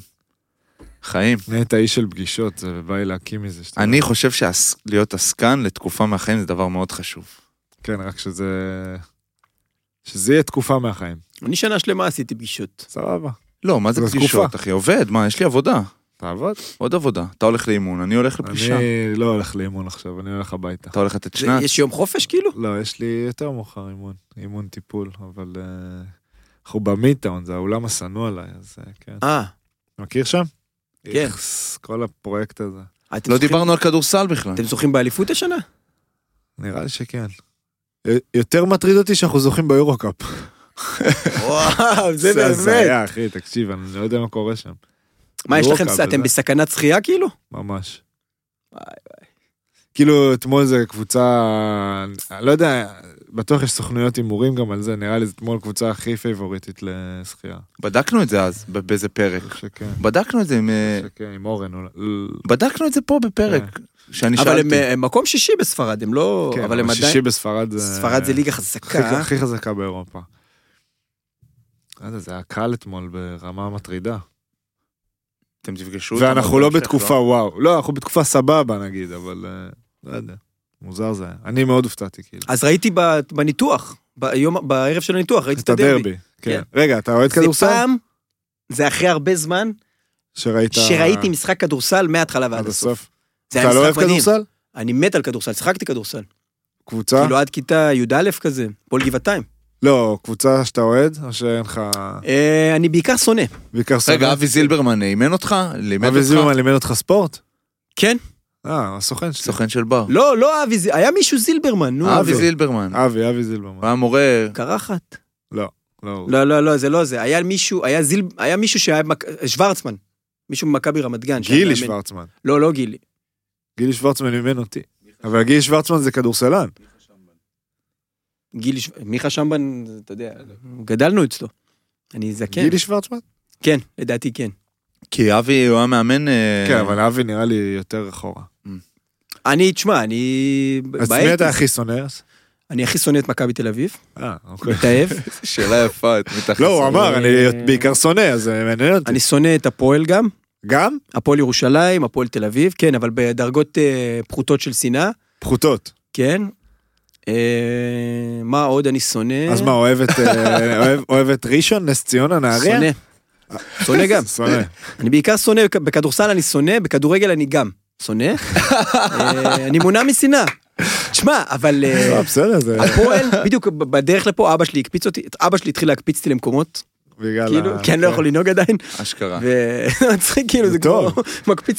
חיים. נהיית איש של פגישות, זה בא לי להקים מזה. שאתה- אני חושב שלהיות עסקן לתקופה מהחיים זה דבר מאוד חשוב. כן, רק שזה... שזה יהיה תקופה מהחיים. אני שנה שלמה עשיתי פגישות. סבבה. לא, מה זה פגישות. אחי? עובד, מה, יש לי עבודה. תעבוד. עוד עבודה. אתה הולך לאימון, אני הולך לפגישה. אני לא הולך לאימון עכשיו, אני הולך הביתה. אתה הולך לתת שנת. יש יום חופש כאילו? לא, יש לי יותר מאוחר אימון. אימון טיפול, אבל... אה, אנחנו במיטאון, זה האולם השנוא עליי, אז אה, כן. אה, מכיר שם? כן. איכס, כל הפרויקט הזה. אתם לא זוכים- דיברנו על כדורסל בכלל. אתם זוכים באליפות השנה? נראה לי שכן. יותר מטריד אותי שאנחנו זוכים ביורו-קאפ. וואו, זה באמת. הזיה, אחי, תקשיב, אני לא יודע מה קורה שם. מה, יש לכם, אתם. בסכנת זכייה כאילו? ממש. וואי, כאילו, אתמול זה קבוצה, אני לא יודע, בטוח יש סוכנויות הימורים גם על זה, נראה לי זה אתמול קבוצה הכי פייבוריטית לזכייה. בדקנו את זה אז, ב- באיזה פרק. שכן. בדקנו את זה עם... אה, שכן, עם אורן. אולי. בדקנו את זה פה בפרק. שאני אבל הם שאלתי. הם מקום שישי בספרד, הם לא... כן, אבל הם שישי עדיין... בספרד זה... ספרד זה ליגה חזקה. הכי חזקה באירופה. לא זה היה קל אתמול ברמה מטרידה. אתם תפגשו. ואנחנו לא בתקופה וואו. לא, אנחנו בתקופה סבבה נגיד, אבל אה, לא יודע. מוזר זה היה. אני מאוד הופתעתי כאילו. אז ראיתי ב- בניתוח, ביום, בערב של הניתוח, ראיתי את את הדרבי. הדרבי. כן. רגע, אתה אוהד זה כדורסל? פעם, זה אחרי הרבה זמן, שראית... שראיתי משחק כדורסל מההתחלה ועד עד הסוף. הסוף. זה אתה לא אוהב. כדורסל? אני מת על כדורסל, שיחקתי כדורסל. קבוצה? כאילו עד כיתה י"א כזה, פועל גבעתיים. לא, קבוצה שאתה אוהד, או שאין לך... אה, אני בעיקר שונא. בעיקר סבבה? רגע, אבי זילברמן אימן אותך? לימד אבי אותך? זילברמן לימד אותך ספורט? כן? אה, הסוכן שלי. סוכן של בר. לא, לא אבי, זי- היה מישהו זילברמן, נו. אבי זילברמן. אבי, אבי הוא זילברמן. היה מורה... קרחת. לא, לא. לא, לא, לא, זה לא זה. היה מישהו, היה זיל, היה מישהו שהיה, במק- שוורצמן. מישהו ממכבי רמת גן. שהיה גילי מאמן. שוורצמן. לא, לא גילי. גילי שוורצמן אימן אותי. אבל גילי שוורצמן זה כדורסלן. גילי, ש- מיכה שמבן, אתה יודע, גדלנו אצלו. אני זקן. גילי שוורצמן? כן, לדעתי כן. כי אבי הוא היה מאמן... אה, כן, אבל אבי נראה לי יותר אחורה. אני, תשמע, אני... אז מי אתה הכי שונא? אני הכי שונא את מכבי תל אביב, אה, אוקיי. מתאהב. <laughs> שאלה יפה, את מתחת. לא, הוא אמר, אני אה, בעיקר שונא, אז זה מעניין אותי. אני שונא את הפועל גם, גם? הפועל ירושלים, הפועל תל אביב, כן, אבל בדרגות אה, פחותות של שנאה, פחותות. כן. אה, מה עוד אני שונא? אז מה, אוהב את, אה, אוהב- אוהב את ראשון, נס ציונה, נהריה? שונא. שונא גם. <laughs> שונא. אני בעיקר שונא, בכדורסל אני שונא, בכדורגל אני גם שונא. <laughs> אה, אני מונע משנאה. תשמע, אבל אה, לא, בסדר, זה הפועל, בדיוק בדרך לפה אבא שלי הקפיץ אותי, אבא שלי התחיל להקפיץ אותי למקומות, בגלל כאילו, ה- כי אני לא יכול לנהוג עדיין, אשכרה. ומצחיק <laughs> כאילו זה זה כמו,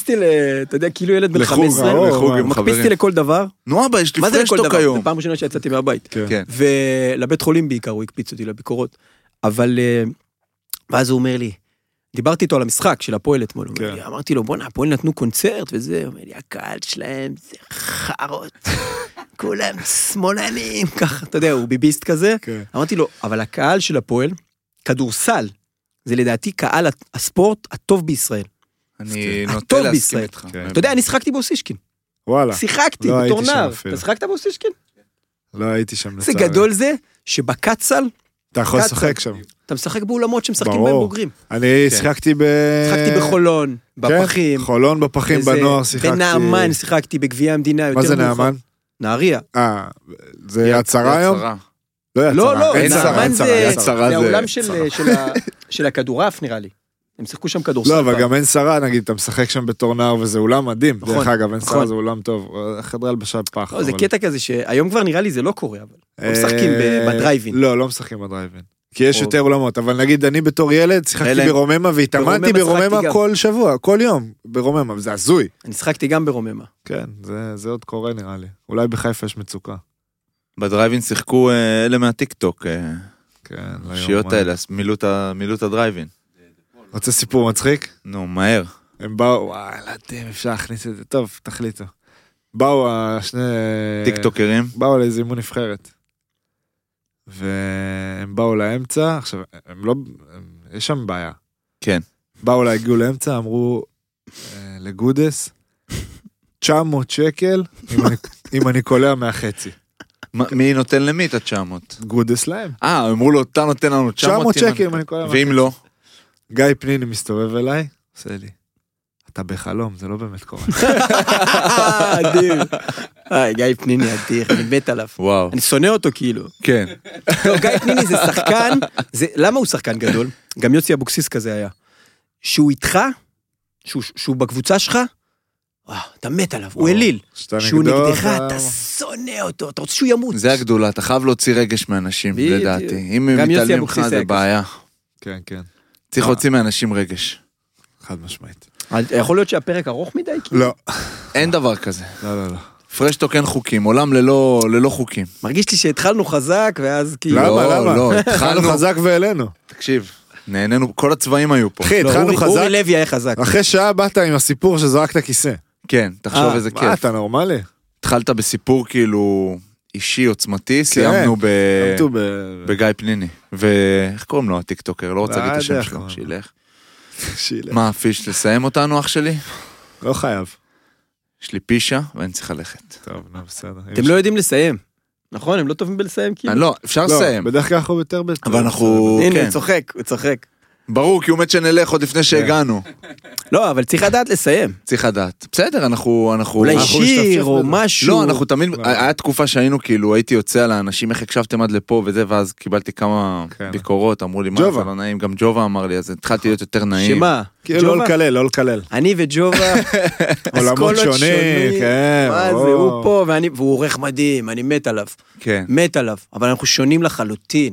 אותי ל... אתה יודע, כאילו ילד בן לחוג 15, האור, לחוג מה? עם מקפיץ חברים. אותי לכל דבר, נו אבא, יש לי מה זה לכל פרשטוק דבר? היום. זו פעם ראשונה שיצאתי מהבית. כן. כן. ולבית חולים בעיקר הוא הקפיץ אותי לביקורות. אבל, אה, ואז הוא אומר לי, דיברתי איתו על המשחק של הפועל אתמול, הוא אומר כן. לי, אמרתי לו, בואנה, הפועל נתנו קונצרט וזה, הוא אומר לי, הקהל שלהם זה חארות, <laughs> כולם שמאלנים, <laughs> ככה, אתה יודע, הוא ביביסט כזה. כן. אמרתי לו, אבל הקהל של הפועל, כדורסל, זה לדעתי קהל הספורט הטוב בישראל. אני נוטה להסכים. איתך. כן. אתה יודע, אני שיחקתי באוסישקין, וואלה, שיחקתי לא בתור נער. אתה שיחקת באוסישקין? לא הייתי שם זה לצערי. גדול זה, שבקצ"ל אתה יכול קצ"ל. לשחק שם. אתה משחק באולמות שמשחקים. בהם בוגרים. אני כן. שיחקתי ב... שיחקתי בחולון, בפחים. כן, חולון בפחים בנוער שיחקתי. בנעמן שיחקתי בגביע המדינה יותר מה זה מאוחר. נעמן? נהריה. אה, זה יד שרה היום? לא לא. לא, אין נעמן אין שרה, זה האולם של הכדורעף נראה לי. הם שיחקו שם כדורסל. לא, אבל. גם אין שרה, נגיד, אתה משחק שם בתור נער וזה אולם מדהים. נכון, דרך אגב, אין שרה נכון. זה אולם טוב. חדרי הלבשה פח. לא, זה קטע כזה שהיום כבר נראה לי זה לא קורה, אבל. לא משחקים ב- אה, בדרייבין. לא, לא משחקים בדרייבין. כי יש או- יותר אולמות, אבל נגיד אני בתור ילד שיחקתי אלה- ברוממה והתאמנתי ברוממה. כל שבוע, כל יום, ברוממה, וזה הזוי. אני שיחקתי גם ברוממה. כן, זה- זה עוד קורה נראה לי. אולי בחיפה יש מצוקה. בדרייבין שיחקו אה, אלה מהטיקטוק, אה, כן, לא יאומן. האלה, מילאו את הדרייבין. רוצה סיפור מצחיק? נו, מהר. הם באו, וואי, לא יודע אם אפשר להכניס את זה, טוב, תחליטו. באו השני... טיקטוקרים. באו לאיזה אימון נבחרת. והם באו לאמצע, עכשיו, הם לא... הם, יש שם בעיה. כן. באו לה, הגיעו לאמצע, אמרו אה, לגודס, 900 שקל אם אני, אם אני קולע מהחצי. מה- מי נותן למי את ה-900? גודס להם. אה, אמרו לו, אתה נותן לנו 900 900 שקל אם אני קולע מהחצי. ואם לא? גיא פניני מסתובב אליי, עושה לי, אתה בחלום, זה לא באמת קורה. אדיר. גיא פניני אדיר, אני מת עליו. וואו. אני שונא אותו כאילו. כן. לא, גיא פניני זה שחקן, זה, למה הוא שחקן גדול? גם יוסי אבוקסיס כזה היה. שהוא איתך, שהוא, שהוא בקבוצה שלך, וואו, אתה מת עליו, הוא אליל. שהוא נגדך, אתה- שונא אותו, אתה רוצה שהוא ימות. זה הגדולה, אתה חייב להוציא רגש מאנשים. לדעתי. אם הם מתעלמים ממך אבוקסיס זה בעיה. כן, כן, צריך להוציא מאנשים רגש. חד משמעית. יכול להיות שהפרק ארוך מדי? כאילו? לא, אין דבר כזה. לא, לא, לא. פרשטוק אין חוקים, עולם ללא ללא חוקים. מרגיש לי שהתחלנו חזק, ואז כאילו... למה, לא, למה? לא, התחלנו חזק והעלינו. תקשיב, נהנינו, כל הצבעים היו פה. אחי, לא, התחלנו חזק, אורי לוי היה חזק. אחרי שעה באת עם הסיפור שזרקת כיסא. כן, תחשוב אה, איזה מה, כיף. אתה נורמלי? התחלת בסיפור כאילו אישי עוצמתי, כן. סיימנו ב... ב... בגיא פניני. ואיך קוראים לו הטיקטוקר? לא רוצה לא להגיד את יודע השם שלו. שילך. <laughs> שילך. מה, פיש, תסיים אותנו אח שלי? לא חייב. יש לי פישה ואני צריך ללכת. טוב, נו, בסדר. אתם לא יודעים לסיים. נכון, הם לא טובים בלסיים כאילו. אה, לא, אפשר לא, לסיים. בדרך כלל אנחנו יותר בטוח. אבל אנחנו... הנה, כן. הוא צוחק, הוא צוחק. ברור, כי הוא מת שנלך עוד לפני שהגענו. לא, אבל צריך לדעת לסיים. צריך לדעת. בסדר, אנחנו... אנחנו... אולי אנחנו שיר או בזה. משהו. לא, אנחנו תמיד, היה תקופה שהיינו כאילו, הייתי יוצא על האנשים, איך הקשבתם עד לפה וזה, ואז קיבלתי כמה כן. ביקורות, אמרו לי, מה. זה לא נעים, גם ג'ובה אמר לי, אז התחלתי להיות יותר נעים. שמה? כאילו לא? לקלל, לא לקלל. אני וג'ובה, <laughs> עולמות שונים, כן, מה זה. הוא פה, ואני, והוא עורך מדהים, אני מת עליו. כן. מת עליו, אבל אנחנו שונים לחלוטין.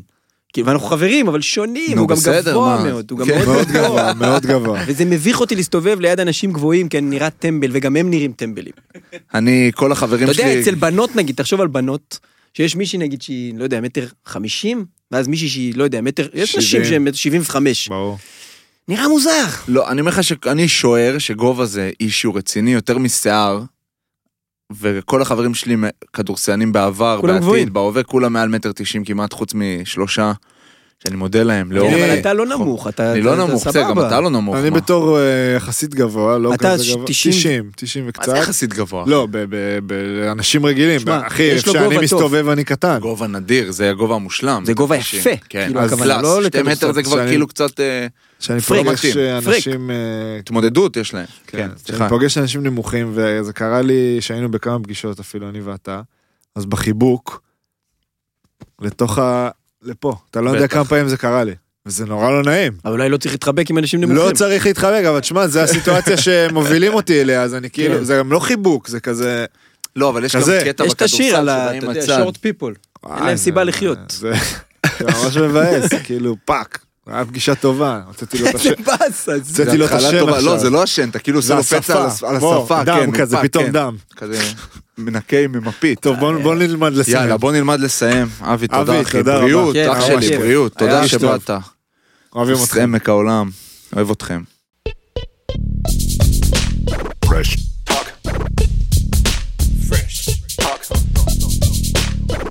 ואנחנו חברים, אבל שונים, הוא גם בסדר, גבוה מה? מאוד, הוא גם כן. מאוד גבוה. מאוד גבוה. <laughs> וזה מביך אותי להסתובב ליד אנשים גבוהים, כי אני נראה טמבל, וגם הם נראים טמבלים. אני, כל החברים אתה שלי... יודע, אצל בנות נגיד, תחשוב על בנות, שיש מישהי נגיד שהיא, לא יודע, מטר חמישים, ואז מישהי שהיא, לא יודע, מטר, יש נשים. שהן מטר שבעים וחמש. ברור. נראה מוזר. לא, אני אומר לך שאני שוער שגובה זה אישיו רציני יותר משיער, וכל החברים שלי כדורסלנים בעבר, כולם גבוהים. בעתיד, בהווה, כולם מעל מטר תשעים כמעט, חוץ משלושה, שאני מודה להם. לאור- אבל אתה לא נמוך, אתה אני לא אתה- אתה נמוך, בסדר, גם סבבה. אתה לא נמוך. אני מה? בתור אה, יחסית גבוה, לא אתה כזה גבוה. 90. 90, 90 מה וקצת. זה יחסית גבוה? לא, באנשים רגילים. אחי, גובה טוב. מסתובב אני קטן. גובה נדיר, זה הגובה המושלם. זה גובה. יפה, כן, כאילו, אז לא שתי. מטר זה כבר שאני- כאילו קצת פריק. פוגש. אנשים... אה, התמודדות יש להם. כן, כן, סליחה. פוגש אנשים נמוכים, וזה קרה לי שהיינו בכמה פגישות אפילו, אני ואתה, אז בחיבוק, לתוך ה... לפה. אתה לא יודע. כמה פעמים זה קרה לי. וזה נורא לא נעים. אבל אולי לא צריך להתחבק עם אנשים נמוכים. לא צריך להתחבק, אבל תשמע, זו הסיטואציה <laughs> שמובילים אותי אליה, אז אני כן. כאילו, זה גם לא חיבוק, זה כזה... לא, אבל יש גם. קטע יש את השיר בכדורסל על ה... אתה יודע. שורט פיפול. אין להם סיבה לחיות. זה זה ממש מבאס, <laughs> כאילו, fuck. היה פגישה טובה, הוצאתי לו את השן. איזה באסה. זה התחלה טובה. לא, זה לא השן, אתה כאילו שם פצע על השפה, דם כן, כזה, פתאום כן. דם. כזה מנקה עם מפית. טוב, בוא נלמד לסיים. יאללה, בוא נלמד לסיים. אבי, תודה אחי, בריאות, כן, אח שלי, בריאות, תודה שבאת. אוהבים אתכם. מלך העולם, אוהב אתכם.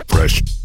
Fresh.